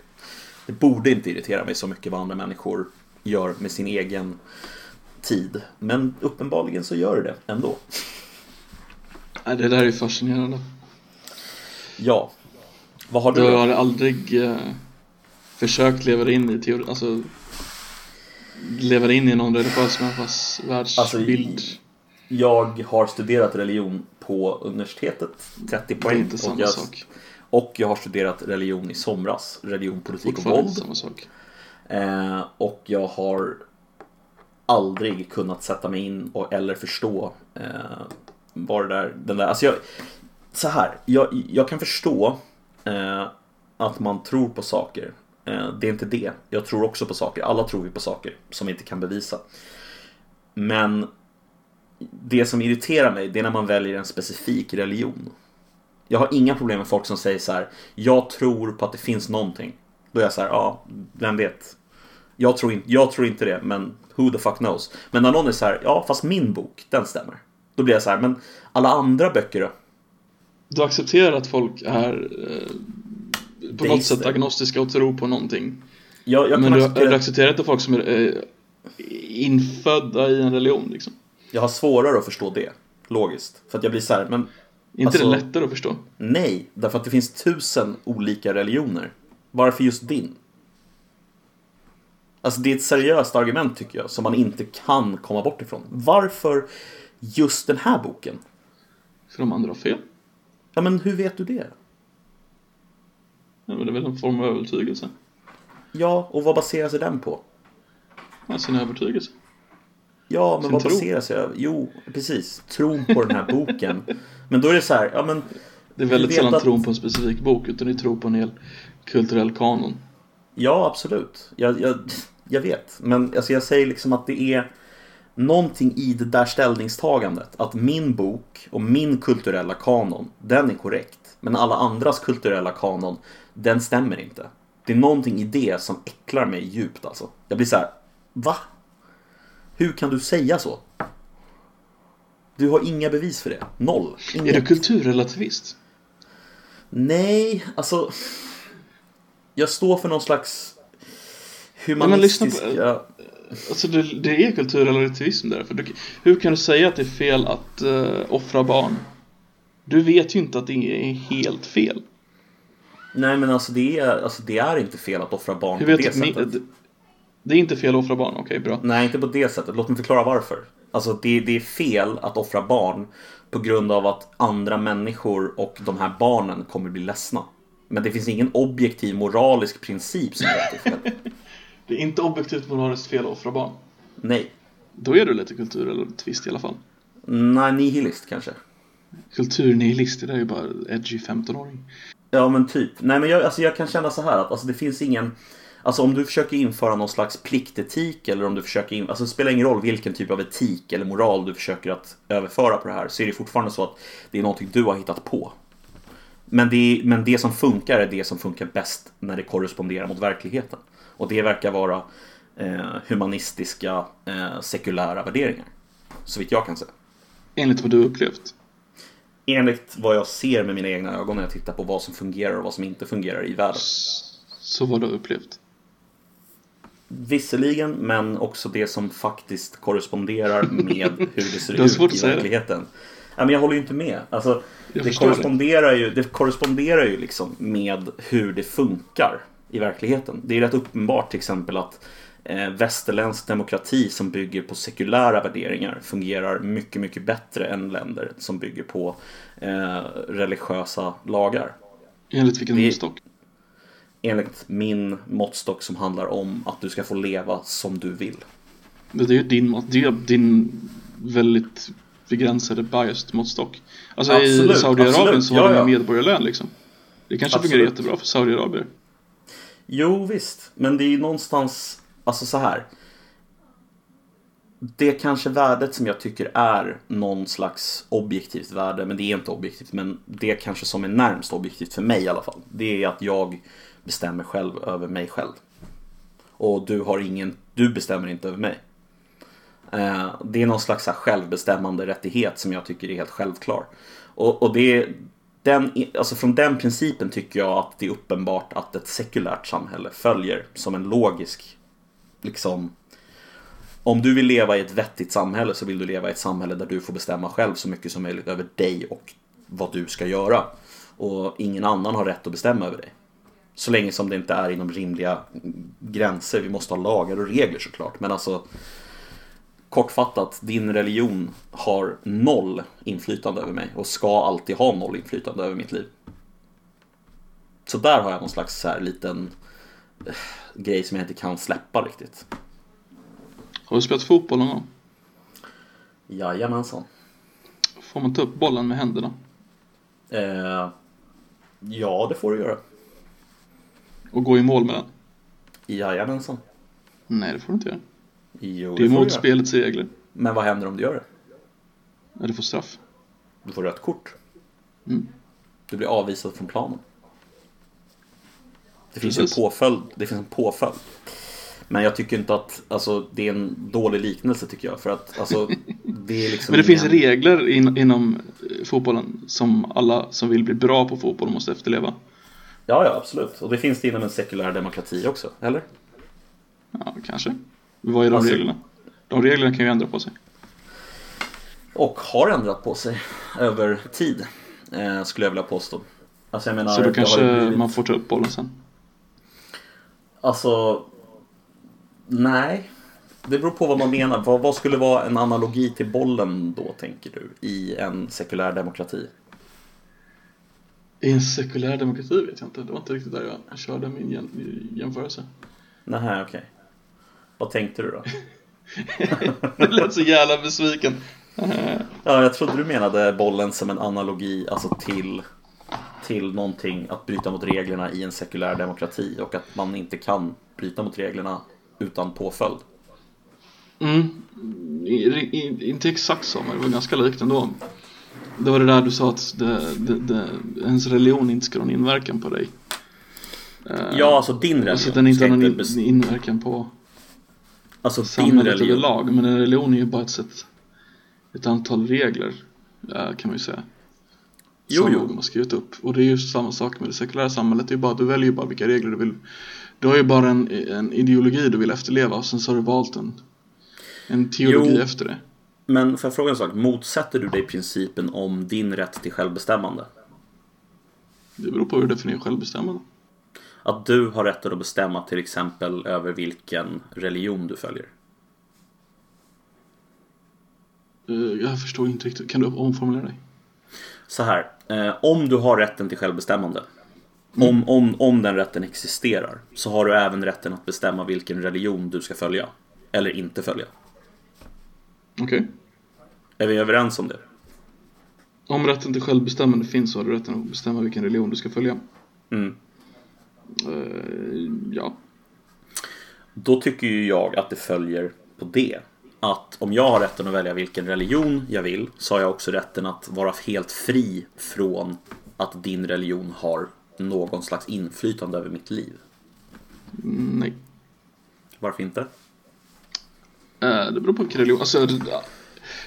Det borde inte irritera mig så mycket vad andra människor gör med sin egen tid. Men uppenbarligen så gör det det ändå. Det där är ju fascinerande. Ja. Vad har du då? har aldrig eh, försökt leva in i teori, alltså leva in i någon religiös människas världsbild. Jag har studerat religion på universitetet, 30 det är poäng. inte samma jag, sak. Och jag har studerat religion i somras, religion, politik och våld. samma sak. Eh, och jag har aldrig kunnat sätta mig in och, eller förstå eh, vad det där, den där, alltså jag, så här, jag, jag kan förstå eh, att man tror på saker. Eh, det är inte det. Jag tror också på saker. Alla tror vi på saker som vi inte kan bevisa. Men det som irriterar mig, det är när man väljer en specifik religion. Jag har inga problem med folk som säger så här. Jag tror på att det finns någonting. Då är jag så här, ja, vem vet? Jag tror, inte, jag tror inte det, men who the fuck knows? Men när någon är så här, ja, fast min bok, den stämmer. Då blir jag så här, men alla andra böcker då? Du accepterar att folk är eh, på något sätt agnostiska och tror på någonting. Jag, jag, Men du, acceptera, du accepterar inte folk som är eh, infödda i en religion liksom. jag har svårare att förstå det, logiskt. För att jag blir så här, men inte Alltså- det lättare att förstå? nej, därför att det finns tusen olika religioner. Varför just din? Alltså det är ett seriöst argument tycker jag, som man inte kan komma bort ifrån. Varför just den här boken? För de andra har fel. Ja, men hur vet du det? Ja, men det är väl en form av övertygelse. Ja, och vad baserar sig den på? Ja, sin övertygelse. Ja, men Sin vad tro. baserar sig över? Jo, precis. Tron på den här boken. Men då är det så här, ja men... Det är väldigt sällan att- tron på en specifik bok, utan det är tro på en hel kulturell kanon. Ja, absolut. Jag, jag, jag vet. Men alltså, jag säger liksom att det är någonting i det där ställningstagandet. Att min bok och min kulturella kanon, den är korrekt. Men alla andras kulturella kanon, den stämmer inte. Det är någonting i det som äcklar mig djupt alltså. Jag blir så här, va? Hur kan du säga så? Du har inga bevis för det. Noll. Är Inget. du kulturrelativist? Nej, alltså. Jag står för någon slags men lyssna på- humanistiska... Alltså det, det är kulturrelativism där. För du, hur kan du säga att det är fel att uh, offra barn? Du vet ju inte att det är helt fel. Nej men alltså det, är, alltså det är inte fel att offra barn Hur på vet det sättet. det, det är inte fel att offra barn, okej bra. Nej, inte på det sättet. Låt mig förklara varför. Alltså det, det är fel att offra barn på grund av att andra människor och de här barnen kommer bli ledsna. Men det finns ingen objektiv moralisk princip som säger att det är fel. (laughs) Det är inte objektivt moraliskt fel att offra barn. Nej. Då är du lite kulturrelativist i alla fall. Nej, nihilist kanske. Kulturnihilist, det där är ju bara edgy 15-åring. Ja men typ. Nej men jag, alltså jag kan känna så här att alltså, det finns ingen Alltså om du försöker införa någon slags pliktetik eller om du försöker in, alltså det spelar ingen roll vilken typ av etik eller moral du försöker att överföra på det här så är det fortfarande så att det är någonting du har hittat på. Men det, är- men det som funkar är det som funkar bäst när det korresponderar mot verkligheten. Och det verkar vara eh, humanistiska, eh, sekulära värderingar. Så vitt jag kan säga. Enligt vad du upplevt. Enligt vad jag ser med mina egna ögon när jag tittar på vad som fungerar och vad som inte fungerar i världen. Så vad du har upplevt. Visserligen, men också det som faktiskt korresponderar med (laughs) hur det ser Det ut i verkligheten. Ja, men jag håller ju inte med. Alltså, det, förstår det. korresponderar ju, det korresponderar ju liksom med hur det funkar i verkligheten. Det är rätt uppenbart till exempel att eh, västerländsk demokrati som bygger på sekulära värderingar fungerar mycket, mycket bättre än länder som bygger på eh, religiösa lagar. Enligt vilken Vi- måttstock? Enligt min måttstock som handlar om att du ska få leva som du vill. Det är ju din, det är din väldigt begränsade biased måttstock. Alltså i Absolut, Saudiarabien absolut. så har Ja, de ja. medborgarlön liksom. Det kanske fungerar Absolut. jättebra för Saudiarabier. Jo visst, men det är ju någonstans, alltså så här. Det kanske värdet som jag tycker är någon slags objektivt värde, men det är inte objektivt, men det kanske som är närmst objektivt för mig i alla fall. Det är att jag bestämmer själv över mig själv. Och du har ingen, du bestämmer inte över mig. Eh, det är någon slags självbestämmande rättighet som jag tycker är helt självklar. Och, och det den, alltså från den principen tycker jag att det är uppenbart att ett sekulärt samhälle följer som en logisk, liksom, om du vill leva i ett vettigt samhälle så vill du leva i ett samhälle där du får bestämma själv så mycket som möjligt över dig och vad du ska göra. Och ingen annan har rätt att bestämma över dig. Så länge som det inte är inom rimliga gränser. Vi måste ha lagar och regler såklart. Men alltså kortfattat, din religion har noll inflytande över mig och ska alltid ha noll inflytande över mitt liv. Så där har jag någon slags så här liten eh, grej som jag inte kan släppa riktigt. Har du spelat fotboll någon gång? Jajamensan. Får man ta upp bollen med händerna? Eh, ja, det får du göra. Och gå i mål med den? Jajamensan. Nej, det får du inte göra. Jo, Det är mot spelets regler. Men vad händer om du gör det? Ja, du får straff. Du får rött kort. Mm. Du blir avvisad från planen. Det finns Precis. en påföljd. Det finns en påföljd. Men jag tycker inte att, alltså det är en dålig liknelse tycker jag. För att, alltså, (laughs) det är liksom Men det finns ingen- regler in, inom eh, fotbollen som alla som vill bli bra på fotboll måste efterleva. Ja, ja, absolut. Och det finns det inom en sekulär demokrati också, eller? Ja, kanske. Vad är de Alltså- reglerna? De reglerna kan ju ändra på sig. Och har ändrat på sig över tid, eh, skulle jag vilja påstå. Alltså jag menar, Så då kanske blivit- man får ta upp bollen sen. Alltså, nej. Det beror på vad man menar. Vad, vad skulle vara en analogi till bollen då, tänker du, i en sekulär demokrati? I en sekulär demokrati vet jag inte. Det var inte riktigt där jag körde min jäm- jämförelse. Nej, okej. Vad tänkte du då? (laughs) Det lät så jävla besviken. (laughs) Ja, jag trodde du menade bollen som en analogi, alltså till, till någonting att bryta mot reglerna i en sekulär demokrati och att man inte kan bryta mot reglerna utan påföljd. Mm. I, i, inte exakt så, men det var ganska likt ändå. Det var det där du sa att det, det, det, ens religion inte ska ha någon inverkan på dig. Eh, Ja, alltså din religion. Alltså den inte har någon in, inverkan på alltså samhället överlag. Men en religion är ju bara ett sätt, ett antal regler eh, kan man ju säga. Jo, som jo. någon har skrivit upp. Och det är ju samma sak med det sekulära samhället. Det är ju bara, du väljer ju bara vilka regler du vill. Du har ju bara en, en ideologi du vill efterleva och sen så har du valt en, en teologi Jo. efter det. Men för jag fråga en sak, motsätter du dig principen om din rätt till självbestämmande? Det beror på hur du definierar självbestämmande. Att du har rätten att bestämma till exempel över vilken religion du följer? Eh, Jag förstår inte riktigt. Kan du omformulera dig? Så här, eh, om du har rätten till självbestämmande, om, om, om den rätten existerar, så har du även rätten att bestämma vilken religion du ska följa. Eller inte följa. Okej. Är vi överens om det? Om rätten till självbestämmande finns så har du rätten att bestämma vilken religion du ska följa. Mm. Eh, ja. Då tycker ju jag att det följer på det. Att om jag har rätten att välja vilken religion jag vill så har jag också rätten att vara helt fri från att din religion har någon slags inflytande över mitt liv. Mm, nej. Varför inte? Eh, det beror på vilken religion. Alltså,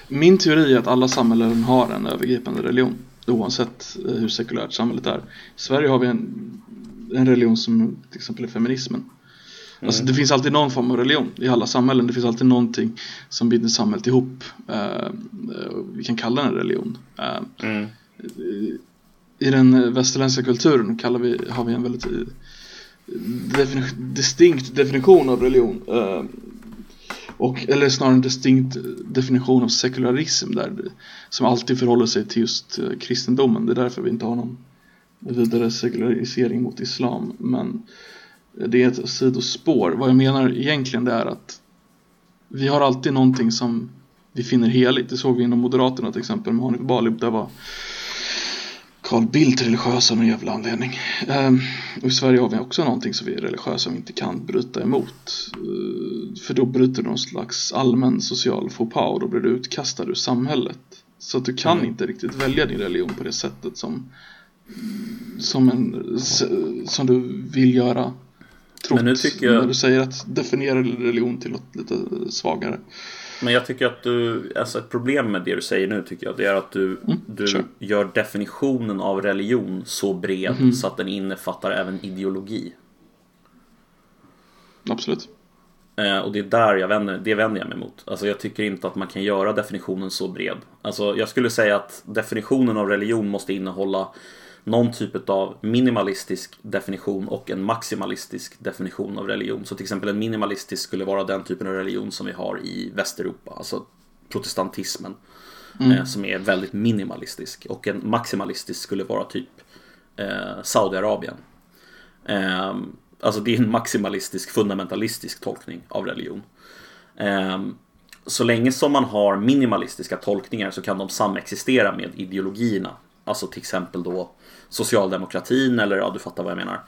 min teori är att alla samhällen har en övergripande religion. Oavsett eh, hur sekulärt samhället är. I Sverige har vi en en religion som till exempel är feminismen. Alltså det finns alltid någon form av religion i alla samhällen. Det finns alltid någonting som binder samhället ihop. Uh, vi kan kalla den en religion. Uh, Mm. I den västerländska kulturen kallar vi, har vi en väldigt eh, defini- distinkt definition av religion. Uh, och, eller snarare en distinkt definition av sekularism där, som alltid förhåller sig till just eh, kristendomen. Det är därför vi inte har någon vidare sekularisering mot islam. Men eh, det är ett sidospår. Vad jag menar egentligen det är att vi har alltid någonting som vi finner heligt. Det såg vi inom Moderaterna till exempel med Hanif Bali. Där var Carl Bildt religiös av någon jävla anledning. Ehm, och i Sverige har vi också någonting som vi är religiösa och inte kan bryta emot. Ehm, för då bryter du någon slags allmän social faux pas och då blir du utkastad ur samhället. Så att du kan Mm. inte riktigt välja din religion på det sättet som som, en, som du vill göra trott Men nu tycker jag- när du säger att definiera religion till något lite svagare. Men jag tycker att du, alltså ett problem med det du säger nu tycker jag, det är att du, du sure. gör definitionen av religion så bred Mhm. så att den innefattar även ideologi. Absolut. Eh, och det är där jag vänder, det vänder jag mig mot. Alltså jag tycker inte att man kan göra definitionen så bred. Alltså jag skulle säga att definitionen av religion måste innehålla någon typ av minimalistisk definition och en maximalistisk definition av religion. Så till exempel en minimalistisk skulle vara den typen av religion som vi har i Västeuropa, alltså protestantismen. Eh, som är väldigt minimalistisk. Och en maximalistisk skulle vara typ eh, Saudiarabien. Eh, alltså det är en maximalistisk, fundamentalistisk tolkning av religion. Eh, så länge som man har minimalistiska tolkningar så kan de samexistera med ideologierna. Alltså till exempel då socialdemokratin eller ja, du fattar vad jag menar.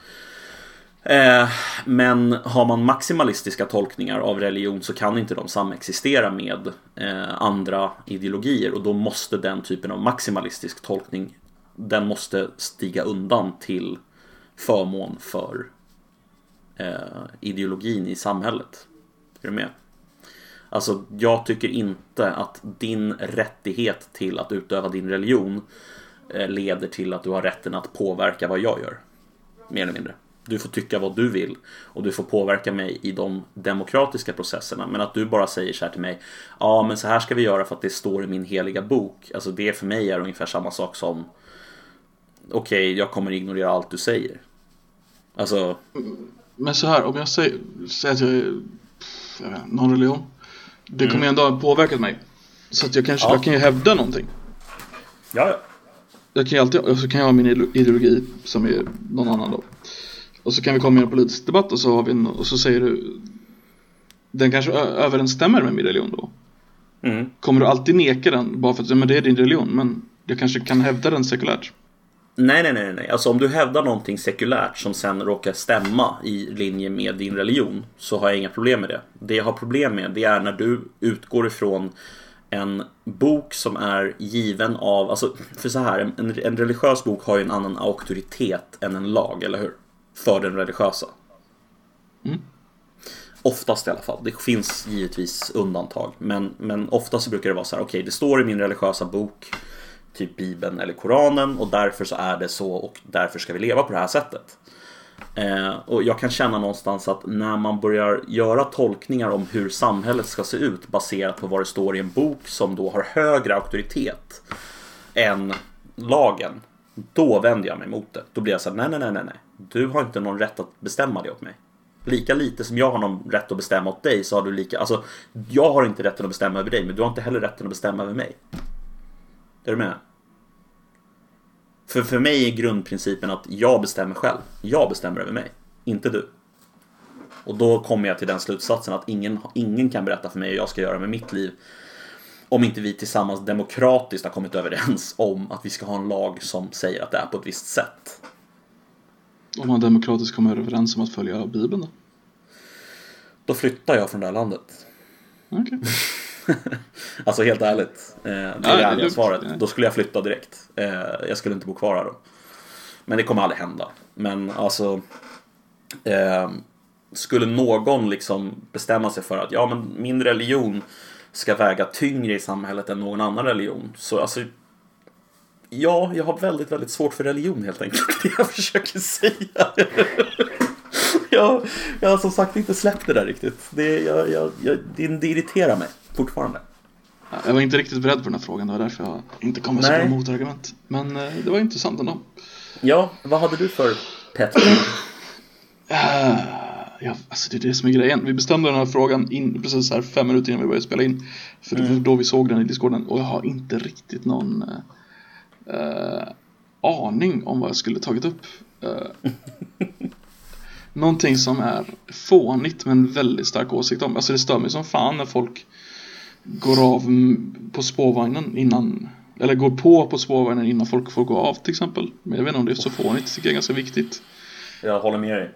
Eh, men har man maximalistiska tolkningar av religion så kan inte de samexistera med eh, andra ideologier och då måste den typen av maximalistisk tolkning den måste stiga undan till förmån för eh, ideologin i samhället. Är du med? Alltså, jag tycker inte att din rättighet till att utöva din religion eh, leder till att du har rätten att påverka vad jag gör. Mer eller mindre. Du får tycka vad du vill och du får påverka mig i de demokratiska processerna. Men att du bara säger så här till mig. Ja, men så här ska vi göra för att det står i min heliga bok. Alltså det för mig är ungefär samma sak som Okej, jag kommer ignorera allt du säger. Alltså, Men så här, om jag säger, säger att jag är jag vet, inte, någon religion. Det kommer ändå ha påverkat mig. Så att jag, kanske, Ja. jag kan ju hävda någonting. ja, ja. Jag kan ju alltid, så kan jag ha min ide- ideologi som är någon annan då. Och så kan vi komma i en politisk debatt och så har vi en, och så säger du Den kanske överensstämmer med min religion då. Mm. Kommer du alltid neka den bara för att men det är din religion men jag kanske kan hävda den sekulärt. Nej, nej, nej, nej. Alltså om du hävdar någonting sekulärt som sen råkar stämma i linje med din religion så har jag inga problem med det. Det jag har problem med det är när du utgår ifrån en bok som är given av, alltså för så här, en, en religiös bok har ju en annan auktoritet än en lag, eller hur? För den religiösa. Mm. Oftast i alla fall. Det finns givetvis undantag. Men, men oftast så brukar det vara så här, okej det står i min religiösa bok typ Bibeln eller Koranen och därför så är det så och därför ska vi leva på det här sättet. Eh, och jag kan känna någonstans att när man börjar göra tolkningar om hur samhället ska se ut baserat på vad det står i en bok som då har högre auktoritet än lagen. Då vänder jag mig mot det. Då blir jag så här, nej, nej, nej, nej, nej. Du har inte någon rätt att bestämma det åt mig. Lika lite som jag har någon rätt att bestämma åt dig så har du lika, alltså jag har inte rätten att bestämma över dig men du har inte heller rätten att bestämma över mig. Är du med? För för mig är grundprincipen att jag bestämmer själv. Jag bestämmer över mig, inte du. Och då kommer jag till den slutsatsen att ingen, ingen kan berätta för mig hur jag ska göra med mitt liv. Om inte vi tillsammans demokratiskt har kommit överens om att vi ska ha en lag som säger att det är på ett visst sätt. Om man demokratiskt kommer överens om att följa Bibeln då? Då flyttar jag från det här landet. Okej. (laughs) Alltså helt ärligt. Eh, det är Ja, det ärliga svaret. Då skulle jag flytta direkt. Eh, jag skulle inte bo kvar här då. Men det kommer aldrig hända. Men alltså. Eh, skulle någon liksom bestämma sig för att ja men min religion ska väga tyngre i samhället än någon annan religion. Så alltså. Ja, jag har väldigt, väldigt svårt för religion helt enkelt. (laughs) Det jag försöker säga. (laughs) jag, jag har som sagt inte släppt det där riktigt. Det, jag, jag, jag, det, det irriterar mig fortfarande. Jag var inte riktigt beredd på den här frågan, det var därför jag inte kom med så bra motargument. Men eh, det var intressant ändå. Ja, vad hade du för pet Uh, (clears throat) ja, alltså det är det som är grejen. Vi bestämde den här frågan in, precis här fem minuter innan vi började spela in. För det var då vi såg den i discorden och jag har inte riktigt någon eh, eh, aning om vad jag skulle tagit upp. Uh, (laughs) någonting som är fånigt men väldigt stark åsikt om. Alltså det stör mig som fan när folk går av på spårvagnen innan eller går på på spårvagnen innan folk får gå av till exempel. Men jag vet inte om det är så fånigt, det tycker jag är ganska viktigt. Jag håller med dig.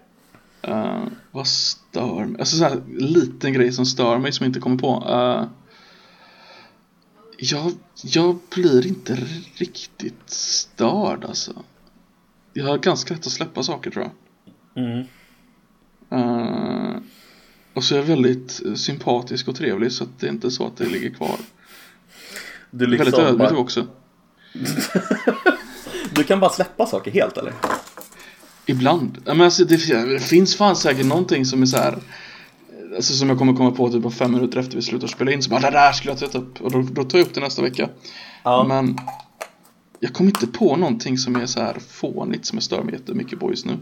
Uh, vad stör mig? Alltså så här, liten grej som stör mig som jag inte kommer på. Uh, jag, jag blir inte riktigt störd alltså. Jag har ganska lätt att släppa saker tror jag. Mm. Uh, och så är jag väldigt eh, sympatisk och trevlig så att det är inte så att det ligger kvar. Du, liksom väldigt ödmjuk bara, också. (laughs) du kan bara släppa saker helt eller? Ibland. Men alltså, det, finns fan säkert någonting som är så här. Alltså som jag kommer komma på typ fem minuter efter vi slutar spela in så bara det där skulle jag ta upp och då, då tar jag upp det nästa vecka. Ja. Men jag kommer inte på någonting som är så här fånigt som jag stör mig jättemycket på just nu.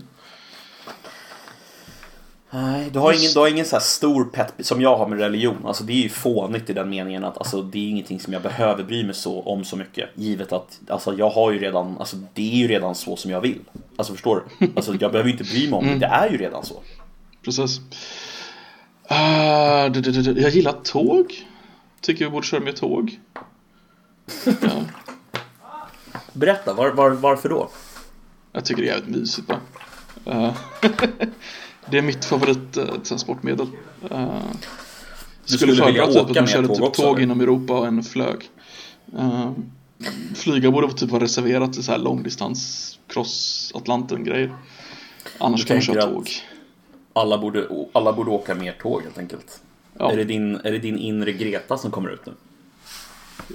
Nej, du har ingen, du har ingen så här stor pet som jag har med religion. Alltså det är ju fånigt i den meningen att alltså, det är ingenting som jag behöver bry mig så om så mycket. Givet att alltså, jag har ju redan, alltså det är ju redan så som jag vill. Alltså förstår du? Alltså jag behöver ju inte bry mig om det, det är ju redan så. Precis. Uh, d- d- d- jag gillar tåg. Tycker vi borde köra mer tåg. Ja, Berätta, var, var, varför då? jag tycker det är jävligt mysigt bara. Eh, (laughs) det är mitt favorittransportmedel. Uh, Du skulle skulle vilja föredra typ att åka man körde tåg typ tåg inom Europa och en flög. Uh, flyga borde typ vara reserverat till så här långdistans cross Atlanten grejer. Annars Du kan man köra tåg. Alla borde, alla borde åka mer tåg helt enkelt. Ja. Är, det din, är det din inre Greta som kommer ut nu?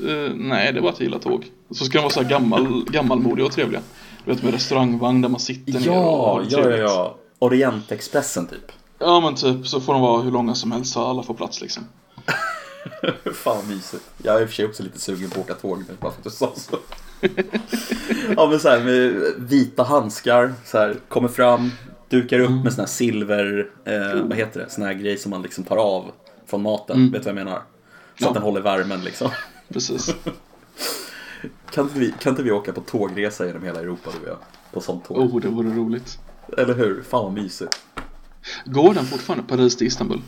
Eh, nej, det är bara att jag gillar tåg. Så ska de vara så här gammal, gammalmodiga och trevliga. Du vet med restaurangvagn där man sitter ner och Ja, har det ja, ja, ja. Orientexpressen typ. Ja men typ, så får de vara hur långa som helst så alla får plats liksom. (laughs) Fan vad mysigt. Jag är i och för sig också lite sugen på att åka tåg nu, bara för att du sa så. (laughs) ja men så här med vita handskar, så här, kommer fram, dukar upp med sån här silver, eh, vad heter det, sån här grej som man liksom tar av från maten, vet du vad jag menar? Så Ja. att den håller värmen liksom. Precis. (laughs) Kan inte, vi, kan inte vi åka på tågresa genom hela Europa du och jag? På sånt tåg. Oh, det vore roligt. Eller hur? Fan vad mysigt. Går den fortfarande Paris till Istanbul?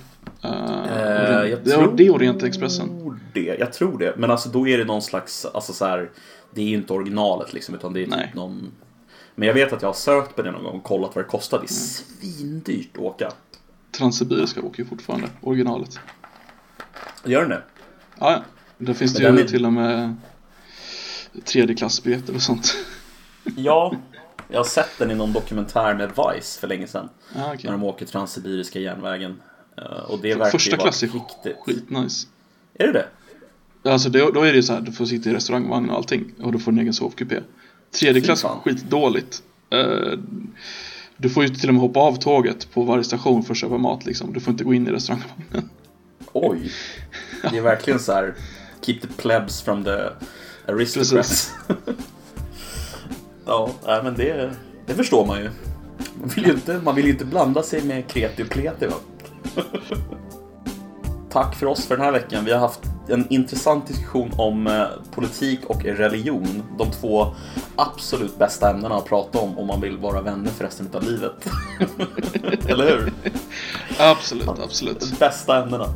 Uh, Eh, jag det, tror det är Orientexpressen. det. Jag tror det. Men alltså då är det någon slags, alltså så här, det är ju inte originalet liksom utan det är Nej. typ någon Men jag vet att jag har sökt på det någon gång och kollat vad det kostar. Det är svindyrt att åka. Transsibiriska åker ju fortfarande, originalet. Gör den det? Ja, ja. Där finns det Men ju den är- till och med tredje klassbiljetter och sånt. Ja, (laughs) jag har sett den i någon dokumentär med Vice för länge sedan. Ja, okej. När de åker Transsibiriska järnvägen. Eh, Och det verkar Första klass är riktigt. skitnice. Är det det? Alltså det, då är det så här, du får sitta i restaurangvagn och allting och du får en egen sovkupé. Tredje klass, skitdåligt. Eh, du får ju till och med hoppa av tåget på varje station för att köpa mat liksom. Du får inte gå in i restaurangvagnen. (laughs) Oj. Det är verkligen så här. Keep the plebs from the aristocrats. (laughs) ja, nej, men det, det förstår man ju. Man vill ju inte, man vill ju inte blanda sig med kreti och pleti va. (laughs) Tack för oss för den här veckan. Vi har haft en intressant diskussion om eh, politik och religion. De två absolut bästa ämnena att prata om om man vill vara vänner för resten av livet. (laughs) Eller hur? Absolut, absolut. bästa ämnena.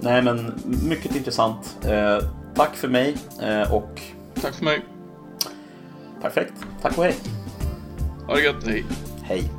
Nej men mycket intressant. Eh, tack för mig eh, och Tack för mig. Perfekt. Tack och hej. Ha det gött, hej. Hej.